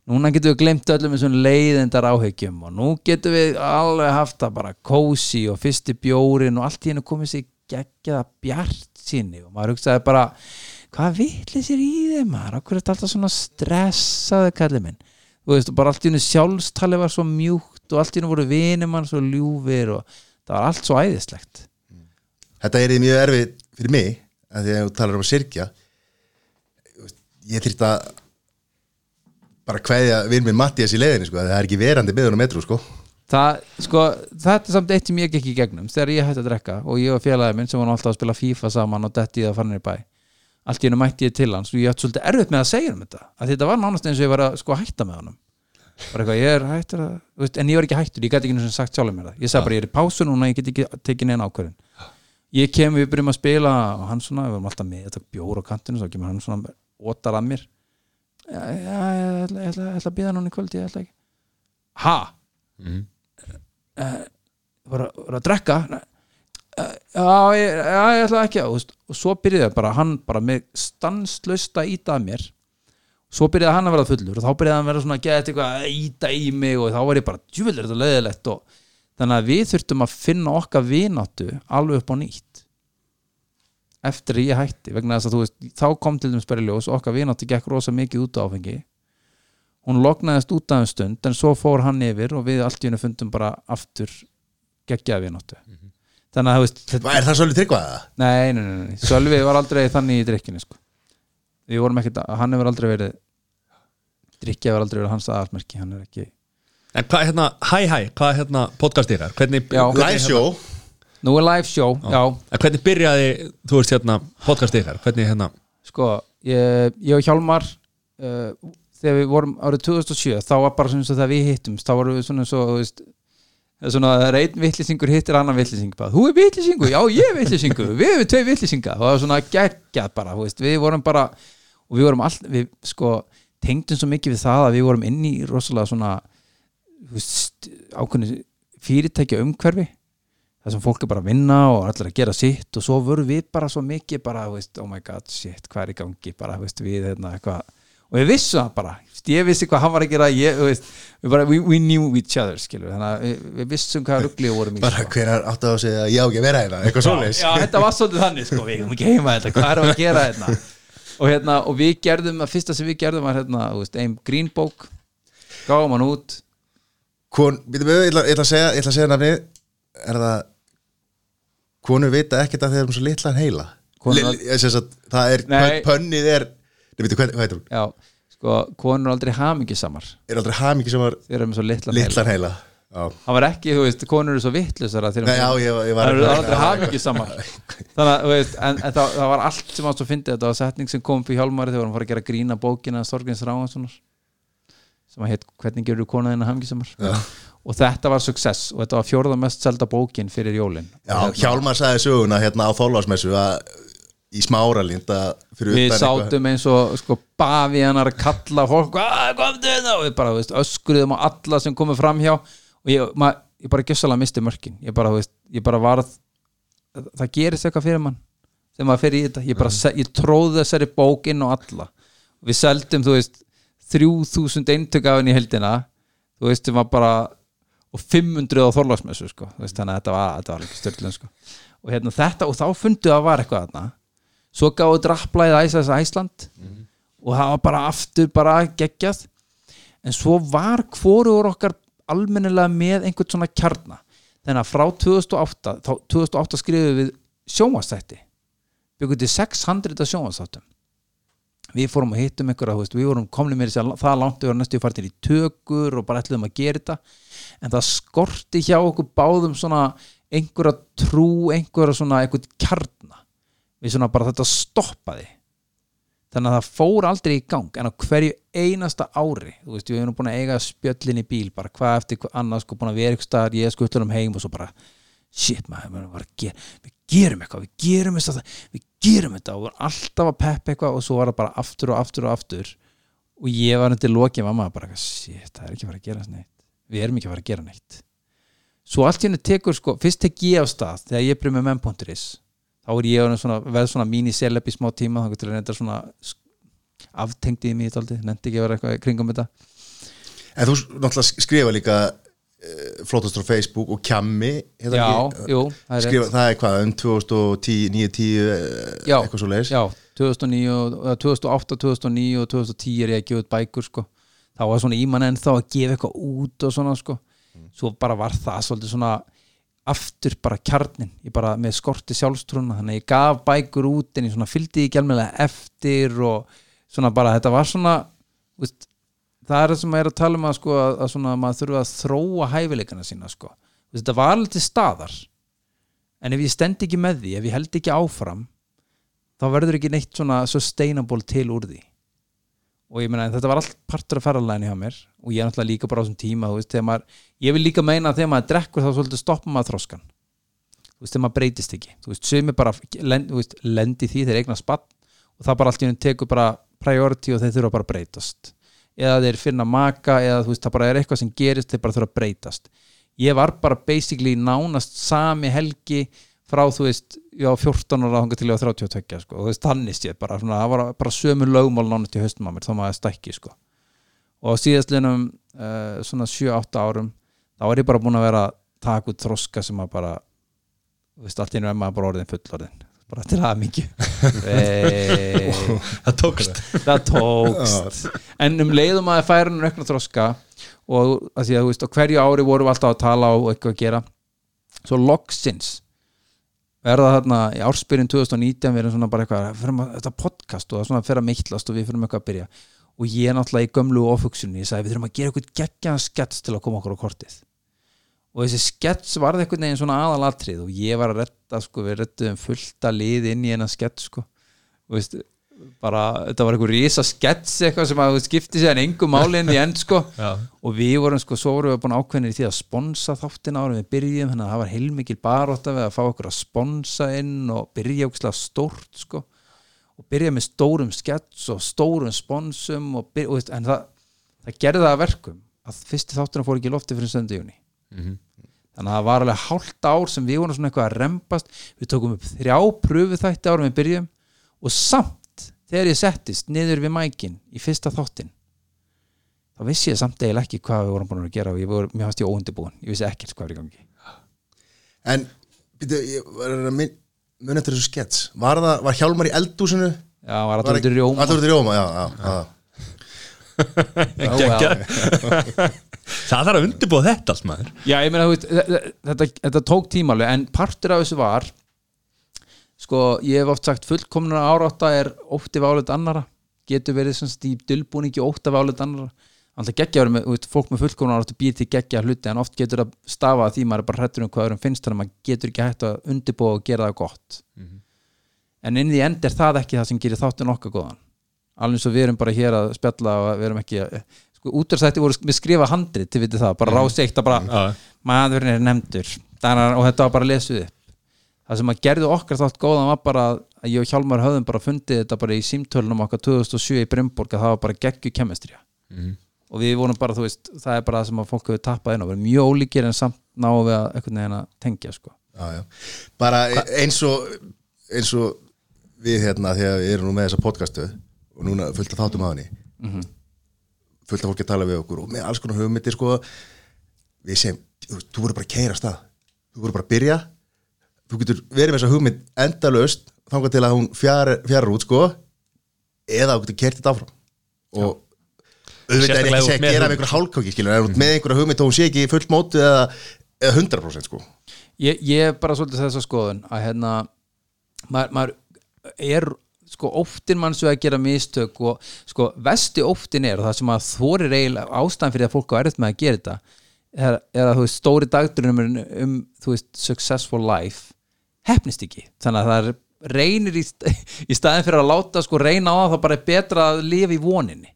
núna getum við glemt öllum þessum leiðindar áhyggjum og nú getum við alveg haft það bara kósi og fyrsti bjórin og allt í hennu komið sér geggjaða bjart sinni og maður hugsaði bara hvað vitli sér í þeim maður, okkur er þetta alltaf svona stressaði kallið minn? Þú veist, og bara allt í hennu sjálfstali var svo mjúkt og allt í hennu voru vinum hann svo ljúfir og það var allt svo æðislegt. Þetta er mjög erfið fyrir mig að því að þú talar um að syrkja ég þyrft að bara kveðja vinn minn Mattias í leiðinni sko, það er ekki verandi beðun á metru sko. það, sko, þetta er samt eitt sem ég gekk í gegnum þegar ég hætti að drekka og ég og félagið minn sem var alltaf að spila FIFA saman og detti í það farinir bæ. Allt í hennu mætti ég til hans og ég ætti svolítið erfitt með að segja um þetta að þetta var nánast eins og ég var að sko hætta með honum. Bara eitthvað, ég er hættur að veist, en ég var ekki hættur, ég gæti ekki sinni sagt sjálfur mér það. Ég sagði bara, ég er í pásu núna, ég get ekki tekið neina ákvörðin ég kem, við byrjum að spila og hann svona, við varum alltaf með þetta bjór á kantinu, svo kemur hann svona ótar að mér já, já, ég ætla, ég ætla, ég ætla að býða núna í kvöld, ég ætla ekki. Ha? Eh, voru, voru að drekka. Eh, já, ég, já, ég ætla ekki og, og svo byrjaði bara hann bara með stanslösta íta að mér. Svo byrjaði hann að vera fullur og þá byrjaði hann að vera svona að geta eitthvað að íta í mig og þá var ég bara djúvel er þetta leiðilegt? Og þannig að við þurftum að finna okkar vináttu alveg upp á nýtt eftir að ég hætti vegna þess að þú veist, þá kom til dæmis bara ljós okkar vináttu gekk rosa mikið út á áfengi hún loknaðist út af en stund en svo fór hann yfir og við allt í hennu fundum bara aftur geggjaði vináttu þannig að þú veist Hvað er það svolítið tryggvað? nei, nei, nei, nei, Sölvi var aldrei þannig í drikkinu sko. við vorum ekkert, hann hefur aldrei verið drikkja hefur aldrei verið hans aðalsmerki hann er ekki, En hvað er hérna, hæ hæ, hvað er hérna podcast ykkar? Hvernig, Live show nú er live show já, En hvernig byrjaði, þú veist hérna, podcast ykkar? Hvernig hérna, sko ég, ég og Hjálmar uh, þegar við vorum árið 2007 þá var bara svona eins og þegar við hittumst þá vorum við svona svo þú veist, það er svona það er einn vittlisingur hittir annan vittlising þú er vittlisingur, já ég er vittlisingur við erum tvei vittlisinga, það var svona geggjað bara, við vorum bara og við vorum all, við sko tengdum svo mikið við það að við vorum inn í rosalega svona þú veist, ákveðni fyrirtækja umhverfi það sem fólk er bara að vinna og allir að gera sitt og svo voru við bara svo mikið bara, veist, oh my god, shit, hvað er í gangi? Bara, veist, við hérna eitthvað. Og við vissum það bara. Ég vissi hvað hann var að gera ég, veist, við bara, we, we knew each other skilur, þannig að við, við vissum hvað ruggli og vorum í bara sko. hvenær áttu að segja að ég á ekki vera hérna eitthvað svoleiðis. já, þetta var svolítið þannig sko, við erum ekki heima þetta, hvað við að gera hérna? Og hérna, og við gerðum að fyrsta sem við gerðum var hérna, veist, ein grínbók gáum hann út. Kon, við, ég ætla, ég ætla að segja, ég ætla að segja nafni er það konur vita ekkert að þeir eru svo litlan heila. Sagt, það er, Nei. pönnið er Nei, veitu, hvað, hvað heitir hún? já, sko, konur eru aldrei hamingisamar Er aldrei hamingi sem var þeir eru með svo litlan litlan heila. Já, hann var ekki, þú veist, konur eru svo var það eru aldrei hamingisamar þannig að, þú veist, en, en það, það var allt sem ást að fyndi þetta. Var setning sem kom fyrir hjálmari þegar hann fór að gera grína bókina Storgins Ráhanssonar sem að heit Hvernig gerur konaðina hamingisamar Já. Og þetta var success og þetta var fjórða mest selda bókin fyrir jólin. Já, Hjálmar sagði söguna hérna á þólagsmessu að í smáralind fyrir við sátum eins og sko bavíanar að kalla komdu þetta og við bara veist, öskruðum á alla sem komið fram hjá. Og ég, ma, ég bara gjössalega misti mörkin. Ég bara, veist, ég bara varð það gerist eitthvað fyrir mann þegar maður fer í þetta, ég bara se- ég tróð þessari bók inn á alla. Og við seldum, þú veist 3000 eintök af henni í heldina þú veist, það var bara og 500 á þorlagsmessu sko. Þannig að þetta var, þetta var ekki störtlun sko. og hérna þetta, og þá fundu að var eitthvað þarna. Svo gáðu drapplæðið æsas Æsland og það var bara aftur bara geggjað. En svo var hvorugur okkar almennilega með einhvern svona kjarna. Þannig að frá 2008 þá 2008 skrifum við sjónvastætti byggum til 600 sjónvastáttum við fórum að hittum einhverja, við vorum komni að það langt vorum næstu fartir í tökur og bara ætluðum að gera þetta en það skorti hjá okkur báðum svona einhverja trú, einhverja svona einhvern kjarna. Við svona bara þetta stoppaði. Þannig að það fór aldrei í gang. En á hverju einasta ári þú veist, við erum búin að eiga spjöllin í bíl bara hvað eftir hvað annað sko búin að vera ykkur staðar ég skuttur um heim og svo bara shit maður, gera, við gerum eitthvað við gerum þetta, við gerum þetta. Og vorum alltaf að peppa eitthvað og svo var það bara aftur og aftur og aftur. Og ég var undir lokið mamma bara, shit, það er ekki fara að gera neitt við erum ekki að fara að gera neitt. Svo allt henni tekur sko, fyrst tek ég á stað þegar ég byrjum með menn.is þá er ég svona, veð svona mini-celeb í smá tíma þá getur það reynda svona aftengdi í mig í nefndi ekki að vera eitthvað kringum þetta. En þú náttúrulega skrifa líka uh, flottast á Facebook og kjammi já, ekki? jú, það er skrifa, það er hvað, um 2010, 9-10 Já, eitthvað svo leiðis já, 2009, og- eða 2008, 2009 og 2010 er ég að gefa út bækur sko. Þá var svona ímann en þá að gefa eitthvað út og svona sko. svo bara var það svolítið svona aftur bara kjarnin ég bara með skorti sjálfstrúna þannig að ég gaf bækur út en ég svona fylgdi ekki alveg eftir og svona bara þetta var svona veist, það er það sem maður er að tala um að, sko, að svona, maður þurfa að þróa hæfileikana sína sko. Veist, þetta var alveg til staðar en ef ég stend ekki með því ef ég held ekki áfram þá verður ekki neitt svona sustainable til úr því og ég meina þetta var allt partur af ferðalæni hjá mér. Og ég er náttúrulega líka bara á þessum tíma veist, maður, ég vil líka meina að þegar maður drekkur þá svolítið stoppa maður þroskan. Þú veist, þegar maður breytist ekki. Þú veist, sumi bara lend, lendi því þeir eignar spatt og það bara allt í henni tekur bara priority og þeir þurfa bara að breytast. Eða þeir finna maka eða þú veist, það bara er eitthvað sem gerist þeir bara þurfa að breytast. Ég var bara basically nánast sami helgi frá þú veist, ég á 14 ára þangað til ég á 32 sko, og þú veist, þannig séð bara, svona, það var bara sömu lögmál nánast í haustum á mér, þá maður stækki sko. Og síðastlinum uh, svona 7-8 árum þá er ég bara búin að vera að taka út þroska sem að bara þú veist, allt einu er maður bara orðin fullorðin bara til það mikið Það tókst. Það tókst. En um leiðum að það færa hann aukna þroska og að því að þú veist hverju ári vorum við alltaf að tala og eitthvað að gera svo loksins verða þarna í ársbyrjun 2019 við erum svona bara eitthvað að, þetta podcast og það er svona að fyrir að mittlast og við fyrir eitthvað að byrja. Og ég er náttúrulega í gömlu ofugsunni ég sagði við þurfum að gera eitthvað geggjaðan skets til að koma okkur á kortið. Og þessi skets varði einhvern veginn svona aðalatrið og ég var að retta sko, við rettum fullt að lið inn í hennan skets sko. Og veist, bara, þetta var einhver risa skets eitthvað sem að skipti sér en engum málinn í end sko. (laughs) Og við vorum sko, svo vorum við búin ákveðnir í því að sponsa þáttina árum við byrjum þannig að það var heilmikil baróta við að fá okkur að sponsa inn og byrja ógislega stórt sko. Og byrja með stórum skets og stórum sponsum og byrja, og, en það, það gerði það að verkum að fyrsti þáttina fór ekki lofti fyrir söndu júni þannig að það var alveg hálft ár sem við vorum svona eitthvað að rempast við tókum upp þrjá pröfu þætti árum við byrjum og samt þegar ég settist niður við mækin í fyrsta þáttin þá vissi ég samt eiginlega ekki hvað við vorum búin að gera og ég voru, mér fannst ég óundibúin ég vissi ekkert hvað er í gangi. En, býtu, ég var að mun, mun eftir þessu skets Var það, var Hjálmar í eldúsinu? Já, var alltaf út í rjóma? Allur út í rjóma, já, já, já. (laughs) (laughs) Það þarf að undirbúa þetta allt maður. Já, ég meina, þetta, þetta, þetta tók tímalega en partur af þessu var sko, ég hef oft sagt fullkomnuna árátta er ótti válut annara getur verið sem sagt í dulbúningi ótti válut annara alltaf geggja verið með, fólk með fullkomnuna árátta býr til geggja hluti en oft getur það stafa því maður er bara hrættur um hvað öðrum finnst þannig að maður getur ekki hægt að undirbúa og gera það gott. En inn í end er það ekki það sem gerir þáttun okkar góðan. Alveg og við erum bara hér að spjalla og við erum ekki að sko, útverðsætti voru við skrifa handrit, þið vitið það, bara ráseitt að bara Já. maðurinn er nefndur. Og þetta var bara lesuð upp það sem að gerði okkar þátt góðan var bara að ég og Hjálmar höfðum bara fundið þetta bara í símtölunum okkar 2007 í Brimborg að það var bara geggju kemistrija og við vorum bara, þú veist, það er bara það sem að fólk hefur tappað inn og verið mjög ólíkir en samt náum við að einhvern veginn að tengja sko. já, já. Bara eins og eins og við hérna þegar við erum nú með þessa podcastu og núna fullt að þáttum á henni. Fullt af fólki að tala við okkur og með alls konar hugmyndir sko. Við segjum, þú voru bara að keira stað. Þú voru bara að byrja þú getur verið með þessa hugmynd endalaust þangað til að hún fjarar út sko eða þú getur kert þetta áfram. Og auðvitað er ekki að segja að gera með hugmynd. einhver hálfkáki skilur, er út með einhverja hugmynd og hún sé ekki fullt mótu eða, eða 100% sko. Ég, ég er bara svolítið þessa skoðun að hérna maður, maður er sko óttin mann svo að gera mistök og sko vesti óttin er og það sem að þorir eiginlega ástæðan fyrir að fólk á erfitt með að gera þetta er, er að þú veist stóri dagdurinn um, um þú veist successful life hefnist ekki. Þannig að það er reynir í, (laughs) í staðin fyrir að láta sko reyna á það þá bara er betra að lifa í voninni.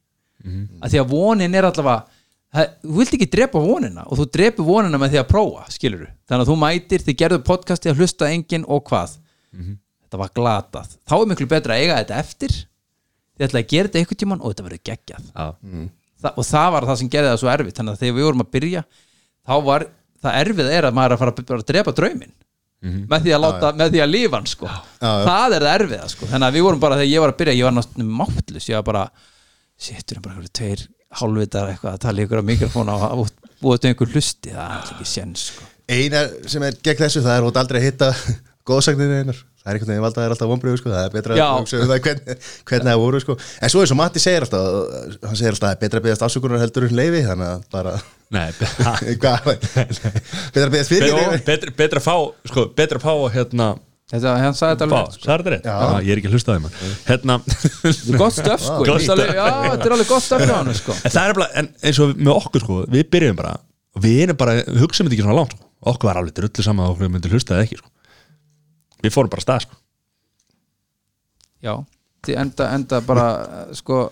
Að því að vonin er allavega það, þú vilt ekki drepa vonina og þú drepur vonina með því að prófa, skilur þannig að þú mætir, þið gerðu podcasti að hlusta enginn og hvað. Þetta var glatað, þá er miklu betra að eiga þetta eftir. Þið ætlaði að gera þetta einhvern tímann og þetta verður geggjað. Já. Þa, og það var það sem gerði það svo erfitt. Þannig að þegar við vorum að byrja þá var það erfið er að maður er að fara að, bara að drepa drauminn með því láta, með því að lifa hann sko. það er það erfiða sko. þannig að við vorum bara, þegar ég var að byrja ég var náttúrulega máttlus, ég var bara sittur bara einhverju tveir hálfvitar eitthvað að tala ykkur á mikrofónu og búið til einhver hlusti, það er ekki séns sko. eina sem er gegn þessu það er hótt aldrei að hitta (laughs) góðsagnir einar það er einhvern veginn valda það er alltaf vonbröðu sko. það er betra Já. að hugsa um það hvernig, hvernig það voru sko. en svo eins og Matti segir alltaf hann segir alltaf að það er betra að beðast afsökunar heldur en leifi þannig að bara Nei, (laughs) hvað, (laughs) betra að beðast fyrir leifi betra, betra að fá sko, betra að fá hérna þetta, hann sagði þetta alveg sko. það er þetta rétt Já. Já, ég er ekki að hlusta á þeim hérna Þetta er gott stöf sko, (laughs) alveg- já, þetta er alveg gott stöf hann sko. En það er bara, en eins og með okkur sko Við byrjum bara, og við erum bara við hugsaum þetta ekki svona langt sko. Okkur var alveg drullu saman að okkur myndi hlusta eða ekki sko. Við fórum bara stað sko. já, þið enda, enda bara sko,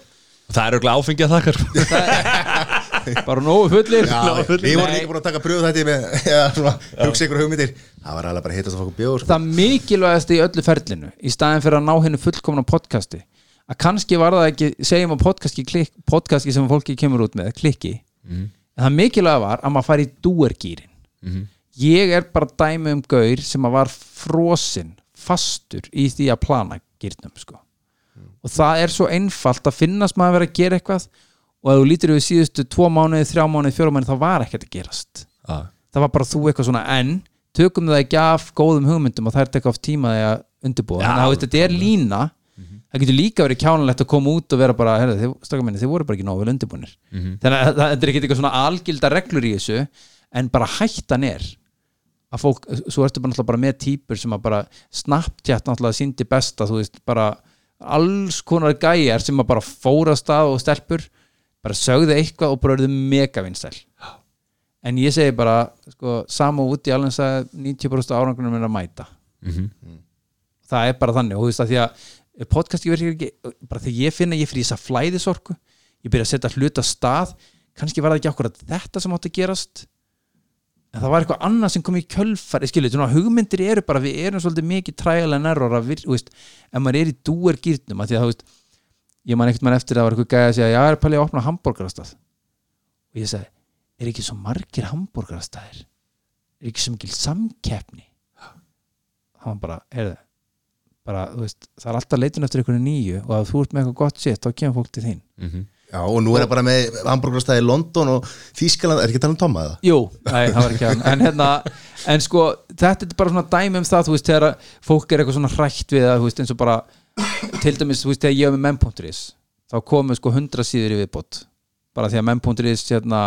Það er auðvitað áfengið að þakkar sko. (laughs) bara nógu fullir. Við vorum líka búin að taka bröðu þetta með (laughs) eða svona, hugsa ykkur hugmyndir. Það var alveg bara að hittast að fá okkur bjóð sko. það mikilvægast í öllu ferlinu í staðin fyrir að ná hennu fullkomna podcasti að kannski var það ekki segjum að podcasti, klik, podcasti sem fólki kemur út með klikki. En það mikilvæga var að maður fari í dúergýrin ég er bara dæmi um gaur sem að var frosinn fastur í því að plana gýrnum sko. og það er svo einfalt að finnast maður að vera að gera eitthvað og ef þú lítir yfir síðustu tvo mánuði, þrjá mánuði, fjóra mánuði þá var ekkert að gerast Já. það var bara þú eitthvað svona en tökum það ekki af góðum hugmyndum og það er tekka af tíma því að undirbúa Já. þannig að þetta er lína það getur líka verið kjánulegt að koma út og vera bara minni, þið voru bara ekki nógu vel undirbúinir þannig að það- þetta er ekki eitthvað svona algilda reglur í þessu en bara hættan er að fólk, svo ertu bara náttúrulega bara með típur sem að bara Snapchat náttúrulega síndi besta, þú veist, bara alls konar gæjar sem að bara fóra stað og stelpur bara sögðu eitthvað og bara verðu megavinsæl. En ég segi bara sko, sama út í alveg að 90% árangunum er að mæta. Það er bara þannig og þú veist að því að podcast ég verður ekki bara þegar ég finna að ég fyrir þess að flæðisorku ég byrja að setja hluta stað kannski var það ekki okkur þetta sem átti að gerast en það var eitthvað annað sem kom í kjölfari skilur, svona hugmyndir eru bara við erum svolítið mikið træðilega næror að vir, þú veist, ef maður er í dúer gýrnum að því að veist, ég man ekkert mann eftir að það var eitthvað gæði að segja, ég er pælið að opna hambúrgarastað og ég segi, er ekki svo margir hambúrgarastæðir er ekki svo mikil samkeppni? Hann var bara, heyrðu bara, þú veist, það er alltaf leitin eftir einhverju nýju og ef þú ert með eitthvað gott shit, þá kemur fólk til þín Já, og nú er það bara með hamburgerstæði í London og Þýskaland, er ekki að tala um Tomma það? Jú, nei, það var ekki hann. En, hérna, en sko, þetta er bara svona dæmi um það, þú veist, þegar fólk er eitthvað svona hrætt við að, þú veist, eins og bara til dæmis, þú veist, þegar ég var með menn.is þá komu sko 100 síður í viðbót. Bara því að menn.is hérna,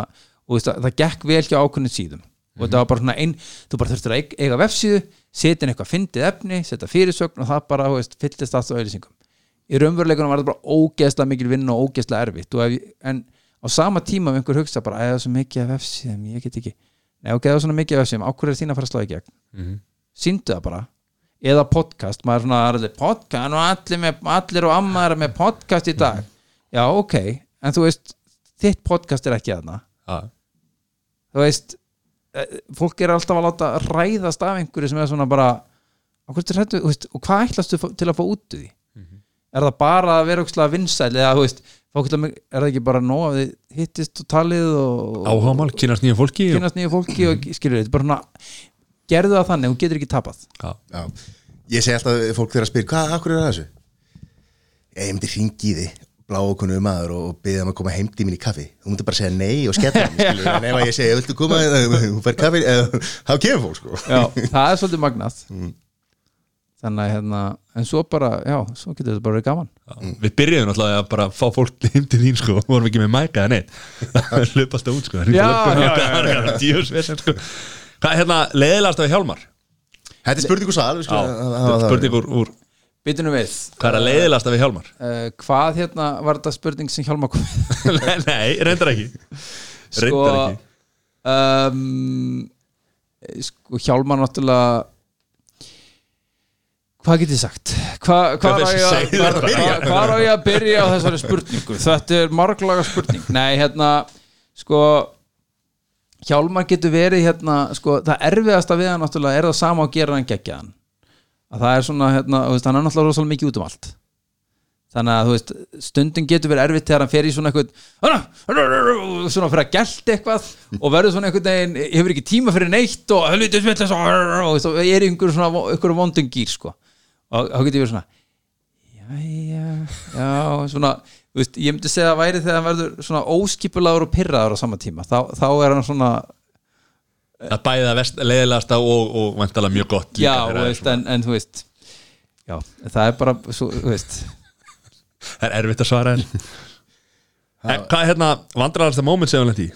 og veist, það, það gekk vel hjá ákveðin síðum. Og þetta var bara svona ein, þú bara þurftur að eiga- vefsíðu, setja inn eitthvað fyndið efni, setja fyrirsögn og það bara, þú veist, fylltist allt á auðlýsingum í raunveruleikunum var þetta bara ógeðslega mikil vinna og ógeðslega erfitt. Og ef, en á sama tíma ef einhver hugsa bara, er svo mikið af vefsíðum, ég get ekki. Nei, ok, það er svona mikið af vefsíðum, á hverju er þín að fara að slá í gegn? Mhm. síndu það bara. Eða podcast, maður er svona allir, podcast og allir, með, allir og amma er með podcast í dag. Já ok, en þú veist þitt podcast er ekki þarna. Já. þú veist eh, fólk er alltaf að láta ræðast af einhverju sem er svona bara og hvað ætlastu til að fá út úr því er það bara að vera ókslega vinsæl eða þú veist, fólk, er það ekki bara nóg að þið hittist og talið og áhámál, kynast nýja fólki og, kynast nýju fólki og skilur þetta bara svona gerðu það þannig, hún getur ekki tapað. Já. Já, ég segi alltaf fólk þeirra að spyrja, hvað, akkur er það þessu? Ég myndi hringi í þig bláu konu maður og byggja um að koma heim til mín í kaffi. Þú myndi bara segja nei og skella hann skilur, en ef að ég segi, viltu koma, hún fær kaffi eða, þá kemur fólk sko. Já, það er svolítið magnað þannig að hérna en svo bara, já, svo getur þetta bara verið gaman Já. við byrjuðum alltaf að bara fá fólk (laughs) heim til þín sko, við vorum ekki með mæka eða neitt (laughs) það hlöp alltaf út sko Já, já, já, já. Djöfisvesen, sko. hvað er hérna leiðilegast af hjálmar Þetta er spurningu sal, við Já, skulum hafa þetta er það. spurning úr, úr Býtunum við, hvað er að leiðilegast af hjálmar uh, hvað hérna var þetta spurning sem Hjálmar kom (laughs) nei, reyndar ekki Sko, reyndar ekki um, sko Hjálmar náttúrulega hvað get ég sagt? Hva, hvað á ég, ég að byrja á þessari spurningu? Þetta er marglaga spurning. Nei hérna sko Hjálmar getur verið hérna sko, það erfiðasta við hann náttúrulega er það sama að gera hann geggjaðan. Að það er svona hérna, veist, hann er náttúrulega rosalega mikið út um allt. Þannig að þú veist stundin getur verið erfitt þegar hann fer í svona eitthvað svona fyrir að gælt eitthvað og verður svona einhvern veginn hefur ekki tíma fyrir neitt og og þú veist, er í einhverjum svona einhverjum vondum gýr sko og þá getur verið svona jæja, já, svona þú veist, ég myndi segja að væri þegar hann verður svona óskipulagur og pirraður á sama tíma. Þá, þá er hann svona það bæði það vest- leiðilegasta og, og vantalega mjög gott já, þú veist, en, en þú veist já, það er bara svo, þú veist. Það er erfitt að svara en En hvað er hérna vandrarasta moment sem hann lendi í?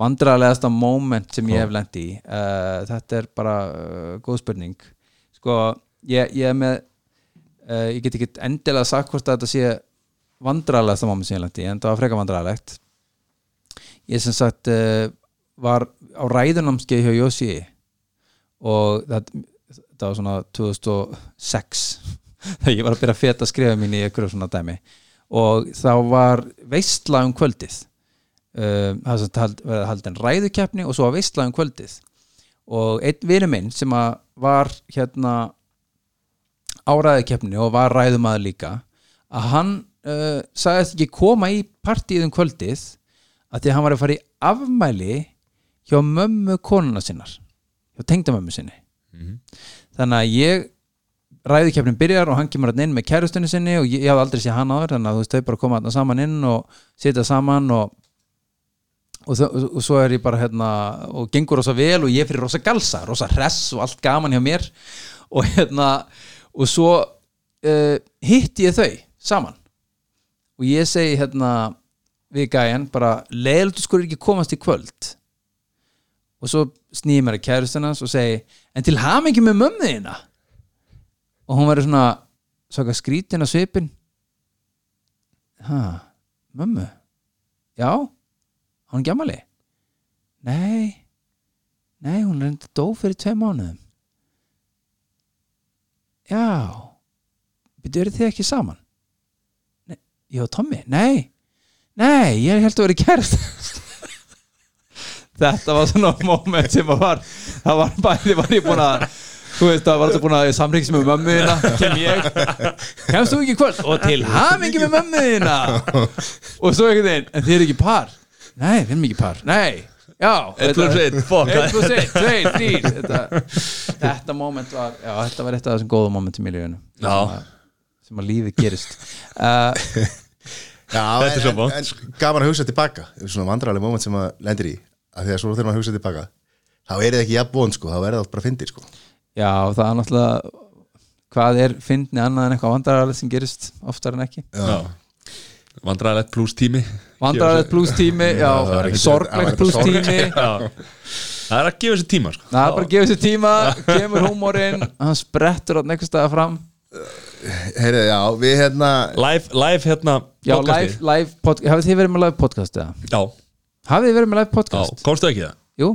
vandræðalegasta moment sem ég hef lent í uh, þetta er bara uh, góð spurning. Sko, ég, ég er með uh, ég get ekki endilega sagt hvort að þetta sé hef lent í en það var freka vandræðalegt. Ég sem sagt uh, var á ræðunámskeið hjá Jósi og það var svona 2006 (laughs) þegar ég var að byrja að feta skrifa mín í einhverju svona dæmi. Og þá var veistla um kvöldið. Um, það sem hald, verið haldin ræðukeppni og svo að veistla um kvöldið. Og einn vinur minn sem var hérna á ræðukeppni og var ræðumaður líka að hann uh, sagðist ekki koma í partíð um kvöldið að því að hann var að fara í afmæli hjá mömmu konuna sinnar hjá tengdamömmu sinni. Þannig að ég ræðukeppnin byrjar og hann kemur hann inn með kærustunni sinni og ég, ég hafði aldrei séð hann áður þannig að þú veist þau bara koma þarna saman inn og sitja saman og og, þau, og svo er ég bara hérna og gengur rosa vel og ég fyrir rosa galsa rosa hress og allt gaman hjá mér. Og hérna og svo uh, hitti ég þau saman. Og ég segi hérna við gæjan bara leiðilegt skur ekki komast í kvöld. Og svo snýði mér að kærustunans og segi en til hamingi með mömmu þína. Og hún verður svona svaka skrítin á svipin ha, mömmu? Já, á hún gjamali nei. Nei, hún er enda dó fyrir tvei mánuðum já. Eru þið ekki saman? Nei, já, Tommy, nei. Nei, ég held að vera kærast (laughs) þetta var svona moment sem að var það var bæði, var ég búin að þú veist, það var þetta búin að samrýkst með mömmu þína kem ég, kemst þú ekki kvöld? Og til hamingi með mömmu þína. Og svo einhvern veginn, en þið eru ekki par? Nei, við erum ekki par, nei Já, 1 plus 1, fuck. 1 plus 1, 2, 3 þetta, þetta moment var já, þetta var eitt af þessum góðum momentum í lífinu. Já. sem að, sem að lífið gerist. Uh, (laughs) Já, Þetta er svo en, vont, en, en gaman að hugsa tilbaka. Svona vandrarlega moment sem maður lendir í. Að því að svo þegar maður hugsa tilbaka þá er það ekki jafn von sko, þá er það bara fyndir sko. Já, það er náttúrulega hvað er fyndni annað en eitthvað vandraralegt sem gerist oftar en ekki? Já Vandræðilegt pluss tími Vandraralegt pluss tími, já, sorglegt ekkert pluss sorglegt. tími Já Það er að gefa sér tíma sko Það er bara að gefa sér tíma, kemur húmórin hann sprettur á neikast staða fram Heyrðu, já, við hérna Live, live hérna Já, live, live podcast, hafið þið verið með live podcast eða? Já, Hafið þið verið með live já, podcast? komstu ekki það? Jú,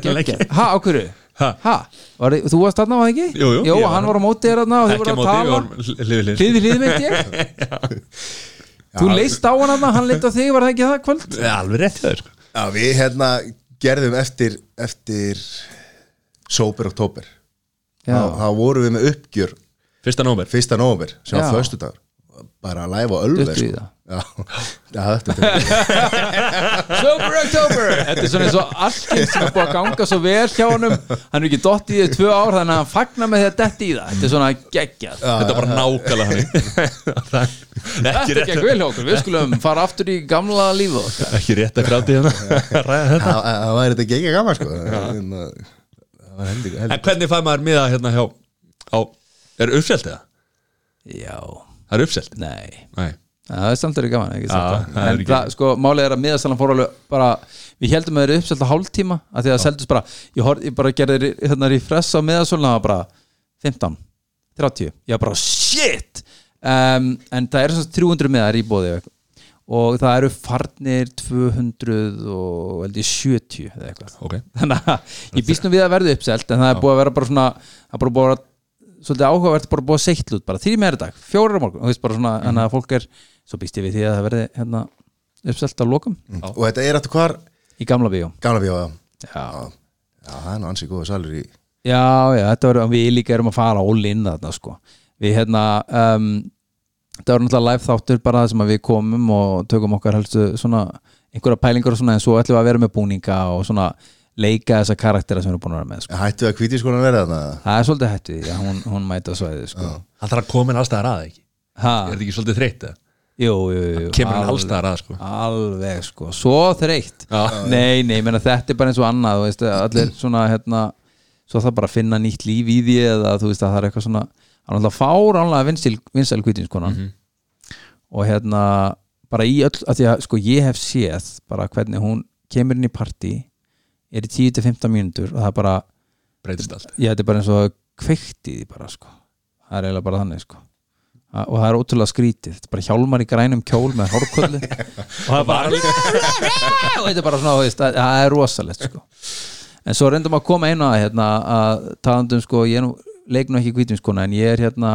geggjað. Ha, á hverju? Ha? Ha? Var, þið- þú varst þarna, var það ekki? Jú, jú, Jó, hann var á móti þér þarna og þið Ekki voru á að tala vorum hlið við hlið Hlið við ég (laughs) (laughs) Þú leist á hann þarna, hann leitt á þig, var það ekki það kvöld? Já, alveg rétt þér sko Já, við hérna gerðum eftir eftir Sober Oktober Já. þá, þá vorum við með uppgjör Fyrsta nómer fyrsta nóver sem Já. var föstudagur bara live á ölver sko. er (laughs) Sober October! Þetta er svona eins og allir sem er búið að ganga svo vel hjá honum. Hann er ekki dott í þau tvö ár þannig að hann fagnar með því að detti í það. Þetta er svona geggjað. Þetta er bara nákvæmlega hann (laughs) Þetta er ekki rétt vel hjá okkur, við skulum fara aftur í gamla lífu Ekki rétt að gráti hérna. (laughs) Ræða þetta. Það væri þetta ekki gaman sko. Hérna, var. En hvernig fæ maður miða hérna hjá á, Er uppselt eða? Já, Það er uppselt? Nei. Nei. Það er samt verið gaman, Já, það. er En það, sko, málið er að miðasalan fór alveg bara Við heldum að það er uppselt að hálftíma að Því að seldust bara, ég, hor, ég bara gerði hérna refresh á miðasalan Það var bara 15, 30 Ég var bara shit! Um, En það eru svona 300 miðar í bóði Og það eru farnir 200 og held ég 70 eða eitthvað. Ok. Þannig að ég býst nú við að verði uppselt en það er búið að vera bara svona það er bara búið að svolítið áhugavert bara búið að seitt út bara þrý meðri dag, fjórar á morgun og þú veist bara svona, þannig að fólk er svo býst ég við því að það verði hérna uppselt á lokum. Og þetta er aftur hvar? Í gamla bíó. Gamla bíó, já. Já, Já, það er nú ansið góða salur í já, já þetta verður, við líka erum að fara all in þarna sko, við hérna um, þetta var náttúrulega live þáttur bara það sem að við komum og tökum okkar helstu svona einhverja pælingar og svona en svo ætlum við að vera með búninga og svona leika þessa karaktera sem við erum búin að vera með sko. Hættu að kvítiskólan verða þarna? Það er svolítið hættu að hún, hún mæta svæðið sko. Það þarf að koma inn allstaðar að ekki? Ha, Er þetta ekki svolítið þreytt eða? jú, jú, jú, Kemur inn allstaðar að sko. Alveg sko, svo þreytt. Já. nei, nei, ég meina þetta er bara eins og annað þú veist, allir svona hérna svo það bara að finna nýtt líf í því eða þú veist að það er eitthvað svona hann er alltaf fáránlega vinsæl, vinsæl kvítinskonan og hérna bara í öll, að því að sko ég hef séð bara hvernig hún kemur inn í partí er í 10-15 mínútur og það er bara, Breytist allt. Ég þetta er bara eins og kveikt í því bara sko. Það er eiginlega bara þannig sko. Og það er ótrúlega skrítið, þetta er bara hjálmar í grænum kjól með hórkollu (laughs) og það er bara og þetta er bara svona, það það er rosalegt sko. en svo reyndum að koma einu að hérna, að talandum sko, ég nú leik nú ekki kvítumskona en ég er hérna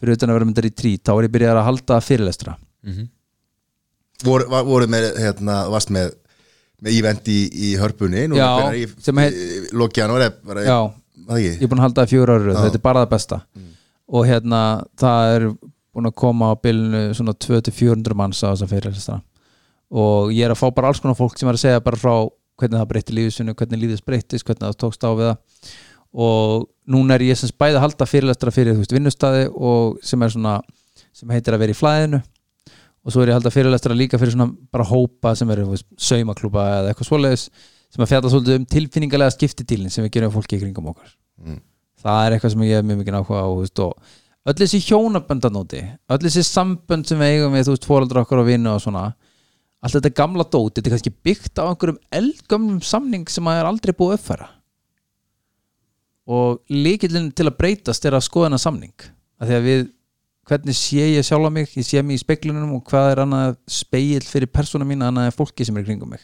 fyrir utan að vera myndar í trít, þá er ég byrjað að halda fyrirlestra. Voru, var- voru með, hérna, varst með með ívent í, í hörpunni núna Já, í, sem heit- í, Loki janúar eða bara, já, það ég ekki er búin að halda það fjóra ári þetta er bara það besta. Og hérna það er búin að koma á bylunu svona 200-400 manns á þessa fyrirlestra. Og ég er að fá bara alls konar fólk sem er að segja bara frá hvernig það breytti lífið sinu, hvernig lífið breyttist hvernig það tókst á við það. Og núna er ég sem bæði að halda fyrirlestra fyrir þú veist, vinnustæði og sem er svona sem heitir að vera í flæðinu og svo er ég að halda fyrirlestra líka fyrir svona bara hópa sem eru saumaklúba eða eitthvað svoleiðis sem að fjalla svolítið um tilfinningalega skiptitílin sem við gerum fólki í kringum okkar. Það er eitthvað sem ég hef mjög mikið þú veist, og öll þessi hjónaböndanóti öll þessi sambönd sem við eigum við þú veist, fóreldra okkar og vinnu og svona allt þetta gamla dót, þetta er kannski byggt á einhverjum eldgömmlum samning sem að er aldrei búið uppfæra. Og líkillin til að breytast er að skoða hennar samning. Að því að við, hvernig sé ég sjálfa mig? Ég sé mig í speklunum og hvað er annað speil fyrir persóna mín annað en fólki sem er kringum mig?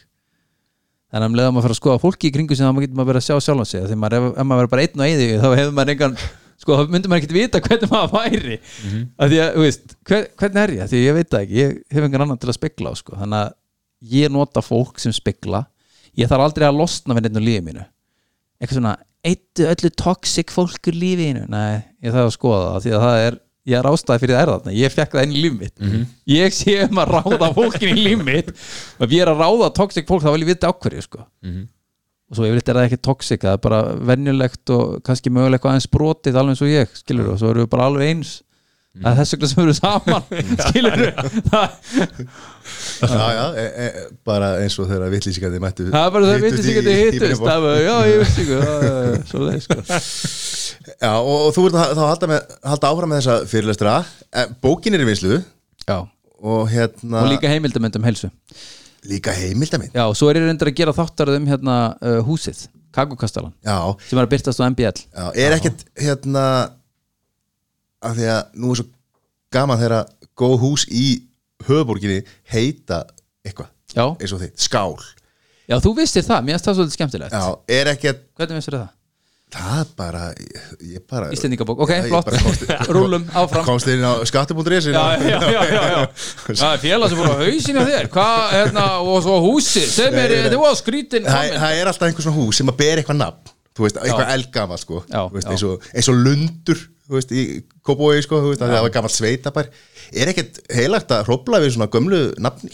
Þannig að um leiðum að fara að skoða fólki í kringu sem þá getur maður verið að sjá sjálfan sig. Því maður, ef, ef maður verið bara einn og eði þá hefur maður engan sko, þá myndum maður ekkert vita hvernig maður væri. Mm að því að, þú veist, hver, hvernig er ég? Því að ég veit það ekki, ég hef engan annan til að spekla á sko. þannig að ég nota fólk sem spekla ég þarf aldrei að losna við neitt um lífið mínu. Eitthvað svona, eittu öllu toxic fólkur lífið mínu nei, ég þarf að skoða það því að það er ég er ástæði fyrir það er þarna, ég fekk það inn í líf mitt. Ég sé um að ráða fólkin í og ef ég er að ráða toxic fólk þá vil ég vita ákverju sko. og svo yfirleitt er það ekki toxic það er bara venjulegt og kannski mögulega eitthvað aðeins brotið alveg eins og ég, skilur og svo erum við bara alveg eins það er þess vegna sem erum saman (laughs) skilur Já, já, e, e, bara eins og þegar vittlýsingandi mættu það er bara ekki í hittust já ég já, svo leið sko. Já, og, og þú ert að þá halda, með, halda áfram með þessa fyrirlestra. Eh, Bókin er í vinslu já, og hérna og líka heimildamöndum helsu líka heimildamind já, og svo er ég reyndar að gera þáttarð um hérna uh, húsið, Kagokastalan Já, sem er að byrtast á MBL já, er ekkert hérna af því að nú er svo gaman þegar góð hús í höfuborginni heita eitthvað já, eins og þitt, skál. Já þú vissir það, mér finnst það svolítið skemmtilegt. Já, er ekkert hvernig vissir það? það bara, ég, bara Íslendingabók, ok, flott. (laughs) rúlum áfram. Komst inn á skatti.is já, já, já, já, já. (laughs) það er félag sem fór á hausinu þér. Hvað, hérna, og svo húsið? Sem er, þetta var skrítin það, er alltaf einhver svona hús sem að ber eitthvað nafn þú veist, eitthvað eldgammal sko. Já, veist, eins, og, eins og lundur þú veist, í Kópói sko, þú veist, að það var gammal sveitabær. Er ekkert heilagt að hrópla við svona gömlu nafni?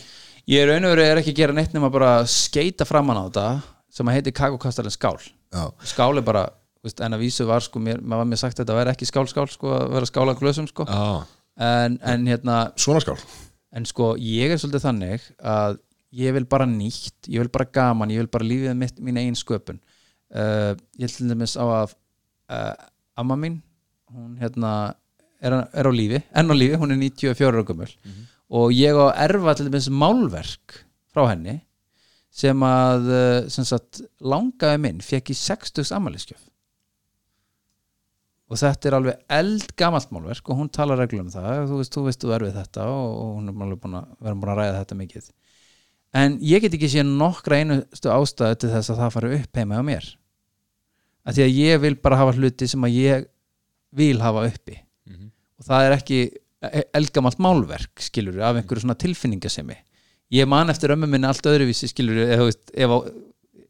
Ég er veru er ekki að gera neitt nema bara skeita framan á þetta sem að heiti Kagokastalinn skál. Já, skál er bara, þú veist, en að vísu var sko, mér, maður var mér sagt að þetta væri ekki skál skál sko, að vera skála glösum sko. En, en hérna, svona skál. En sko ég er svolítið þannig að ég vil bara nýtt, ég vil bara gaman ég vil bara lífið mitt, mín eigin sköpun uh, ég til dæmis á að uh, amma mín hún hérna er, er á lífi, enn á lífi, hún er 94 ára gömul. Og ég á að erfa til dæmis málverk frá henni sem að uh, sem sagt, langaði minn fekk í 60 ammæliskjöf og þetta er alveg eldgamalt málverk og hún talar reglum um það. Þú veist, þú veist, þú er við þetta og, og hún er alveg búin að vera búin að ræða þetta mikið. En ég get ekki séð nokkra einustu ástæðu til þess að það fari upp heima á mér að því að ég vil bara hafa hluti sem að ég vil hafa uppi. Og það er ekki e- eldgamalt málverk skilur af einhverju svona tilfinningasemi. Ég man eftir ömmu minni allt öðruvísi skilur eða þú veist, ef, á-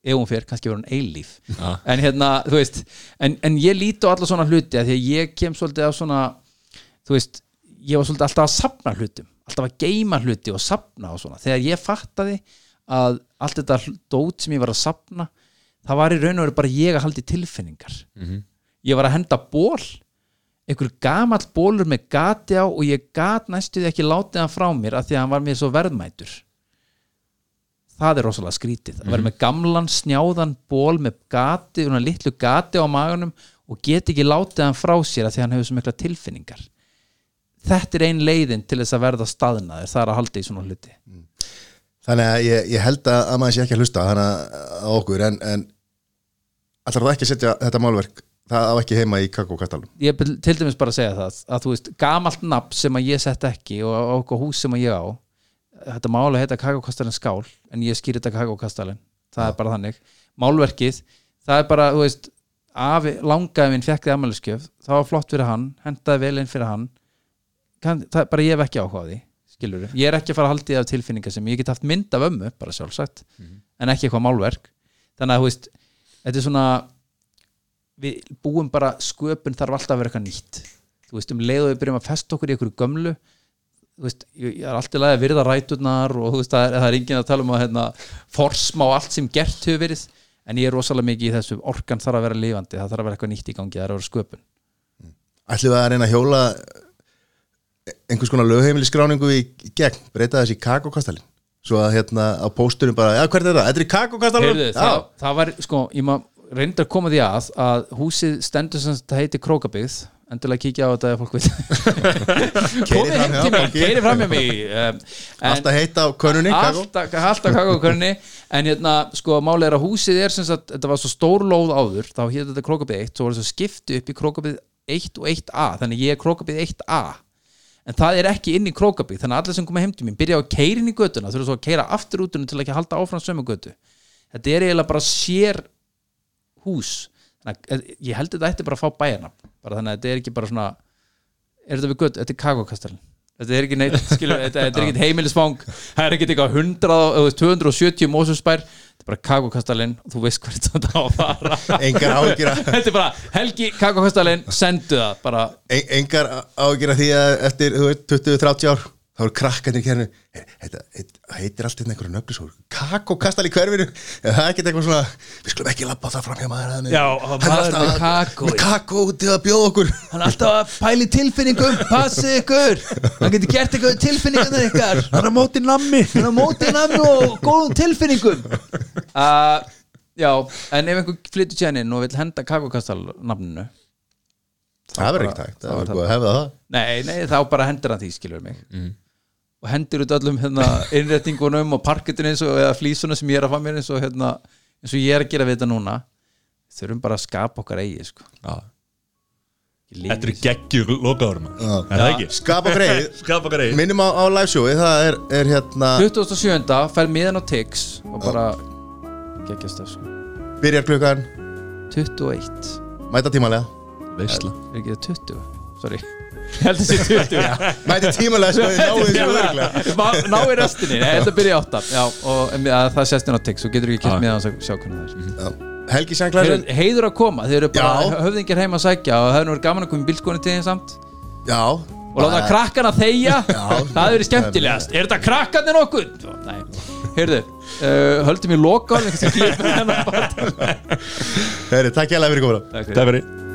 ef hún fer kannski verður hún eilíf. Já. en hérna, þú veist en, en ég líti á alla svona hluti að því að ég kem svolítið á svona þú veist, ég var svolítið alltaf að sapna hlutum alltaf að geima hluti og sapna og svona. Þegar ég fattaði að allt þetta dót sem ég var að sapna það var í raun og veru bara ég að haldi tilfinningar. Ég var að henda ból einhver gamall bólur með gati á og ég gat næstuði ekki látið hann frá mér af því að hann var mér svo verðmætur. Það er rosalega skrítið að vera með gamlan snjáðan ból með gati, svona litlu gati á maganum og get ekki látið hann frá sér af því að hann hefur svo mikla tilfinningar. Þetta er ein leiðin til þess að verða staðnaður, það er að halda í svona hluti Þannig að ég, ég held að, að maður sé ekki að hlusta þannig að okkur en, en allar það ekki að setja þetta málverk það á ekki heima í kakókastalum ég vil til dæmis bara segja það að þú veist, gamalt nafn sem að ég sett ekki og okkur hús sem að ég á þetta máli heita kakókastalinn skál en ég skýr þetta kakókastalinn. Það er bara þannig, málverkið það er bara, þú veist langaði minn fekk þið amæliskjöf það var flott fyrir hann, hendaði vel inn fyrir hann. Kann, það bara ég hef ekki áhuga á því skilur ég er ekki að fara að halda í það af tilfinninga sem ég get haft mynd af ömmu, bara sjálfsagt en ekki eitthvað málverk. Þannig að þú veist, þetta er svona við búum bara sköpun þarf alltaf að vera eitthvað nýtt. Þú veist, um leið og við byrjum að festa okkur í einhverju gömlu þú veist, ég, er alltaf að virða ræturnar og þú veist, það er, það er enginn að tala um að hérna, forsma á allt sem gert hefur verið en ég er rosalega mikið í þessu orkan þarf að vera lifandi, það þarf að vera eitthvað nýtt í gangi það er að vera sköpun. Ætlum við að reyna að hjóla einhvers konar lögheimili skráningu í, gegn, breyta þessi í kakókastalin svo að hérna á póstunum bara, já hvert er það? Þetta er? Heyrðu, það, það var, sko, ég má reynda að koma því að að húsið stendur sem þetta heiti Krókabyggð endilega kíkja á þetta ef fólk vil (laughs) komið heim til mér, keiri fram með mig um, Alltaf heita á könunni, kakó. Alltaf, alltaf kakókörni en hérna, sko, máli er að húsið er sem sagt, þetta var svo stór lóð áður þá hétt þetta krókabið 1, svo var þetta skipti upp í krókabið 1 og 1A þannig ég er krókabið 1A en það er ekki inn í krókabið, þannig að allir sem koma heim til mín byrja á að keira inn í götuna, þurfa svo að keira aftur út til að ekki halda áfram sömu götu. Þetta er eiginlega bara sér hús. Að ég held að þetta ætti bara að fá bæjarnafn. Bara þannig að þetta er ekki bara svona er þetta við götu, þetta er kakókastalinn þetta er ekki neitt skilur, (laughs) þetta, er ekki heimilisfang. Það er ekki eitthvað 100, þú veist, 270 mósusbær þetta er bara kakokastalinn þú veist hvert þetta á að fara. Engar áhyggjur að (laughs) þetta er bara Helgi kakokastalinn sendu það bara. En- engar ágjör að því að eftir þú veit, 20-30 ár þá eru krakkarnir í kérnu þetta heit- heitir allt hérna einhverju nöfnus kakó kastal í hverfinu. Það er ekkert eitthvað svona við skulum ekki labba það fram hjá maður hann er- Já, hann er alltaf með kakó. með kakó til að bjóða okkur. Hann er alltaf að pæli tilfinningum passi ykkur, hann getur gert eitthvað við tilfinningarnar ykkar. Hann er á móti nammi. Hann er á móti namni og góðum tilfinningum. (laughs) Uh, já, en ef einhver flyttur tjænin og vil henda kakokastal nafninu það verður tækt, þá það er verður búið að hefða það. Nei, nei, þá bara hendur hann því skilur mig og hendur út öllum hérna, innréttingunum og parkettinu eins og eða flísuna sem ég er að fá mér eins og, hérna, eins og ég er að gera við þetta núna. Þurfum bara að skapa okkar eigi sko. Þetta eru geggjur lokaður. Er skapa (laughs) Skapa greið minnum á, á live showi það er, er hérna 27. fær miðan á Tix og bara geggjast það sko. byrjar klukkan, 21 mæta tímalega Veistla er ekki það 20? sorry ég held að sé 20 mæta tímalega sko, náðu þessu örglega Má- ná í restinni, nei, þetta byrja í 8 já, og það sést inn á Tix og getur ekki Já. kert miðan að sjá hvernig það er. Já. Helgi Heyrðu, heiður að koma, þeir eru bara Já. höfðingir heima að sækja og það er nú verið gaman að koma í bílskóni til þeim samt. Já, og láta krakkana þegja. Það er verið skemmtilegast. Er þetta krakkarnir okkur? Nei, heyrðu uh, höldum í loka Heyri, takk hjá fyrir komuna